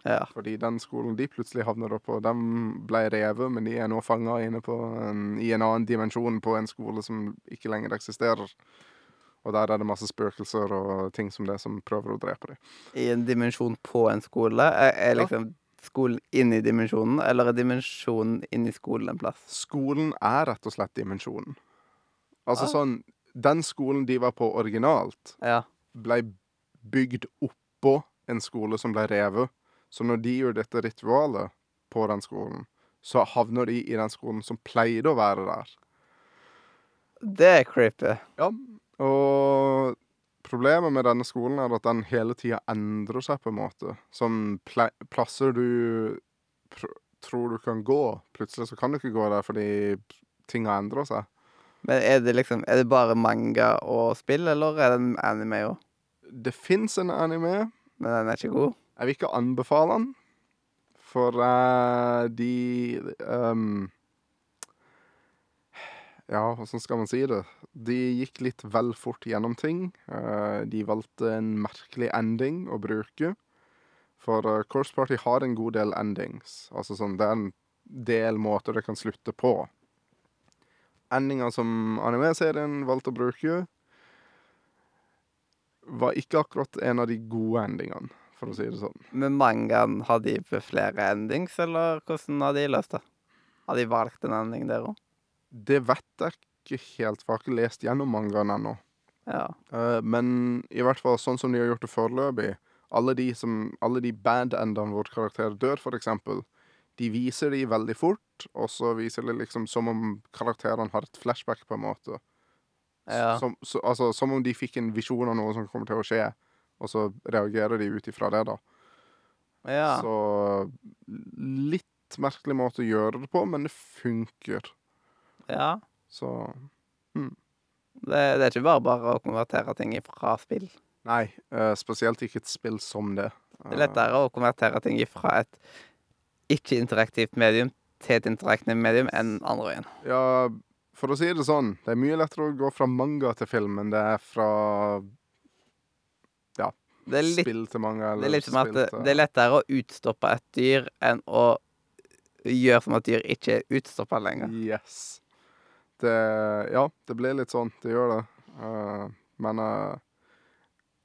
Ja. Fordi den skolen de plutselig havner opp på, den ble revet, men de er nå fanga inne på en, i en annen dimensjon på en skole som ikke lenger eksisterer. Og der er det masse spøkelser og ting som det som prøver å drepe dem. I en dimensjon på en skole. Er, er Ja. liksom skolen inni dimensjonen, eller er dimensjonen inni skolen en plass? Skolen er rett og slett dimensjonen. Altså Ah. sånn Den skolen de var på originalt, Ja. ble bygd oppå en skole som ble revet. Så når de gjør dette ritualet på den skolen, så havner de i den skolen som pleide å være der. Det er creepy. Ja, og problemet med denne skolen er at den hele tida endrer seg, på en måte. Som plasser du tror du kan gå, plutselig så kan du ikke gå der fordi ting har endra seg. Men er det liksom Er det bare manga og spill, eller er det en anime òg? Det fins en anime. Men den er ikke god? Jeg vil ikke anbefale den, for uh, de um, Ja, åssen skal man si det? De gikk litt vel fort gjennom ting. Uh, de valgte en merkelig ending å bruke. For uh, Course Party har en god del endings. Altså sånn, Det er en del måter det kan slutte på. Endinga som anime-serien valgte å bruke, var ikke akkurat en av de gode endingene, for å si det sånn. Men mangaen, har de flere endings, eller hvordan har de løst det? Har de valgt en ending der òg? Det vet jeg ikke helt, for jeg har ikke lest gjennom mangaen ennå. Ja. Eh, men i hvert fall sånn som de har gjort det foreløpig Alle de, som, alle de bad-endene hvor karakterer dør, for eksempel, de viser de veldig fort, og så viser det liksom som om karakterene har et flashback, på en måte. Ja. Som, så, altså, som om de fikk en visjon av noe som kommer til å skje, og så reagerer de ut ifra det, da. ja. Så litt merkelig måte å gjøre det på, men det funker. ja. Så Det, det er ikke bare bare å konvertere ting fra spill. Nei, eh, spesielt ikke et spill som det. Det er lettere å konvertere ting fra et ikke-interaktivt medium til et interaktivt medium enn andre veien. Ja, for å si det sånn, det er mye lettere å gå fra manga til film enn det er fra ja, er litt, spill til manga. det er litt som at det, det er lettere å utstoppe et dyr enn å gjøre som at dyr ikke er utstoppa lenger. Yes. Det Ja, det blir litt sånn. Det gjør det. Uh, men eh,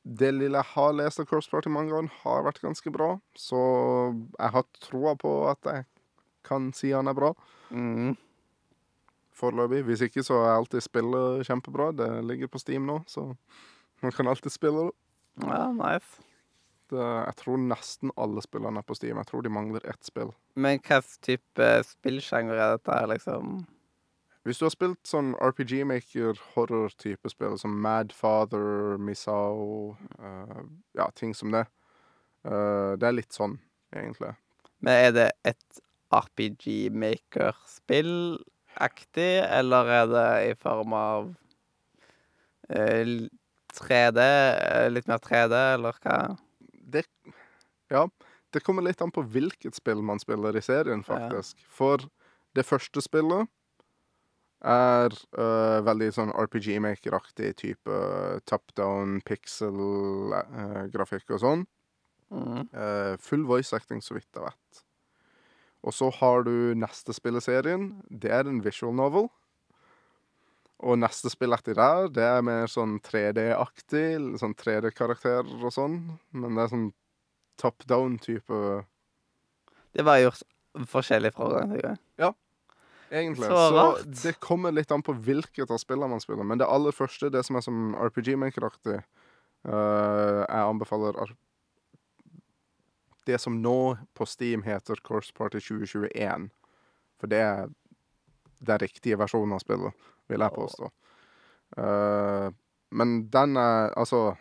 det lille jeg har lest av Cross Party-mangaen, har vært ganske bra. Så jeg har troa på at jeg kan si han er bra. Mm. Foreløpig. Hvis ikke så er alltid spillet kjempebra. Det ligger på Steam nå, så man kan alltid spille det. Ja, nice. det. Jeg tror nesten alle spillene er på Steam. Jeg tror de mangler ett spill. Men hva type spillsjanger er dette her, liksom? Hvis du har spilt sånn RPG Maker horror-type spill, som Madfather, Misao uh, Ja, ting som det. Uh, det er litt sånn, egentlig. Men er det et RPG Maker-spill-aktig, eller er det i form av uh, 3D? eh, Litt mer 3D, eller hva? Det Ja, det kommer litt an på hvilket spill man spiller i serien, faktisk. For det første spillet er uh, veldig sånn RPG Maker-aktig type top down, pixel-grafikk og sånn. Mm. Uh, full voice acting, så vidt jeg vet. Og så har du neste spill i serien. Det er en visual novel. Og neste spill etter der, det er mer sånn 3D-aktig. Sånn 3D-karakterer og sånn. Men det er sånn top down-type Det var gjort forskjellig fra til gang. Egentlig. Så Så, det kommer litt an på hvilket av spillene man spiller. Men det aller første, det som er som RPG Maker-aktig uh, Jeg anbefaler det som nå på Steam heter Course Party 2021. For det er den riktige versjonen av spillet, vil jeg påstå. Uh, men den er Altså,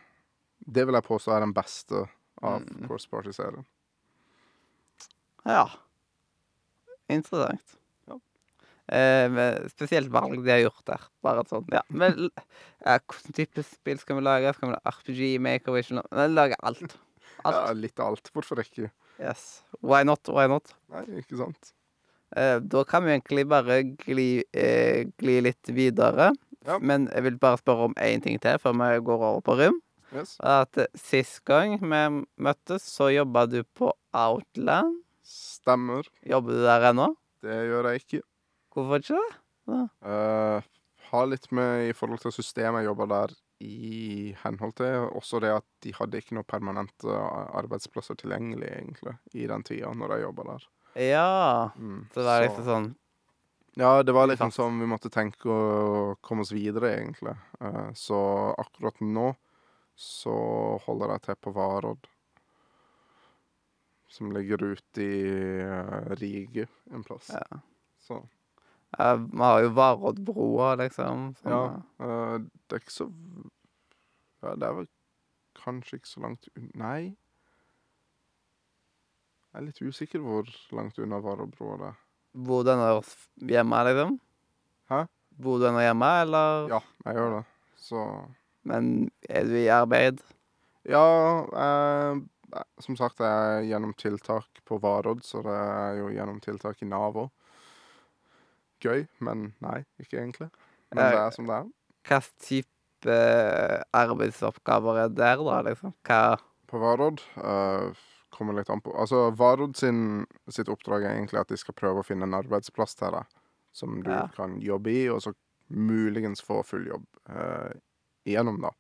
det vil jeg påstå er den beste av Mm. Course Party-serien. Ja. Interessant. Eh, spesielt valg de har gjort der. Bare et sånt, ja. (laughs) Men ja, hvilken type spill skal vi lage? Skal vi lage RPG, Vision Vi lager (laughs) alt. Ja, litt av alt. Hvorfor ikke? Yes. Why not? Why not? Nei, ikke sant? Eh, da kan vi egentlig bare gli, eh, gli litt videre. Ja. Men jeg vil bare spørre om én ting til før vi går over på Rym. Yes. At eh, Sist gang vi møttes, så jobba du på Outland. Stemmer. Jobber du der ennå? Det gjør jeg ikke. Hvorfor ikke det? Uh, har litt med i forhold til systemet jeg jobber der i henhold til. Også det at de hadde ikke noen permanente arbeidsplasser tilgjengelig, egentlig, i den tida når jeg jobba der. Ja. Mm, Så det var liksom sånn Ja, det var litt liksom fast. sånn vi måtte tenke å komme oss videre, egentlig. Uh, så akkurat nå så holder jeg til på Varodd. Som ligger ute i uh, Rige en plass. Ja. Så eh, Vi har jo Varoddbrua, liksom. som Ja, eh, det er ikke så Ja, det er vel kanskje ikke så langt unna Nei. Jeg er litt usikker hvor langt unna Varoddbrua det er. Bor du ennå hjemme, liksom? Hæ? Bor du ennå hjemme, eller? Ja, jeg gjør det. Så Men er du i arbeid? Ja, eh, som sagt, jeg er gjennom tiltak på Varodd, så det er jo gjennom tiltak i Nav òg. Gøy, men nei, ikke egentlig. Men Eh, det er som det er. Hva type eh, arbeidsoppgaver er der, da, liksom? Hva På Vardod uh, kommer litt an på Altså, Vardod sin, sitt oppdrag er egentlig at de skal prøve å finne en arbeidsplass til deg som du Ja. kan jobbe i, og så muligens få full jobb uh, igjennom, da.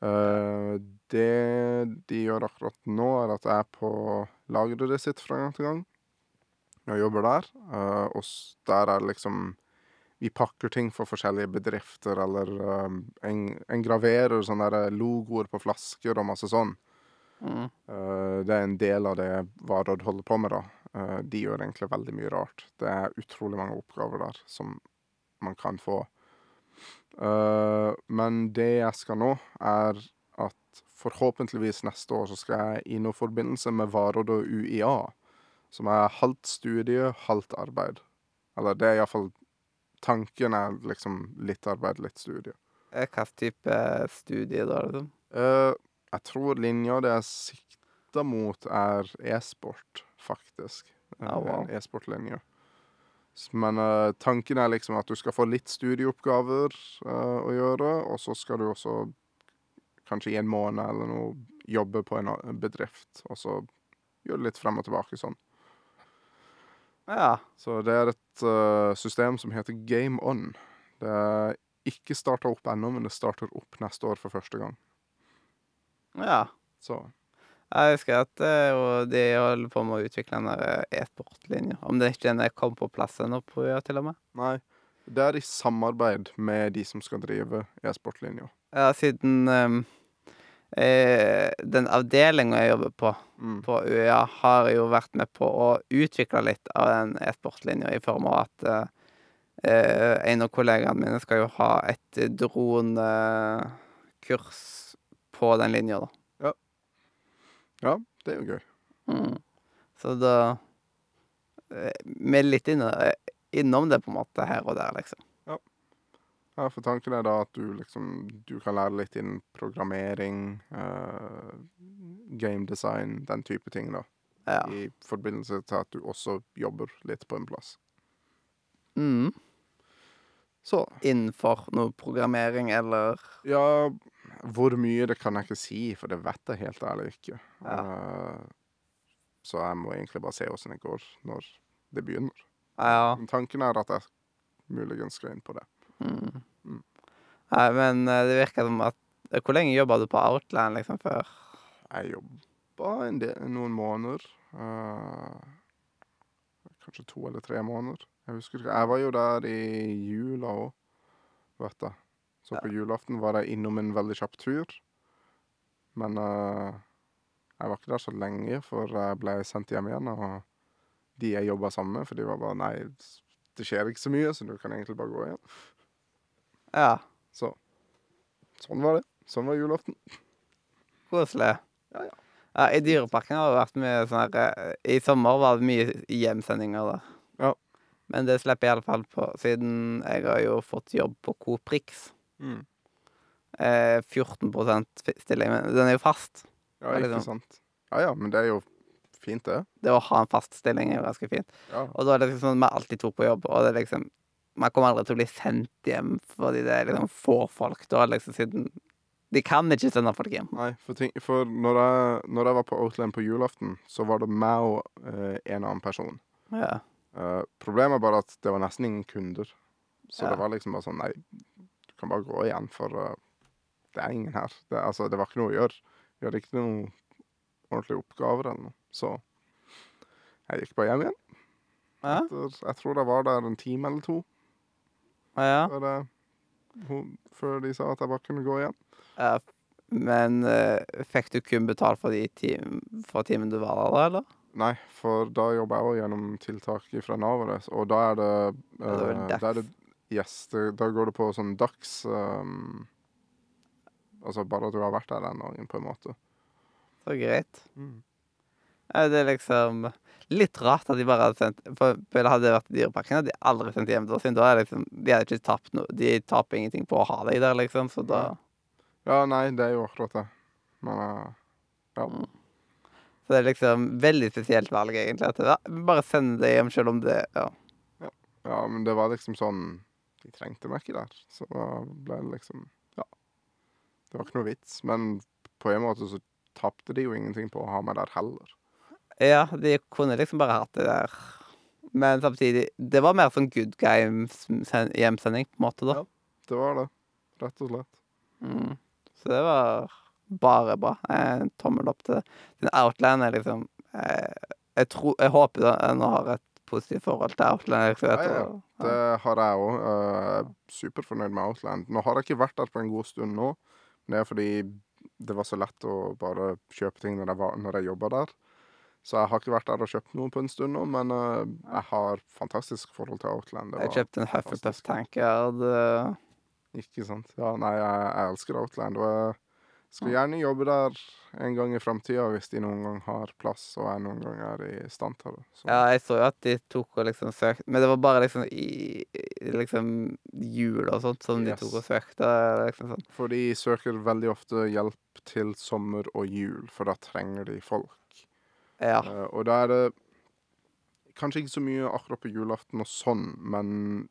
Uh, det de gjør akkurat nå, er at jeg er på lageret sitt fra gang til gang. Jeg jobber der, eh, og der er liksom vi pakker ting for forskjellige bedrifter, eller engraverer en, en graverer sånne der logoer på flasker og masse sånn. Mm. Eh, det er en del av det Varodd holder på med, da. Eh, de gjør egentlig veldig mye rart. Det er utrolig mange oppgaver der som man kan få. Eh, men det jeg skal nå, er at forhåpentligvis neste år så skal jeg i noe forbindelse med Varodd og UiA, som er halvt studie, halvt arbeid. Eller det er iallfall Tanken er liksom litt arbeid, litt studie. Eh, Hva type studie da, liksom? Uh, jeg tror linja det jeg sikta mot, er e-sport, faktisk. Oh, wow. En e-sportlinje. Men uh, tanken er liksom at du skal få litt studieoppgaver uh, å gjøre, og så skal du også kanskje i en måned eller noe jobbe på en bedrift, og så gjøre litt frem og tilbake sånn. Ja. Så det er et uh, system som heter Game On. Det er ikke starta opp ennå, men det starter opp neste år for første gang. ja. Så Jeg husker at uh, de holder på med å utvikle den eh, e-sportlinja. Om det ikke den er kommet på plass ennå, til og med. Nei, det er i samarbeid med de som skal drive e-sportlinja. Ja, siden eh, den avdelinga jeg jobber på, Mm. på UiA, har jo vært med på å utvikle litt av den e-sportlinja, i form av at eh, eh, en av kollegaene mine skal jo ha et dronekurs på den linja, da. Ja, det er jo gøy. Mm. Så da eh, Vi er litt inne, eh, innom det, på en måte, her og der, liksom. Ja, for tanken er da at du liksom Du kan lære litt innen programmering, uh, game design, den type ting, da. Ja. I forbindelse til at du også jobber litt på en plass. Mm. Så Innenfor noe programmering eller Ja, hvor mye det kan jeg ikke si, for det vet jeg helt ærlig ikke. Ja. Uh, så jeg må egentlig bare se åssen det går når det begynner. Ja. Men tanken er at jeg muligens skal inn på det. Mm. Mm. Nei, men eh, det virker som at eh, Hvor lenge jobba du på Outland liksom før? Jeg jobba en del, noen måneder. Uh, kanskje to eller tre måneder. Jeg husker ikke. Jeg var jo der i jula òg, vet du. Så på julaften var jeg innom en veldig kjapp tur. Men uh, jeg var ikke der så lenge, for jeg ble sendt hjem igjen. Og de jeg jobba sammen med, for de var bare Nei, det skjer ikke så mye, så du kan egentlig bare gå igjen. Ja, Så sånn var det. Sånn var julaften. koselig. Ja, ja. Ja, I Dyreparken har det vært mye sånn her eh, I sommer var det mye hjemsendinger der. Ja. Men det slipper jeg iallfall på, siden jeg har jo fått jobb på Coop Rix. Mm. Eh, 14 fi- stilling, men den er jo fast. Ja, ikke liksom. sant. Ja ja, men det er jo fint, det. Det å ha en fast stilling er jo ganske fint. Ja. Og da er det liksom sånn at vi alltid tok på jobb, og det er liksom Man kommer aldri til å bli sendt hjem fordi det er liksom få folk da, liksom, siden De kan ikke sende folk hjem. Nei, for, ting, for når, jeg, når jeg var på Outland på julaften, så var det meg og eh, en annen person. Ja. Eh, problemet er bare at det var nesten ingen kunder. Så Ja. det var liksom bare sånn Nei, du kan bare gå igjen, for uh, det er ingen her. Det, altså, det var ikke noe å gjøre. Vi hadde ikke noen ordentlige oppgaver eller noe. Så jeg gikk bare hjem igjen. Etter, jeg tror jeg var der en time eller to ja. før, det, hun, før de sa at jeg bare kunne gå igjen. ja. Men eh, fikk du kun betalt for de tim for timen du var der, eller? Nei, for da jobber jeg også gjennom tiltak fra Nav, og da er det, Ja, det er det eh, da er det Yes, det, da går det på sånn dags um, Altså bare at du har vært der den dagen, på en måte. Så greit. Det er liksom litt rart at de bare hadde sendt For det hadde det vært Dyreparken, hadde de aldri sendt hjem da, siden da er liksom De hadde ikke tapt noe De taper ingenting på å ha deg der, liksom, så da Ja, nei, det er jo akkurat det. Men ja. Så det er liksom veldig spesielt valg, egentlig. At det, bare send det hjem, selv om det Ja. ja, men det var liksom sånn De trengte meg ikke der. Så da ble det liksom Ja. Det var ikke noe vits. Men på en måte så tapte de jo ingenting på å ha meg der heller. Ja, de kunne liksom bare hatt det der. Men samtidig Det var mer sånn good guy-hjemsending, på en måte, da. Ja. Det var det. Rett og slett. Mm. Så det var bare bra. Eh, tommel opp til det. Den Outland er liksom eh, jeg, tror, jeg håper nå har et positivt forhold til Outland. Vet, Ja, ja. Det har jeg òg. Er superfornøyd med Outland. Nå har jeg ikke vært der på en god stund nå. Men det er fordi det var så lett å bare kjøpe ting når jeg, var- når jeg jobba der. Så jeg har ikke vært der og kjøpt noe på en stund nå, men uh, jeg har fantastisk forhold til Outland. Jeg kjøpte en Hufflepuff-tank. Det, ikke sant? Ja, nei, jeg, jeg elsker Outland, og jeg skal gjerne jobbe der en gang i framtida hvis de noen gang har plass, og jeg noen gang er i stand til det. Så, ja, jeg så jo at de tok og liksom søkte Men det var bare liksom i liksom jul og sånt som de tok og søkte. Liksom sånn. For de søker veldig ofte hjelp til sommer og jul, for da trenger de folk. Ja. Eh, og da er det kanskje ikke så mye akkurat på julaften og sånn, men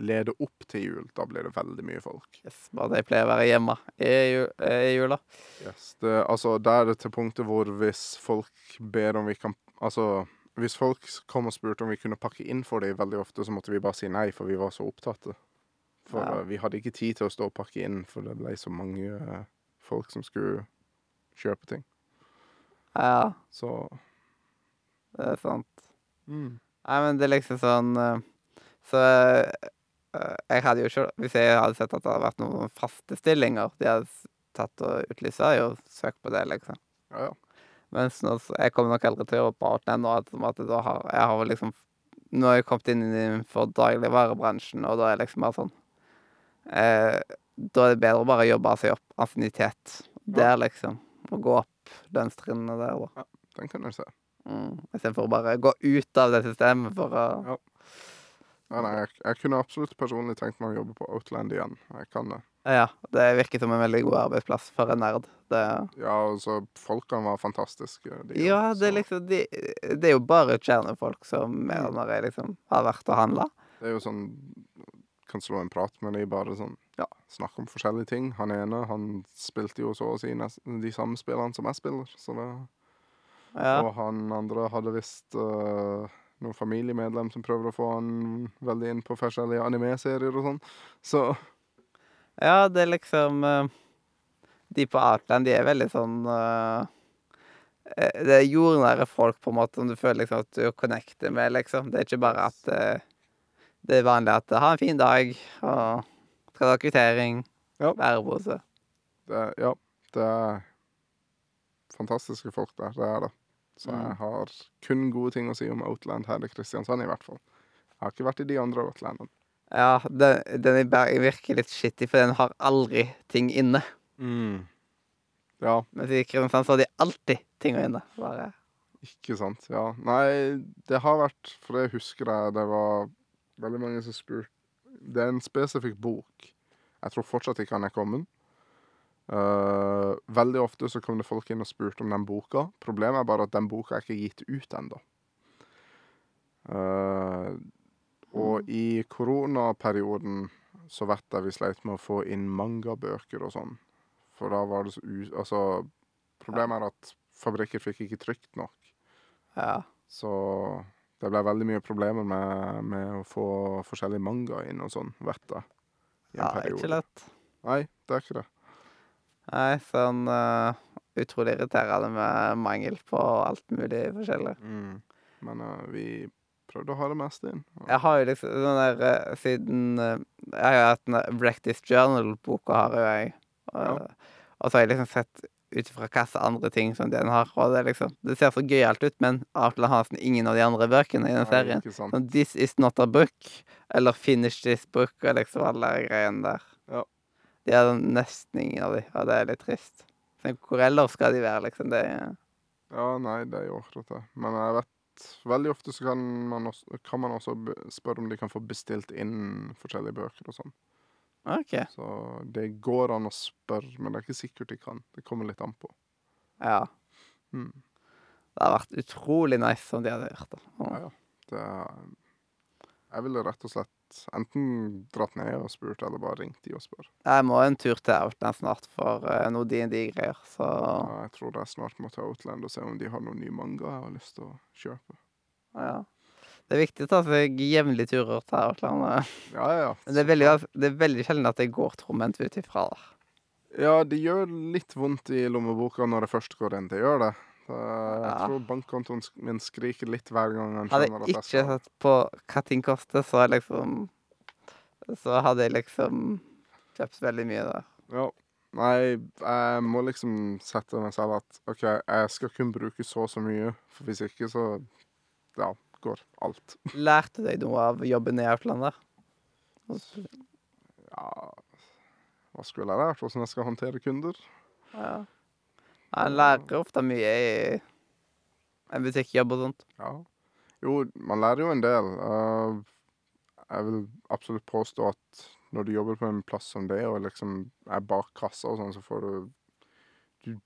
leder opp til jul, da blir det veldig mye folk. Yes, bare de pleier å være hjemme i, jula. Yes, det, altså, da er det til punktet hvor hvis folk ber om vi kan Altså, hvis folk kom og spurte om vi kunne pakke inn for dem veldig ofte, så måtte vi bare si nei, for vi var så opptatte. For Ja. eh, vi hadde ikke tid til å stå og pakke inn, for det ble så mange eh, folk som skulle kjøpe ting. Ja, Så det er sant. mm. Nei, men det er liksom sånn eh, Så eh, jeg hadde jo ikke Hvis jeg hadde sett at det hadde vært noen faste stillinger de hadde s- tatt og utlyst, hadde jeg jo søkt på det, liksom. Ja, ja. Mens nå så Jeg kommer nok aldri til å jobbe på Outland nå, at, som at da har jeg har vel liksom Nå har jeg kommet inn innenfor dagligvarebransjen, og da er det liksom bare sånn eh, Da er det bedre å bare jobbe seg opp affinitet der, liksom. Og gå opp lønnstrinnene der, da. Den kan du se. Mm. Istedenfor å bare gå ut av det systemet for å Ja. Ja, nei, jeg, jeg kunne absolutt personlig tenkt meg å jobbe på Outland igjen. Jeg kan det. Ja, det virker som en veldig god arbeidsplass for en nerd. Det, Ja, altså, folkene var fantastiske. de ja, det er liksom de, Det er jo bare kjernefolk som mer og når jeg liksom har vært og handla. Det er jo sånn Kan slå en prat med de bare sånn Ja, snakke om forskjellige ting. Han ene, han spilte jo så å si de samme spillene som jeg spiller, så det Ja. Og han andre hadde visst uh, noen familiemedlem som prøvde å få han veldig inn på forskjellige anime-serier og sånn. Så ja, det er liksom uh, De på Artland, de er veldig sånn eh, Det er jordnære folk, på en måte, som du føler liksom at du connecter med, liksom. Det er ikke bare at uh, det er vanlig at ha en fin dag, og skal du ha kvittering, Ja. bærepose. det, ja, det er fantastiske folk der. Det er det. Så Mm. jeg har kun gode ting å si om Outland her i Kristiansand, i hvert fall. Jeg har ikke vært i de andre Outlandene. Ja, den, den virker litt shitty, for den har aldri ting inne. Ja, Mens i Kristiansand så har de alltid ting inne. Bare ikke sant. Ja. Nei, det har vært For det husker jeg det var veldig mange som spurte Det er en spesifikk bok. Jeg tror fortsatt ikke han er kommet. Eh, veldig ofte så kom det folk inn og spurte om den boka. Problemet er bare at den boka er ikke gitt ut ennå. Uh, og i koronaperioden så vet jeg vi sleit med å få inn mangabøker og sånn. For da var det så u... Altså, problemet er at fabrikker fikk ikke trykt nok. Ja. Så det ble veldig mye problemer med, med å få forskjellig manga inn og sånn, vet jeg. I en ja periode. ikke lett. Nei, det er ikke det. Nei, sånn uh, utrolig irriterende med mangel på alt mulig forskjellig. Men uh, vi prøvde å ha det meste inn. og- Jeg har jo liksom den der uh, Siden Jeg har jo hatt den Breakfast Journal-boka, har jo jeg. Og, Ja. og så har jeg liksom sett ut ifra hvilke andre ting som den har. Og det liksom Det ser så gøyalt ut, men Artland har ingen av de andre bøkene i den Nei, serien. Sånn This is not a book, eller Finish this book, og liksom alle greiene der. Ja. De har nesten ingen av de, og det er litt trist. Så hvor ellers skal de være, liksom? Det ja. Ja, nei, det er jo akkurat det. Men jeg vet Veldig ofte så kan man også, kan man også spørre om de kan få bestilt inn forskjellige bøker og sånn. Okay. Så det går an å spørre, men det er ikke sikkert de kan. Det kommer litt an på. Ja. Mm. Det hadde vært utrolig nice om de hadde gjort det. Ja, ja. Det er Jeg ville rett og slett enten dratt ned og spurt, eller bare ringt de og spør. Jeg må en tur til Outland snart for uh, noe DND-greier, så Ja, Jeg tror jeg snart må til Outland og se om de har noen ny manga jeg har lyst til å kjøpe. ja. Det er viktig å ta seg jevnlige turer til Outland. eh. Ja, ja, ja. Men det er veldig, det er veldig sjelden at jeg går tomhendt ut ifra der. Ja, det gjør litt vondt i lommeboka når det først går inn. Det gjør det. Så jeg tror bankkontoen min skriker litt hver gang han skjønner jeg Hadde jeg ikke sett på hva ting koster, så liksom Så hadde jeg liksom kjøpt veldig mye der. Ja. Nei, jeg må liksom sette meg selv at OK, jeg skal kun bruke så og så mye, for hvis ikke så ja, går alt. (laughs) Lærte du deg noe av jobben i Outlander? Ja Hva skulle jeg lært? Hvordan jeg skal håndtere kunder? Ja. Jeg lærer ofte mye i en butikkjobb og sånt. Ja. Jo, man lærer jo en del. Uh, jeg vil absolutt påstå at når du jobber på en plass som det, og liksom er bak kassa og sånn, så får du Du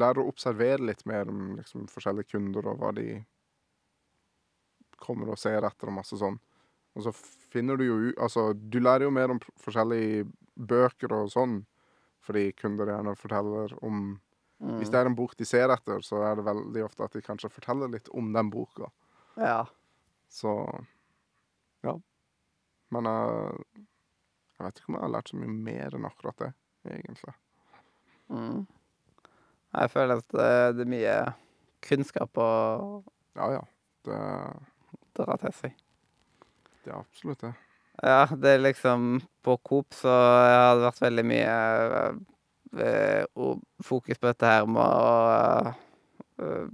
lærer å observere litt mer om liksom forskjellige kunder og hva de kommer og ser etter og masse sånn. Og så finner du jo ut Altså, du lærer jo mer om forskjellige bøker og sånn, fordi kunder gjerne forteller om Mm. Hvis det er en bok de ser etter, så er det veldig ofte at de kanskje forteller litt om den boka. Ja. Så ja. Men jeg, jeg vet ikke om jeg har lært så mye mer enn akkurat det, egentlig. Mm. Jeg føler at det, det er mye kunnskap å Ja ja. Det, dra til seg. det er absolutt det. Ja, det er liksom På Coop så har det vært veldig mye eh, o- fokus på dette her med å eh,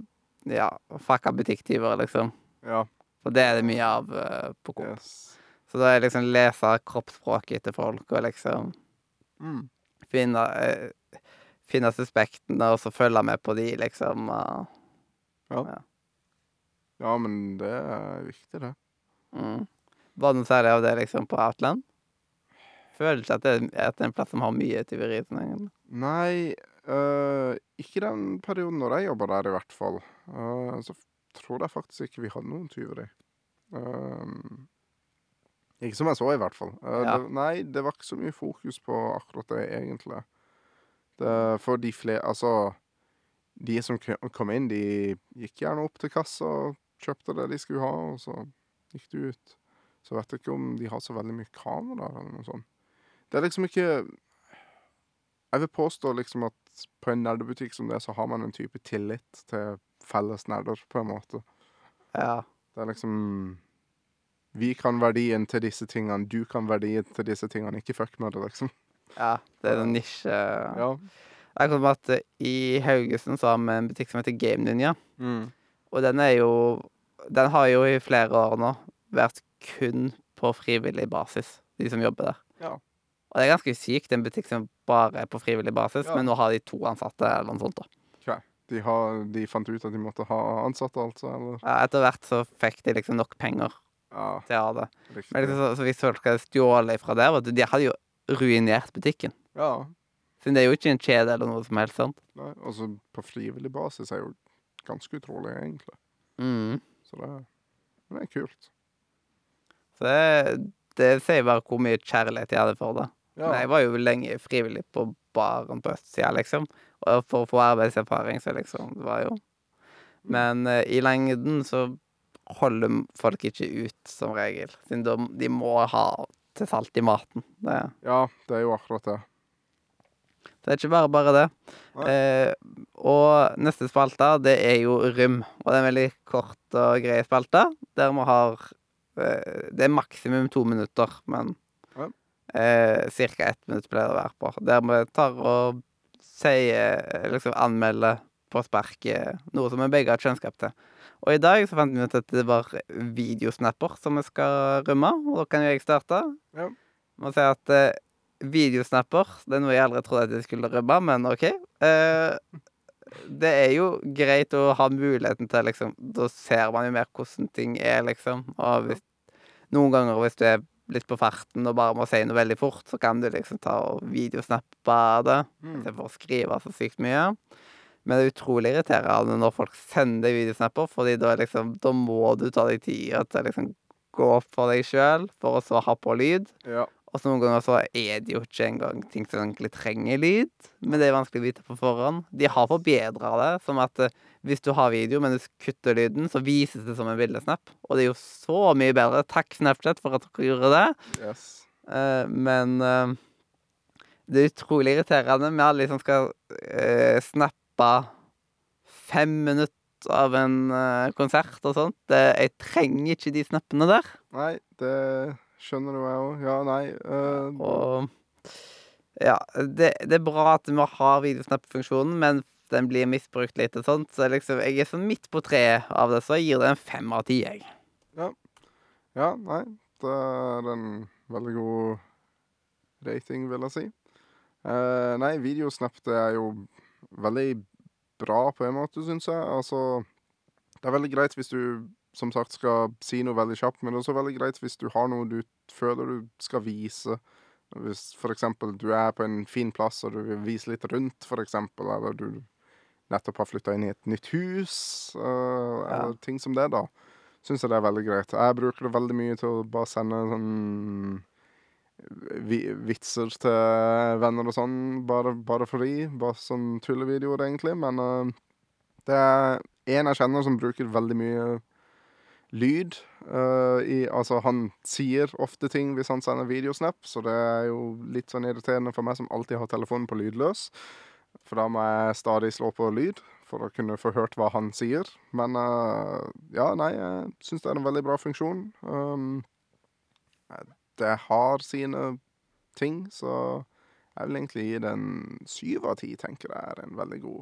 Ja, fucke butikktyver, liksom. Ja. For det er det mye av eh, på Coop. Yes. Så da er liksom lese kroppsspråket til folk og liksom Mm. finne Finne suspektene og så følge med på de, liksom. og- Ja. Ja. ja, men det er viktig, det. Mm. Var det noe særlig av det liksom på Outland? Føler ikke at det, at det er en plass som har mye tyveri. Nei, øh, ikke den perioden når jeg jobba der, i hvert fall. Uh, så tror jeg faktisk ikke vi hadde noen tyveri. Uh, ikke som jeg så, i hvert fall. Uh, Ja. det, nei, det var ikke så mye fokus på akkurat det, egentlig. Det, for de flere Altså, de som kom inn, de gikk gjerne opp til kassa og kjøpte det de skulle ha, og så gikk de ut. Så vet jeg ikke om de har så veldig mye kamera eller noe sånt. Det er liksom ikke jeg vil påstå liksom at på en nerdebutikk som det, så har man en type tillit til felles nerder, på en måte. Ja. Det er liksom Vi kan verdien til disse tingene, du kan verdien til disse tingene. Ikke fuck med det, liksom. ja. Det er en nisje. Ja. Jeg kom på at eh, I Haugesund så har vi en butikk som heter Game Ninja. Mm. Og den er jo Den har jo i flere år nå vært kun på frivillig basis, de som jobber der. Ja. Og det er ganske sykt, en butikk som bare er på frivillig basis, Ja. men nå har de to ansatte eller noe sånt. da. Ok. De, har, de fant ut at de måtte ha ansatte, altså, eller? Ja, etter hvert så fikk de liksom nok penger Ja, til å ha det. riktig. Men liksom, så, så hvis folk hadde stjålet fra der, de hadde jo ruinert butikken. Ja. Siden det er jo ikke en kjede eller noe som helst, sant? Nei, altså, på frivillig basis er jo ganske utrolig, egentlig. Mm. Så det, det er kult. Så det, det sier bare hvor mye kjærlighet de hadde for det. Ja. Men jeg var jo lenge frivillig på baren på østsida, liksom. Og for å få arbeidserfaring, så liksom Det var jo Men uh, i lengden så holder folk ikke ut, som regel. Siden de, de må ha til salt i maten. Det, ja, det er jo akkurat det. det er ikke bare bare det. Eh, og neste spalte, det er jo Rym. Og det er en veldig kort og grei spalte, der vi har eh, Det er maksimum to minutter, men. Eh, Cirka ett minutt pleier det å være på. Der vi tar og sier Liksom anmelder på sparket noe som vi begge har kjennskap til. Og i dag så fant vi ut at det var videosnapper som vi skal rømme, og da kan jo jeg starte. Ja. Må si at eh, videosnapper Det er noe jeg aldri trodde at jeg skulle rømme, men OK. Eh, det er jo greit å ha muligheten til liksom Da ser man jo mer hvordan ting er, liksom. Og hvis, noen ganger hvis du er litt på farten og bare må si noe veldig fort, så kan du liksom ta og videosnappe det. Mm. Istedenfor å skrive så sykt mye. Men det er utrolig irriterende når folk sender videosnapper, fordi da, liksom, da må du ta deg tida til å liksom gå opp for deg sjøl, for å så ha på lyd. Ja. Og så noen ganger så er det jo ikke engang ting som egentlig trenger lyd. Men det er vanskelig å vite på forhånd. De har forbedra det, som at eh, hvis du har video, men du kutter lyden, så vises det som en bildesnap. Og det er jo så mye bedre. Takk, Snapchat, for at dere gjorde det. Yes. Eh, men eh, det er utrolig irriterende med alle de som skal uh, snappe fem minutter av en konsert og sånt. Jeg trenger ikke de snappene der. Nei, det skjønner du hva jeg òg. Ja, nei eh, Og ja, det, det er bra at vi har videosnap-funksjonen, men den blir misbrukt litt og sånt. Så liksom, jeg er sånn midt på treet av det, så jeg gir det en fem av ti, jeg. Ja, nei, det er en veldig god rating, vil jeg si. Uh, nei, videosnap det er jo veldig bra på en måte, syns jeg. Altså, det er veldig greit hvis du som sagt skal si noe veldig kjapt, men det er også veldig greit hvis du har noe du føler du skal vise. Hvis eksempel du er på en fin plass og du vil vise litt rundt, eksempel, eller du nettopp har flytta inn i et nytt hus, eh, eller ting som det, da syns jeg det er veldig greit. Jeg bruker det veldig mye til å bare sende sånn vitser til venner og sånn, bare, bare for de. Bare sånn tullevideoer, egentlig. Men uh, det er en jeg kjenner som bruker veldig mye lyd. Uh, i, altså, han sier ofte ting hvis han sender videosnap, så det er jo litt sånn irriterende for meg som alltid har telefonen på lydløs. For da må jeg stadig slå på lyd for å kunne få hørt hva han sier. Men uh, ja, nei, jeg syns det er en veldig bra funksjon. Um, eh, det har sine ting, så jeg vil egentlig gi den en syv av ti, tenker jeg er en veldig god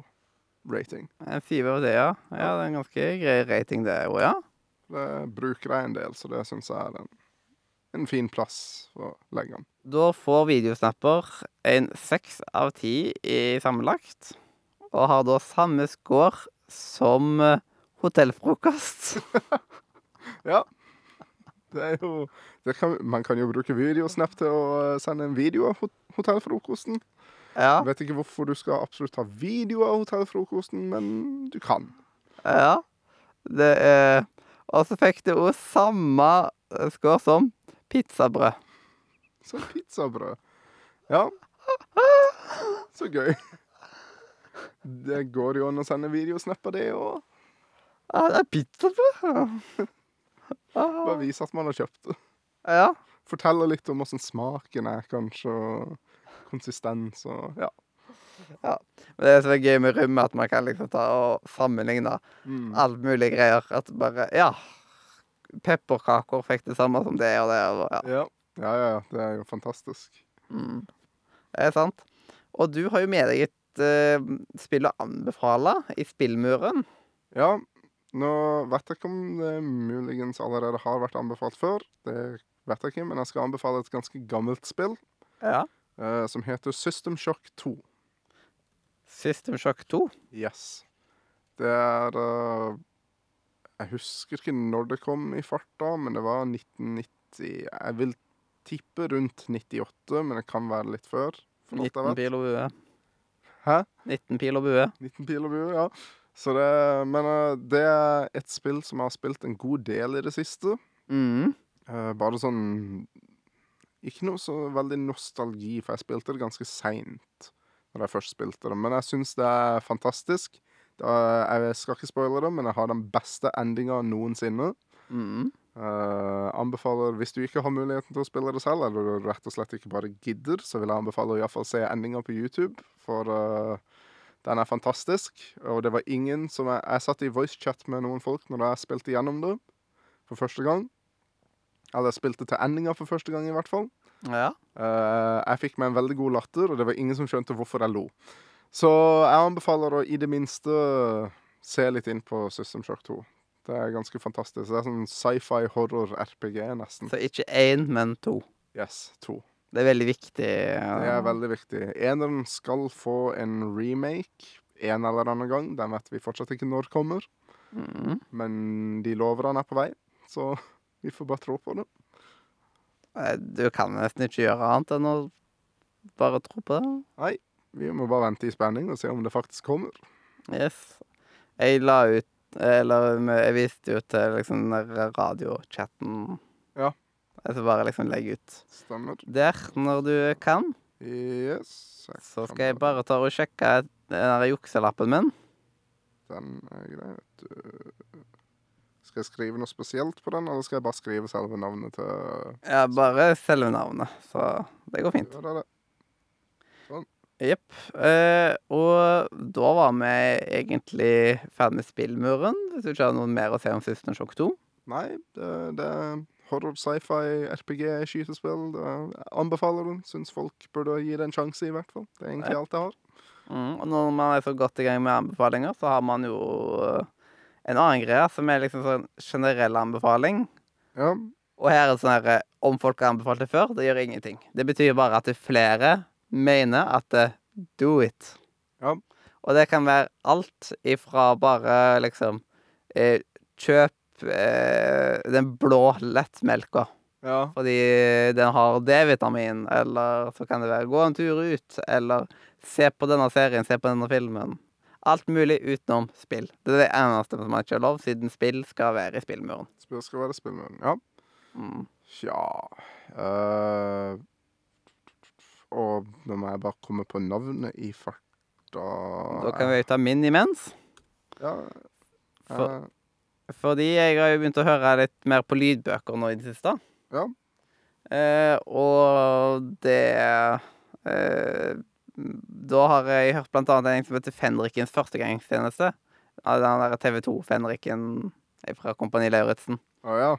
rating. En syver av det, ja. Ja, det er en ganske grei rating, det òg, ja. Det bruker jeg en del, så det syns jeg er en, en fin plass å legge den. Da får videosnapper en seks av ti i sammenlagt, og har da samme score som eh, hotellfrokost. (laughs) Ja. Det er jo det kan, Man kan jo bruke videosnap til å eh, sende en video av hot hotellfrokosten. Ja. Vet ikke hvorfor du skal absolutt ta video av hotellfrokosten, men du kan. ja. Det er Og så fikk det òg samme skår som pizzabrød. Som pizzabrød. Ja. Så gøy. Det går jo an å sende videosnap av det òg. Ja, det er pizzabrød. Bare vise at man har kjøpt det. Ja. Fortelle litt om åssen smaken er, kanskje, og konsistens og ja. Men det er så gøy med rømme, at man kan liksom ta og sammenligne Mm. alt mulig greier. At bare Ja, pepperkaker fikk det samme som det og det. Og, ja. Ja. ja, ja, ja. Det er jo fantastisk. Mm. Det er sant. Og du har jo med deg et uh, spill å anbefale i spillmuren. Ja, nå vet jeg ikke om det muligens allerede har vært anbefalt før. Det vet jeg ikke, men jeg skal anbefale et ganske gammelt spill Ja. Uh, som heter System Shock 2. System Shock 2. Yes. Det er uh, Jeg husker ikke når det kom i farta, men det var 1990 Jeg vil tippe rundt 98, men det kan være litt før. For alt jeg 19 vet. pil og bue. Hæ? 19 pil og bue. 19 pil og bue, ja. Så det, men uh, det er et spill som jeg har spilt en god del i det siste. Mm. Uh, bare sånn Ikke noe så veldig nostalgi, for jeg spilte det ganske seint når jeg først spilte det. Men jeg syns det er fantastisk. Jeg skal ikke spoile det, men jeg har den beste endinga noensinne. Mm. Uh, anbefaler, Hvis du ikke har muligheten til å spille det selv, eller du rett og slett ikke bare gidder, så vil jeg anbefale å i fall se endinga på YouTube, for uh, den er fantastisk. Og det var ingen som Jeg, jeg satt i voicechat med noen folk når jeg spilte gjennom det for første gang. Eller jeg spilte til endinga for første gang, i hvert fall. Ja. Uh, jeg fikk meg en veldig god latter, og det var ingen som skjønte hvorfor jeg lo. Så jeg anbefaler å i det minste se litt inn på System Shock 2. Det er ganske fantastisk. Det er sånn sci-fi horror-RPG, nesten. Så ikke én, men to. Yes, to. Det er veldig viktig. Det er veldig viktig. Eneren skal få en remake en eller annen gang. Den vet vi fortsatt ikke når kommer, Mm. men de lover han er på vei, så (laughs) vi får bare tro på det. Du kan nesten ikke gjøre annet enn å bare tro på det. Nei, Vi må bare vente i spenning og se om det faktisk kommer. Yes. Jeg la ut Eller jeg viste jo til liksom radiochatten. Ja. Skal bare liksom legge ut Stemmer. der når du kan. Yes. Så skal jeg bare ta og sjekke den der jukselappen min. Den er grei, vet du. Skal jeg skrive noe spesielt på den, eller skal jeg bare skrive selve navnet til Ja, bare selve navnet. Så det går fint. Ja, det er det. Jepp. Eh, og da var vi egentlig ferdig med spillmuren, hvis du ikke har noe mer å se om System Shock 2. Nei, det, det er horror, sci-fi, RPG, skytespill. Anbefaler den. Syns folk burde gi det en sjanse, i hvert fall. Det er egentlig Ja. alt jeg har. Mm, og når man er så godt i gang med anbefalinger, så har man jo eh, en annen greie som er liksom sånn generell anbefaling. Ja, Og her er det sånn her eh, Om folk har anbefalt det før, det gjør ingenting. Det betyr bare at er flere mener at eh, do it. Ja. Og det kan være alt ifra bare liksom eh, Kjøp eh, den blå lettmelka ja. fordi den har D-vitamin, eller så kan det være gå en tur ut, eller se på denne serien, se på denne filmen. Alt mulig utenom spill. Det er det eneste som ikke har lov, siden spill skal være i spillmuren. Spill skal være i spillmuren. Ja. Mm. Tja eh, Og nå må jeg bare komme på navnet i farta. Da kan vi ta min imens. Ja. For, eh, fordi jeg har jo begynt å høre litt mer på lydbøker nå i det siste. Ja. Uh, og det eh, Da har jeg hørt blant annet en som heter Fenrikens førstegangstjeneste. Den der TV2 Fenriken fra Kompani Lauritzen. Oh, ja.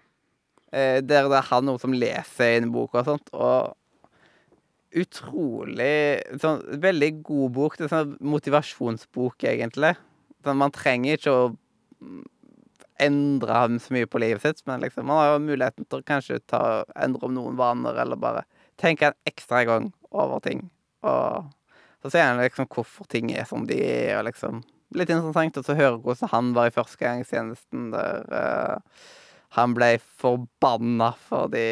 Eh, der det er han noe som leser inn bok og sånt, og utrolig sånn Veldig god bok. Det er sånn motivasjonsbok, egentlig. Sånn, man trenger ikke å endre ham så mye på livet sitt, men liksom, man har jo muligheten til å kanskje ta, endre om noen vaner, eller bare tenke en ekstra gang over ting. Og så ser han liksom hvorfor ting er som de er, og liksom Litt interessant å høre hvordan han var i førstegangstjenesten, der uh, han ble forbanna fordi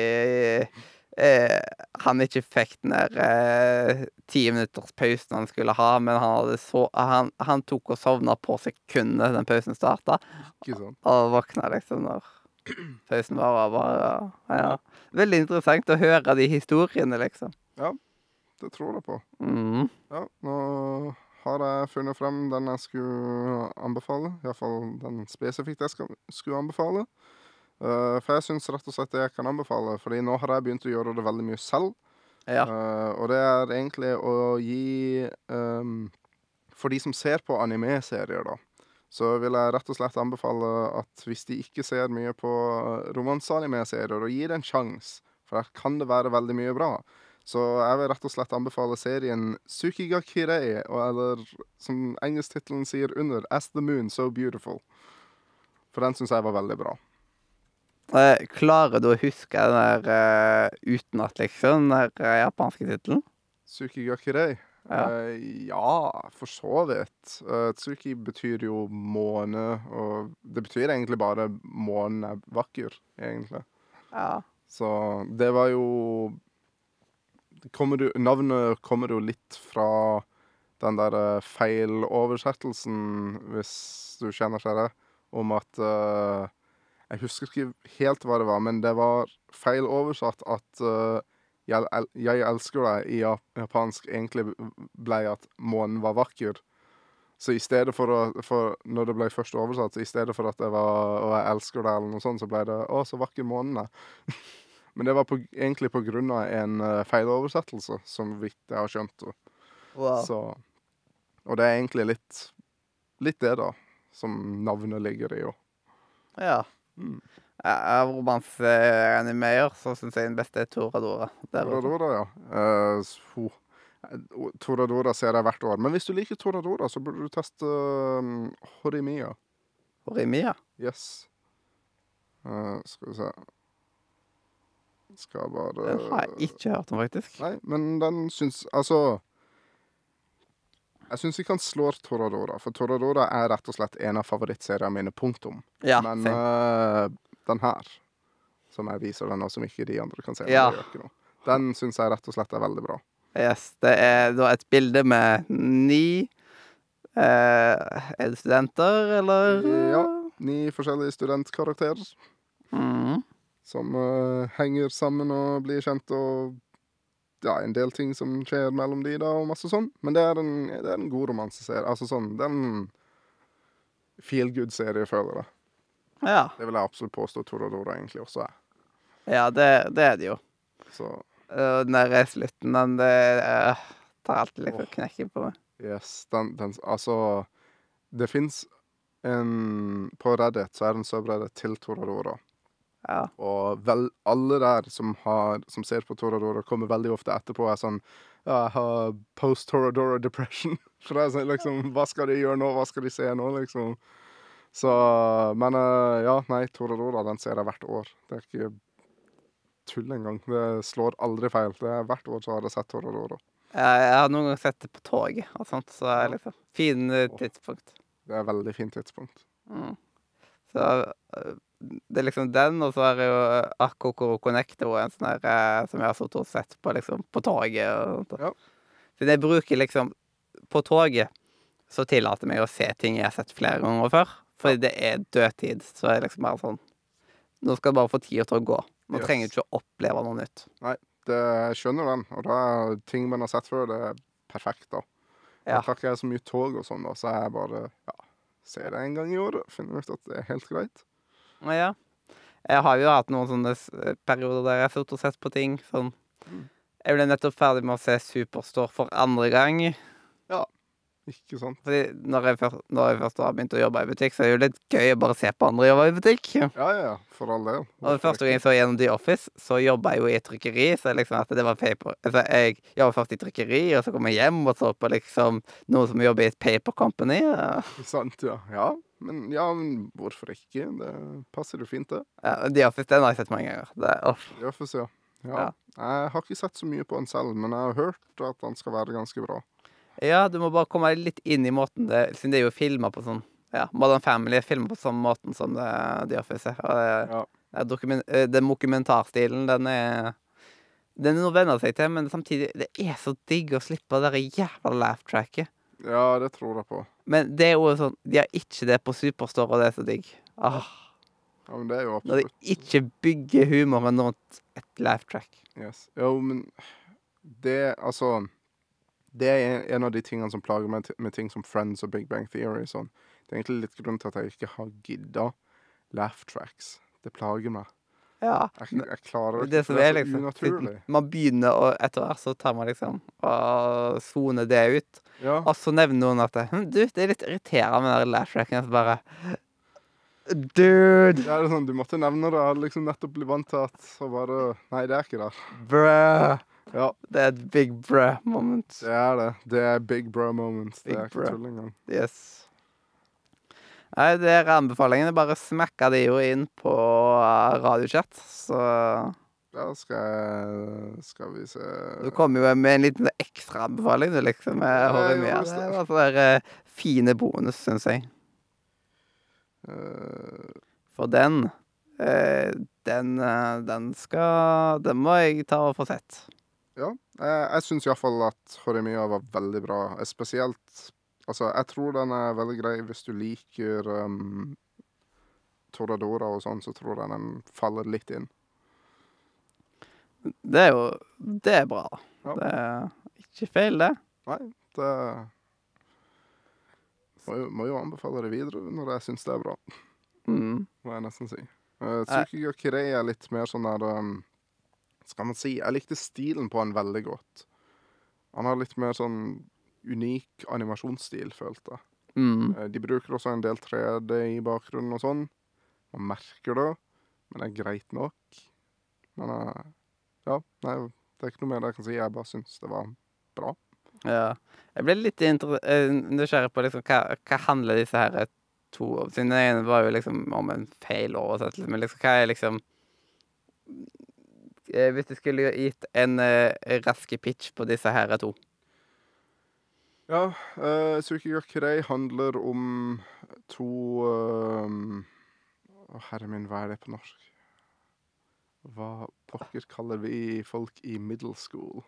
eh, han ikke fikk den der eh, ti minutters pausen han skulle ha, men han, så, han, han tok og sovna på sekundet den pausen starta, sant. og våkna liksom når pausen var over. Ja. Veldig interessant å høre de historiene, liksom. Det tror jeg på. Mm. Ja, nå har jeg funnet frem den jeg skulle anbefale. Iallfall den spesifikt jeg skal, skulle anbefale. Uh, for jeg syns rett og slett det jeg kan anbefale, fordi nå har jeg begynt å gjøre det veldig mye selv. Ja. Uh, og det er egentlig å gi um, For de som ser på anime-serier, da, så vil jeg rett og slett anbefale at hvis de ikke ser mye på romanse-anime-serier, og gi det en sjanse, for der kan det være veldig mye bra. Så jeg vil rett og slett anbefale serien Sukiga Kirei, eller som engelsktittelen sier under, As the Moon So Beautiful. For den syns jeg var veldig bra. Eh, klarer du å huske den der uh, utenat, liksom? Den der uh, japanske tittelen? Sukiga Kirei? Ja. Uh, ja, for så vidt. Uh, Tsuki betyr jo måne, og det betyr egentlig bare månen er vakker, egentlig. Ja. Så det var jo kommer jo, Navnet kommer jo litt fra den der eh, feiloversettelsen, hvis du kjenner til det, om at uh, Jeg husker ikke helt hva det var, men det var feil oversatt at uh, jeg, 'Jeg elsker deg' i japansk egentlig ble at månen var vakker. Så i stedet for å for Når det ble først oversatt, så i stedet for at det var 'Å, jeg elsker deg', eller noe sånt, så ble det 'Å, så vakker månen er'. (laughs) Men det var på, egentlig av en uh, feiloversettelse, som vidt jeg har skjønt. Og, Wow. så, og det er egentlig litt, litt det, da, som navnet ligger i òg. Ja. Mm. Av romanseanimeer så syns jeg den beste er Toradora. Toradora, ja. Uh, ho. Eh, Toradora ser jeg hvert år. Men hvis du liker Toradora, så burde du teste um, Horimia. Horimia? Yes. Uh, skal vi se Skal bare Den har jeg ikke hørt om, faktisk. Nei, men den syns Altså Jeg syns ikke han slår Toradora, for Toradora er rett og slett en av favorittseriene mine. Punktum. Ja, men eh, den her, som jeg viser den, og som ikke de andre kan se, Ja. den syns jeg rett og slett er veldig bra. Yes, det er da et bilde med ni eh, Er det studenter, eller? Ja. Ni forskjellige studentkarakterer. Som uh, henger sammen og blir kjent, og ja, en del ting som skjer mellom de, da, og masse sånn. Men det er en, det er en god romanseserie. Altså sånn, det er en feel good-serie, føler jeg. Ja. Det vil jeg absolutt påstå Toradora egentlig også er. ja det, det er det jo. Så Og den der slutten, den det, uh, tar alltid litt oh. knekken på meg. Yes, den, den Altså, det fins en På Reddit så er det en subreddit til Toradora. Ja. Og vel, alle der som, har, som ser på Toradora, kommer veldig ofte etterpå og er sånn Ja, jeg har post-Toradora depression. (laughs) For det er sånn liksom Hva skal de gjøre nå? Hva skal de se nå, liksom? Så Men eh, ja, nei, Toradora, den ser jeg hvert år. Det er ikke tull engang. Det slår aldri feil. Det er Hvert år så har jeg sett Toradora. Jeg, har noen ganger sett det på tog. og sånt, så er liksom Fin eh, tidspunkt. Det er veldig fint tidspunkt. Mm. Så øh, det er liksom den, og så er det jo øh, Akokoro Connector en sånn her eh, som jeg har sittet og sett på liksom på toget og sånt. Ja. Så jeg bruker liksom På toget så tillater jeg meg å se ting jeg har sett flere ganger før. Fordi det er dødtid. Så er det liksom bare sånn Nå skal jeg bare få tida til å gå. Nå Yes. trenger du ikke å oppleve noe nytt. Det, jeg skjønner den, og da ting man har sett før, det er perfekt, da. Ja. Ikke jeg så mye tog og sånn, da, så jeg bare ja, ser det en gang i året. Finner ut at det er helt greit. Ja. Jeg har jo hatt noen sånne perioder der jeg har sittet og sett på ting. Sånn. Mm. Jeg ble nettopp ferdig med å se Superstore for andre gang. Ikke sant? Fordi når jeg, først, når jeg først har begynt å jobbe i butikk, så er det jo litt gøy å bare se på andre jobbe i butikk. Ja, ja, ja, for all del. Og det første gang jeg så gjennom The Office, så jobba jeg jo i et trykkeri. Så liksom at det var paper Altså, jeg jobba først i trykkeri, og så kom jeg hjem og så på liksom noen som jobber i et paper company. Ja, (laughs) sant, ja. Ja, men, ja, men hvorfor ikke? Det passer jo fint, det. Ja, The Office den har jeg sett mange ganger. Det, er off. The Office, ja. ja. Jeg har ikke sett så mye på den selv, men jeg har hørt at den skal være ganske bra. Ja, du må bare komme deg litt inn i måten det Siden det er jo filma på sånn Ja, Modern Family er filma på samme måten som det, The Office er. Og det, Ja. det er dokumen, eh, den dokumentarstilen, den er Den er noe å venne seg til, men samtidig Det er så digg å slippe det der jævla laugh-tracket. Ja, det tror jeg på. Men det er jo sånn De har ikke det på Superstore, og det er så digg. Ah, Ja, men det er jo når de ikke bygger humoren rundt et laugh-track. Yes. Jo, men det Altså Det er en av de tingene som plager meg med ting som Friends og Big Bang Theory. Sånn. Det er egentlig litt grunnen til at jeg ikke har gidda laugh tracks. Det plager meg. Ja. Jeg, jeg klarer Det det som er det liksom unaturlig. Man begynner, og etter hvert så tar man liksom og soner det ut. Ja, Og så nevner noen at hm, Du, det er litt irriterende med den laugh-tracken. Så bare Dude! det er sånn, Du måtte nevne det. Jeg hadde liksom nettopp blitt vant til at så bare Nei, det er ikke der. Bruh! Ja, Det er et big bra moment. det er det. Det er big bro moments. Det Big er ikke tull engang. Yes. Nei, det er anbefalingene. Bare smekka de jo inn på uh, radiochat, så Da skal jeg Skal vi se Du kommer jo med en liten ekstra anbefaling, du, liksom. Jeg holder med. Det var sånn der uh, fine bonus, syns jeg. Eh, For den eh, den, eh, den skal Den må jeg ta og få sett. Ja, jeg, syns iallfall at Horemia var veldig bra. Spesielt Altså, jeg tror den er veldig grei hvis du liker um, Toradora og sånn, så tror jeg den faller litt inn. Det er jo Det er bra. Ja. Det er ikke feil, det. Nei, det må jo, må jo anbefale det videre når jeg syns det er bra, Mm. må jeg nesten si. Uh, Tsukiga Kirei er litt mer sånn der um, Skal man si Jeg likte stilen på han veldig godt. Han har litt mer sånn unik animasjonsstil, følte jeg. Mm. Eh, De bruker også en del 3D i bakgrunnen og sånn. Man merker det, men det er greit nok. Men eh, ja, nei, det er ikke noe mer jeg kan si. Jeg bare syns det var bra. Ja. Jeg ble litt eh, nysgjerrig på liksom, hva, hva handler disse her to om. Siden den ene var jo liksom om en feil oversettelse, men liksom, hva er liksom eh, Hvis du skulle gitt en eh, rask pitch på disse her to Ja, uh, Tsukiga Kirei handler om to ehm, Å, herre min, hva er det på norsk? Hva pokker kaller vi folk i middle school?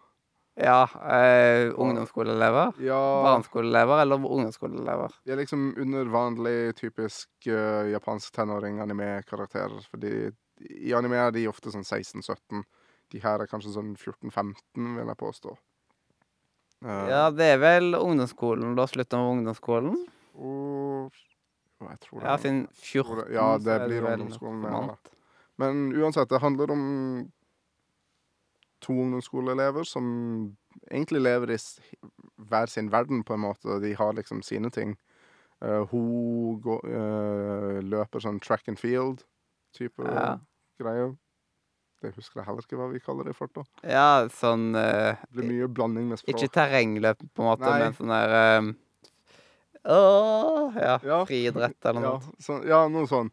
Ja, eh, ungdomsskoleelever? Ja, Barneskoleelever eller ungdomsskoleelever? de er liksom under vanlig typisk uh, japansk tenåring-anime-karakterer. Fordi i anime er de ofte sånn 16-17. De her er kanskje sånn 14-15, vil jeg påstå. Uh, Ja, det er vel ungdomsskolen, da. Slutten av ungdomsskolen? Og jeg tror det. Ja, siden 14 Ja, så det blir ungdomsskolen, ja. Men uansett, det handler om to ungdomsskoleelever som egentlig lever i hver sin verden, på en måte. De har liksom sine ting. Uh, hun går uh, løper sånn track and field-type Ja. Greier. Det husker jeg heller ikke hva vi kaller det farta. Ja, sånn uh, Det blir mye blanding med språk. Ikke terrengløp, på en måte, Nei. men sånn der um, Åh, ja, Ja. friidrett eller noe. Ja, så, ja, noe sånn.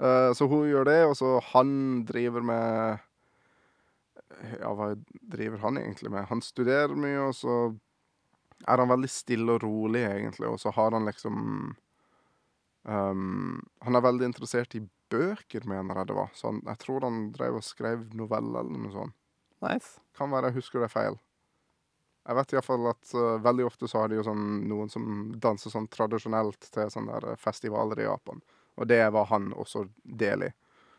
Uh, så hun gjør det, og så han driver med Ja, hva driver han egentlig med? Han studerer mye, og så er han veldig stille og rolig, egentlig, og så har han liksom um, Han er veldig interessert i bøker, mener jeg det var. Så han, jeg tror han drev og skrev noveller eller noe sånt. Nice. Kan være jeg husker det feil. Jeg vet iallfall at uh, veldig ofte så har de jo sånn noen som danser sånn tradisjonelt til sånne der eh, festivaler i Japan. Og det var han også del i.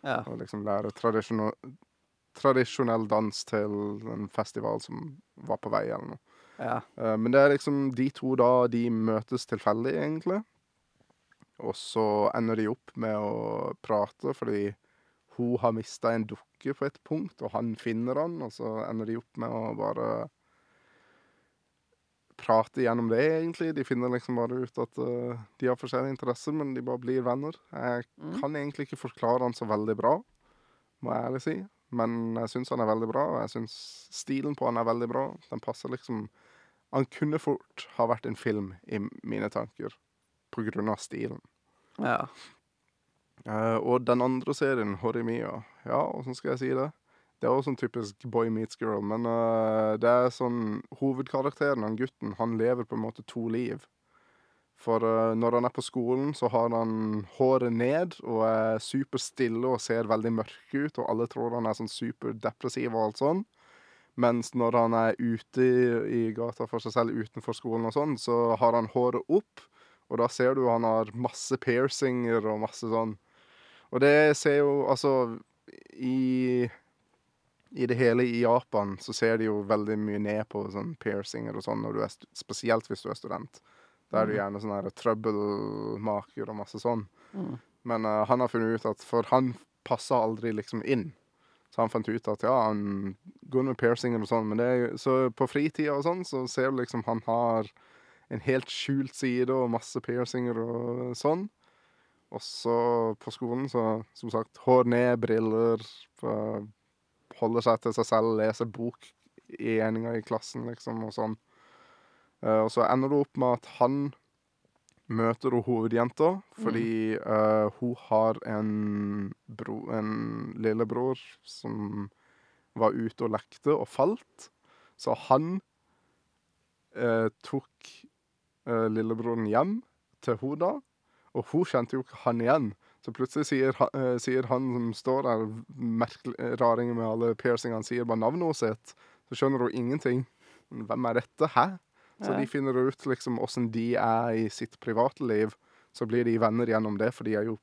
Ja. Å liksom lære tradisjonell dans til en festival som var på vei, eller noe. ja. Uh, Men det er liksom de to da, de møtes tilfeldig, egentlig. Og så ender de opp med å prate, fordi hun har mista en dukke på et punkt, og han finner han, og så ender de opp med å bare prate gjennom det, egentlig. De finner liksom bare ut at uh, de har forskjellige interesser, men de bare blir venner. Jeg Mm. kan egentlig ikke forklare han så veldig bra, må jeg ærlig si. Men jeg syns han er veldig bra, og jeg syns stilen på han er veldig bra. Den passer liksom Han kunne fort ha vært en film i mine tanker, på grunn av stilen. Ja. Eh, og den andre serien, Horimiya, ja, åssen skal jeg si det? Det er også sånn typisk boy meets girl, men eh, det er sånn Hovedkarakteren, han gutten, han lever på en måte to liv. For eh, når han er på skolen, så har han håret ned og er superstille og ser veldig mørk ut, og alle tror han er sånn superdepressiv og alt sånn. Mens når han er ute i, i gata for seg selv utenfor skolen og sånn, så har han håret opp, og da ser du han har masse piercinger og masse sånn. Og det ser jo altså I i det hele i Japan så ser de jo veldig mye ned på sånn piercinger og sånn, spesielt hvis du er student. Da er du Mhm. gjerne sånn trøbbelmaker og masse sånn. Mm. Men uh, han har funnet ut at For han passa aldri liksom inn. Så han fant ut at ja, han går med piercinger og sånn, men det Så på fritida og sånn, så ser du liksom han har en helt skjult side og masse piercinger og sånn. Og så på skolen, så som sagt, hår ned, briller, holder seg til seg selv, leser bok i eninga i klassen, liksom, og sånn. Uh, og så ender det opp med at han møter hun hovedjenta, fordi eh, hun har en, bro, en lillebror som var ute og lekte og falt. Så han uh, tok lillebroren hjem til hun da, og hun kjente jo ikke han igjen. Så plutselig sier, han- eh, sier han som står der, merkelig, raringen med alle piercingene, sier bare navnet hennes sitt. Så skjønner hun ingenting. Hvem er dette? Hæ? Så de finner ut liksom åssen de er i sitt private liv. Så blir de venner gjennom det, for de er jo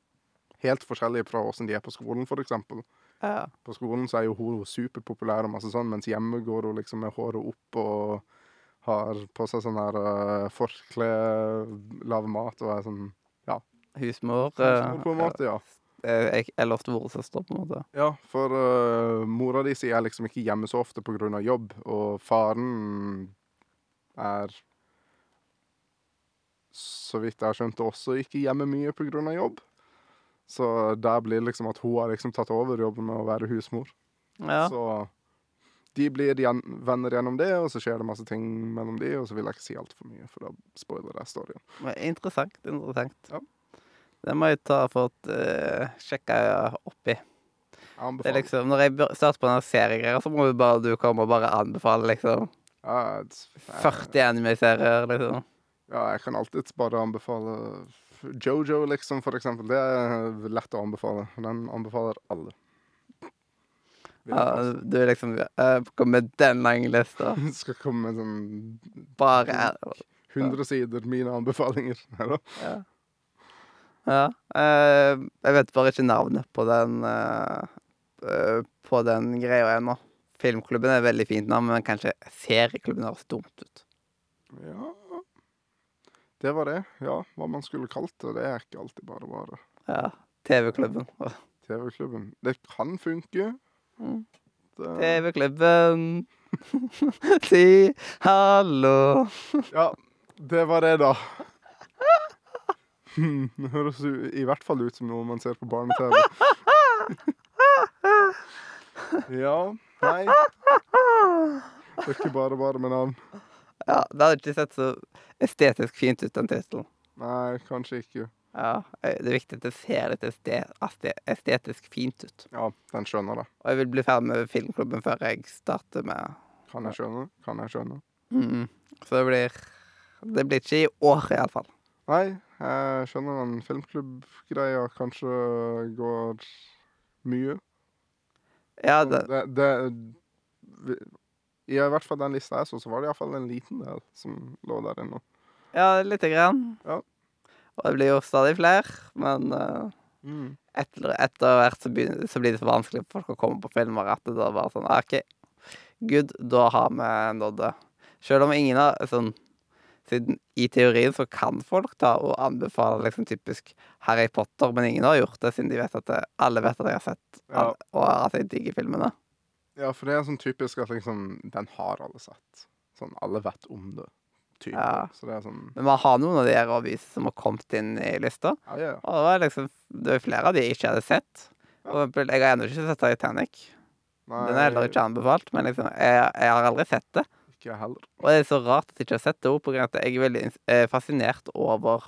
helt forskjellige fra åssen de er på skolen, eksempel. ja. På skolen så er jo hun superpopulær og masse sånn, mens hjemme går hun liksom med håret opp og har på seg sånn her uh, forkle, lager mat og er sånn ja. Husmor. husmor på en måte, ja. Eller ofte Eller storesøster, på en måte. Ja, for uh, mora di sier liksom ikke hjemme så ofte av jobb, og faren er så vidt jeg har skjønt, også ikke hjemme mye av jobb. Så der blir det liksom at hun har liksom tatt over jobben med å være husmor. Ja. Så de blir gjen venner gjennom det, og så skjer det masse ting mellom de, og så vil jeg ikke si altfor mye, for da spoiler jeg storyen. Interessant. interessant. Ja. Det må jeg ta for å uh, sjekke oppi. Det er anbefaler. liksom, Når jeg starter på denne serie, så må jo bare du komme og bare anbefale liksom Ja, et- 40 anime-serier, liksom. Ja, jeg kan alltid bare anbefale Jojo, liksom, for eksempel. Det er lett å anbefale. Den anbefaler alle. Ja, du liksom uh, Kom med den lange lista. (laughs) Skal komme med sånn Bare 100 sider mine anbefalinger. (laughs) Ja. ja. eh, jeg vet bare ikke navnet på den eh, eh, På den greia ennå. Filmklubben er et veldig fint navn, men kanskje serieklubben høres dumt ut. Ja Det var det. Ja, hva man skulle kalt det. Det er ikke alltid bare bare. Ja. TV-klubben. (laughs) TV-klubben. Det kan funke. TV-klubben. si (laughs) hallo. ja, det var det, da. (laughs) Det høres i hvert fall ut som noe man ser på barne-TV. (laughs) Ja, nei Det er ikke bare bare med navn. Ja, det hadde ikke sett så estetisk fint ut, den tittelen. Nei, kanskje ikke. Ja, det er viktig at det ser litt estetisk fint ut. Ja, den skjønner det. Og jeg vil bli ferdig med filmklubben før jeg starter med Kan jeg skjønne? Kan jeg skjønne? mm. Så det blir Det blir ikke i år, iallfall. Nei, jeg skjønner den filmklubbgreia kanskje går mye. Ja, det, det, det I hvert fall den lista jeg så, så var det iallfall en liten del som lå der inne. ja lite grann. Ja. Og det blir jo stadig flere, men uh, Mm. etter, etter hvert så, begynner, så blir det så vanskelig for folk å komme på filmer at det da bare sånn OK, good, da har vi nådd det. Selv om ingen har sånn Siden i teorien så kan folk da og anbefale liksom typisk Harry Potter, men ingen har gjort det siden de vet at det, alle vet at jeg har sett Ja. alle, og at jeg digger filmene. Ja, for det er sånn typisk at liksom Den har alle sett. Sånn alle vet om det. Typ. Ja. Så det er sånn Men man har noen av de her avis som har kommet inn i lista. Ja, ja. Og det var liksom Det var flere av de jeg ikke hadde sett. For eksempel, jeg har ennå ikke sett Titanic. Nei, Den er heller ikke anbefalt, men liksom, jeg, jeg har aldri sett det. Ikke heller. Og det er så rart at jeg ikke har sett det òg, av at jeg er veldig eh, fascinert over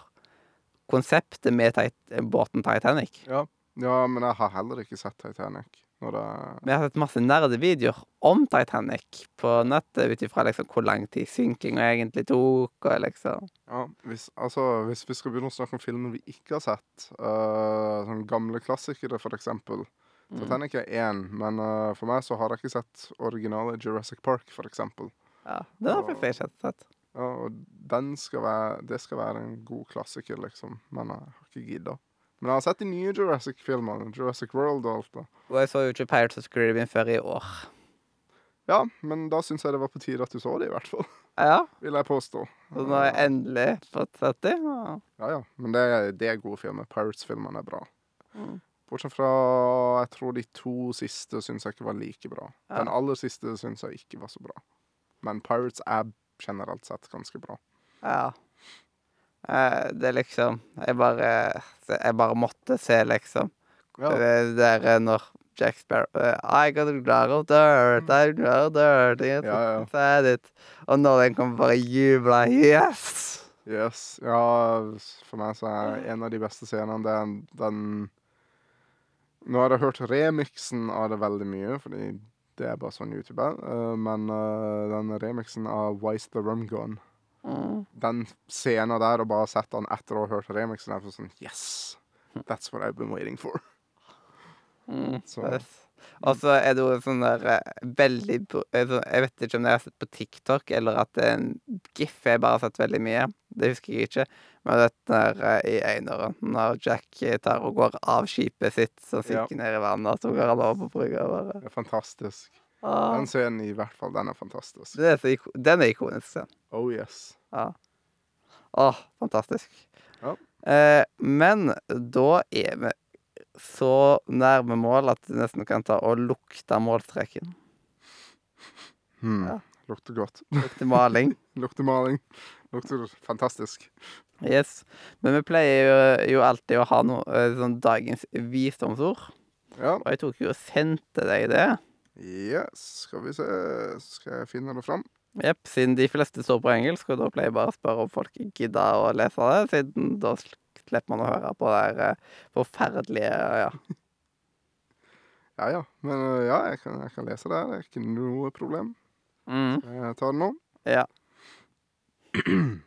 konseptet med tit båten Titanic. Ja. ja, men jeg har heller ikke sett Titanic. Når det Vi har sett masse nerdevideoer om Titanic på nettet ut ifra liksom hvor lang tid synkinga egentlig tok, og liksom Ja, hvis, altså, hvis vi skal begynne å snakke om filmer vi ikke har sett, uh, sånn gamle klassikere for eksempel mm. Titanic er én, men uh, for meg så har jeg ikke sett originale Jurassic Park, for eksempel. Ja, den har faktisk jeg ikke sett. Ja, og den skal være, det skal være en god klassiker, liksom, men jeg har ikke gidda. Men jeg har sett de nye Jurassic-filmene, Jurassic World og alt det. Og jeg så jo ikke Pirates of Caribbean før i år. Ja, men da syns jeg det var på tide at du så det, i hvert fall. Ja, Vil jeg påstå. så nå har jeg endelig fått sett dem. og- Ja, ja. Men det, det er gode filmer. Pirates-filmene er bra. Mm. Bortsett fra Jeg tror de to siste syns jeg ikke var like bra. Ja. Den aller siste syns jeg ikke var så bra. Men Pirates er generelt sett ganske bra. Ja. Eh, det er liksom Jeg bare Jeg bare måtte se, liksom. Ja. Det der eh, når Jack Sparrow eh, I got a lot of dirt, I got a dirt Ja, ja. Og når den kommer, bare jubla Yes! Yes. Ja, for meg så er en av de beste scenene er den Nå har jeg hørt remixen av det veldig mye, fordi det er bare sånn YouTube er. men den remixen av Wise the Rum Gun Mm. Den scenen der, og bare sett den etter å ha hørt remixen, er sånn Yes! That's what I've been waiting for. Mm. Så-. Og så er det jo sånn der eh, veldig eh, Jeg vet ikke om det jeg har sett på TikTok, eller at det er en gif jeg bare har sett veldig mye. Det husker jeg ikke. Men dette der eh, i Einaren, når Jack eh, tar og går av skipet sitt Ja. synker ned i vannet, og så går han over på brygga fantastisk. Ah. Den scenen i hvert fall, den er fantastisk. det er så Den er ikonisk, scenen. Oh yes. Ja. Åh, fantastisk. Ja. Eh, men da er vi så nærme mål at vi nesten kan ta og lukte målstreken. Hmm. Ja. Lukter godt. Lukter maling. (laughs) Lukter maling. Lukter fantastisk. Yes. Men vi pleier jo, jo alltid å ha noe eh, sånn dagens visdomsord. Ja. Og jeg tok jo og sendte deg det. Yes. Skal vi se Skal jeg finne det fram? Jepp. Siden de fleste står på engelsk, og da pleier jeg bare å spørre om folk gidder å lese det, siden da slipper man å høre på det der eh, forferdelige Ja. (laughs) Ja ja. Men øh, ja, jeg kan, jeg kan lese det. Det er ikke noe problem. Mm. Jeg ta det nå. Ja. (clears throat)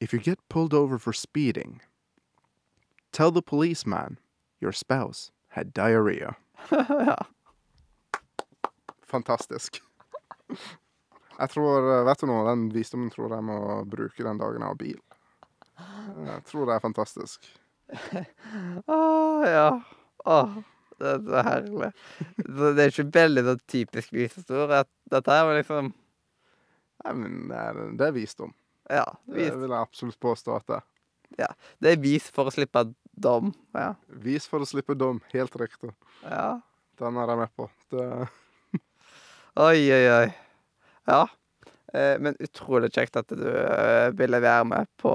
If you get pulled over for speeding, tell the policeman your spouse had diarrhea. (laughs) ja. Fantastisk. Jeg tror, eh, vet du noe, den visdommen tror jeg må bruke den dagen jeg har bil. Jeg tror det er fantastisk. (laughs) Åh, ja. Åh, det er så herlig. Det er ikke veldig sånn typisk visdomsord. Dette her var liksom Nei, men det er, det er visdom. Ja. Det vil jeg absolutt påstå at det er. det er vis for å slippe dom. Ja. Vis for å slippe dom. Helt riktig. ja. Den er jeg med på. Det (laughs) Oi, oi, oi. Ja. Eh, men utrolig kjekt at du eh, ville være med på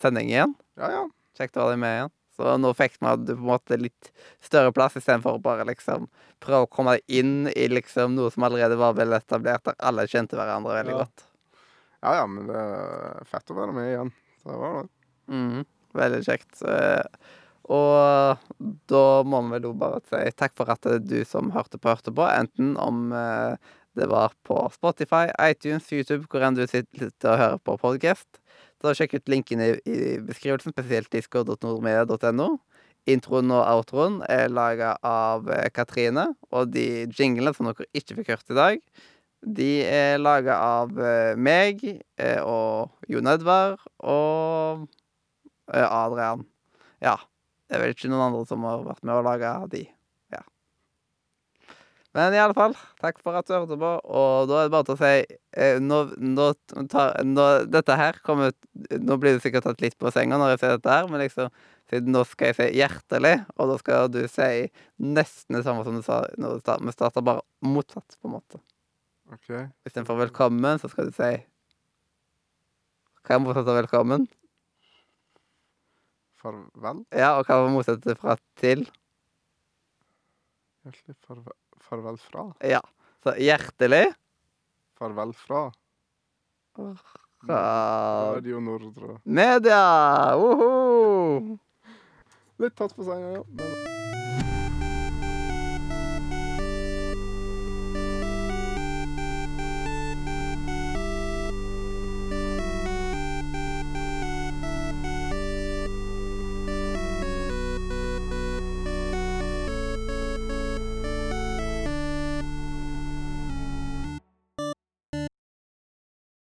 sending igjen. Ja, ja. Kjekt å ha deg med igjen. Så nå fikk vi du på en måte litt større plass, istedenfor å bare liksom prøve å komme deg inn i liksom noe som allerede var vel etablert, der alle kjente hverandre veldig Ja. godt. Ja, ja, men det er fett å være med igjen. Det var det. Mhm. Veldig kjekt. Eh, Og da må vi vel bare si takk for at du som hørte på, hørte på. Enten om eh, det var på Spotify, iTunes, YouTube, hvor enn du sitter og hører på podcast. Så sjekk ut linken i, beskrivelsen, spesielt disco.nordmedia.no. Introen og outroen er laga av eh, Katrine, og de jinglene som dere ikke fikk hørt i dag, de er laga av meg og Jon Edvard og Adrian. Ja. Det er vel ikke noen andre som har vært med å lage de. Ja. Men i alle fall, takk for at du hørte på, og da er det bare til å si eh, nå, nå, tar, nå, Dette her kommer Nå blir du sikkert tatt litt på senga når jeg sier dette her, men liksom siden nå skal jeg si hjertelig, og da skal du si nesten det samme som du sa når du starta. Vi starter bare motsatt, på en måte. OK. Istedenfor velkommen, så skal du si Hva er motsatt av velkommen? Farvel? Ja, og hva var motsatt fra til? Hjertelig farvel, farvel fra? Ja. Så hjertelig Farvel fra? fra Radio Nordre. media! Woho! Litt tatt på senga, ja. Men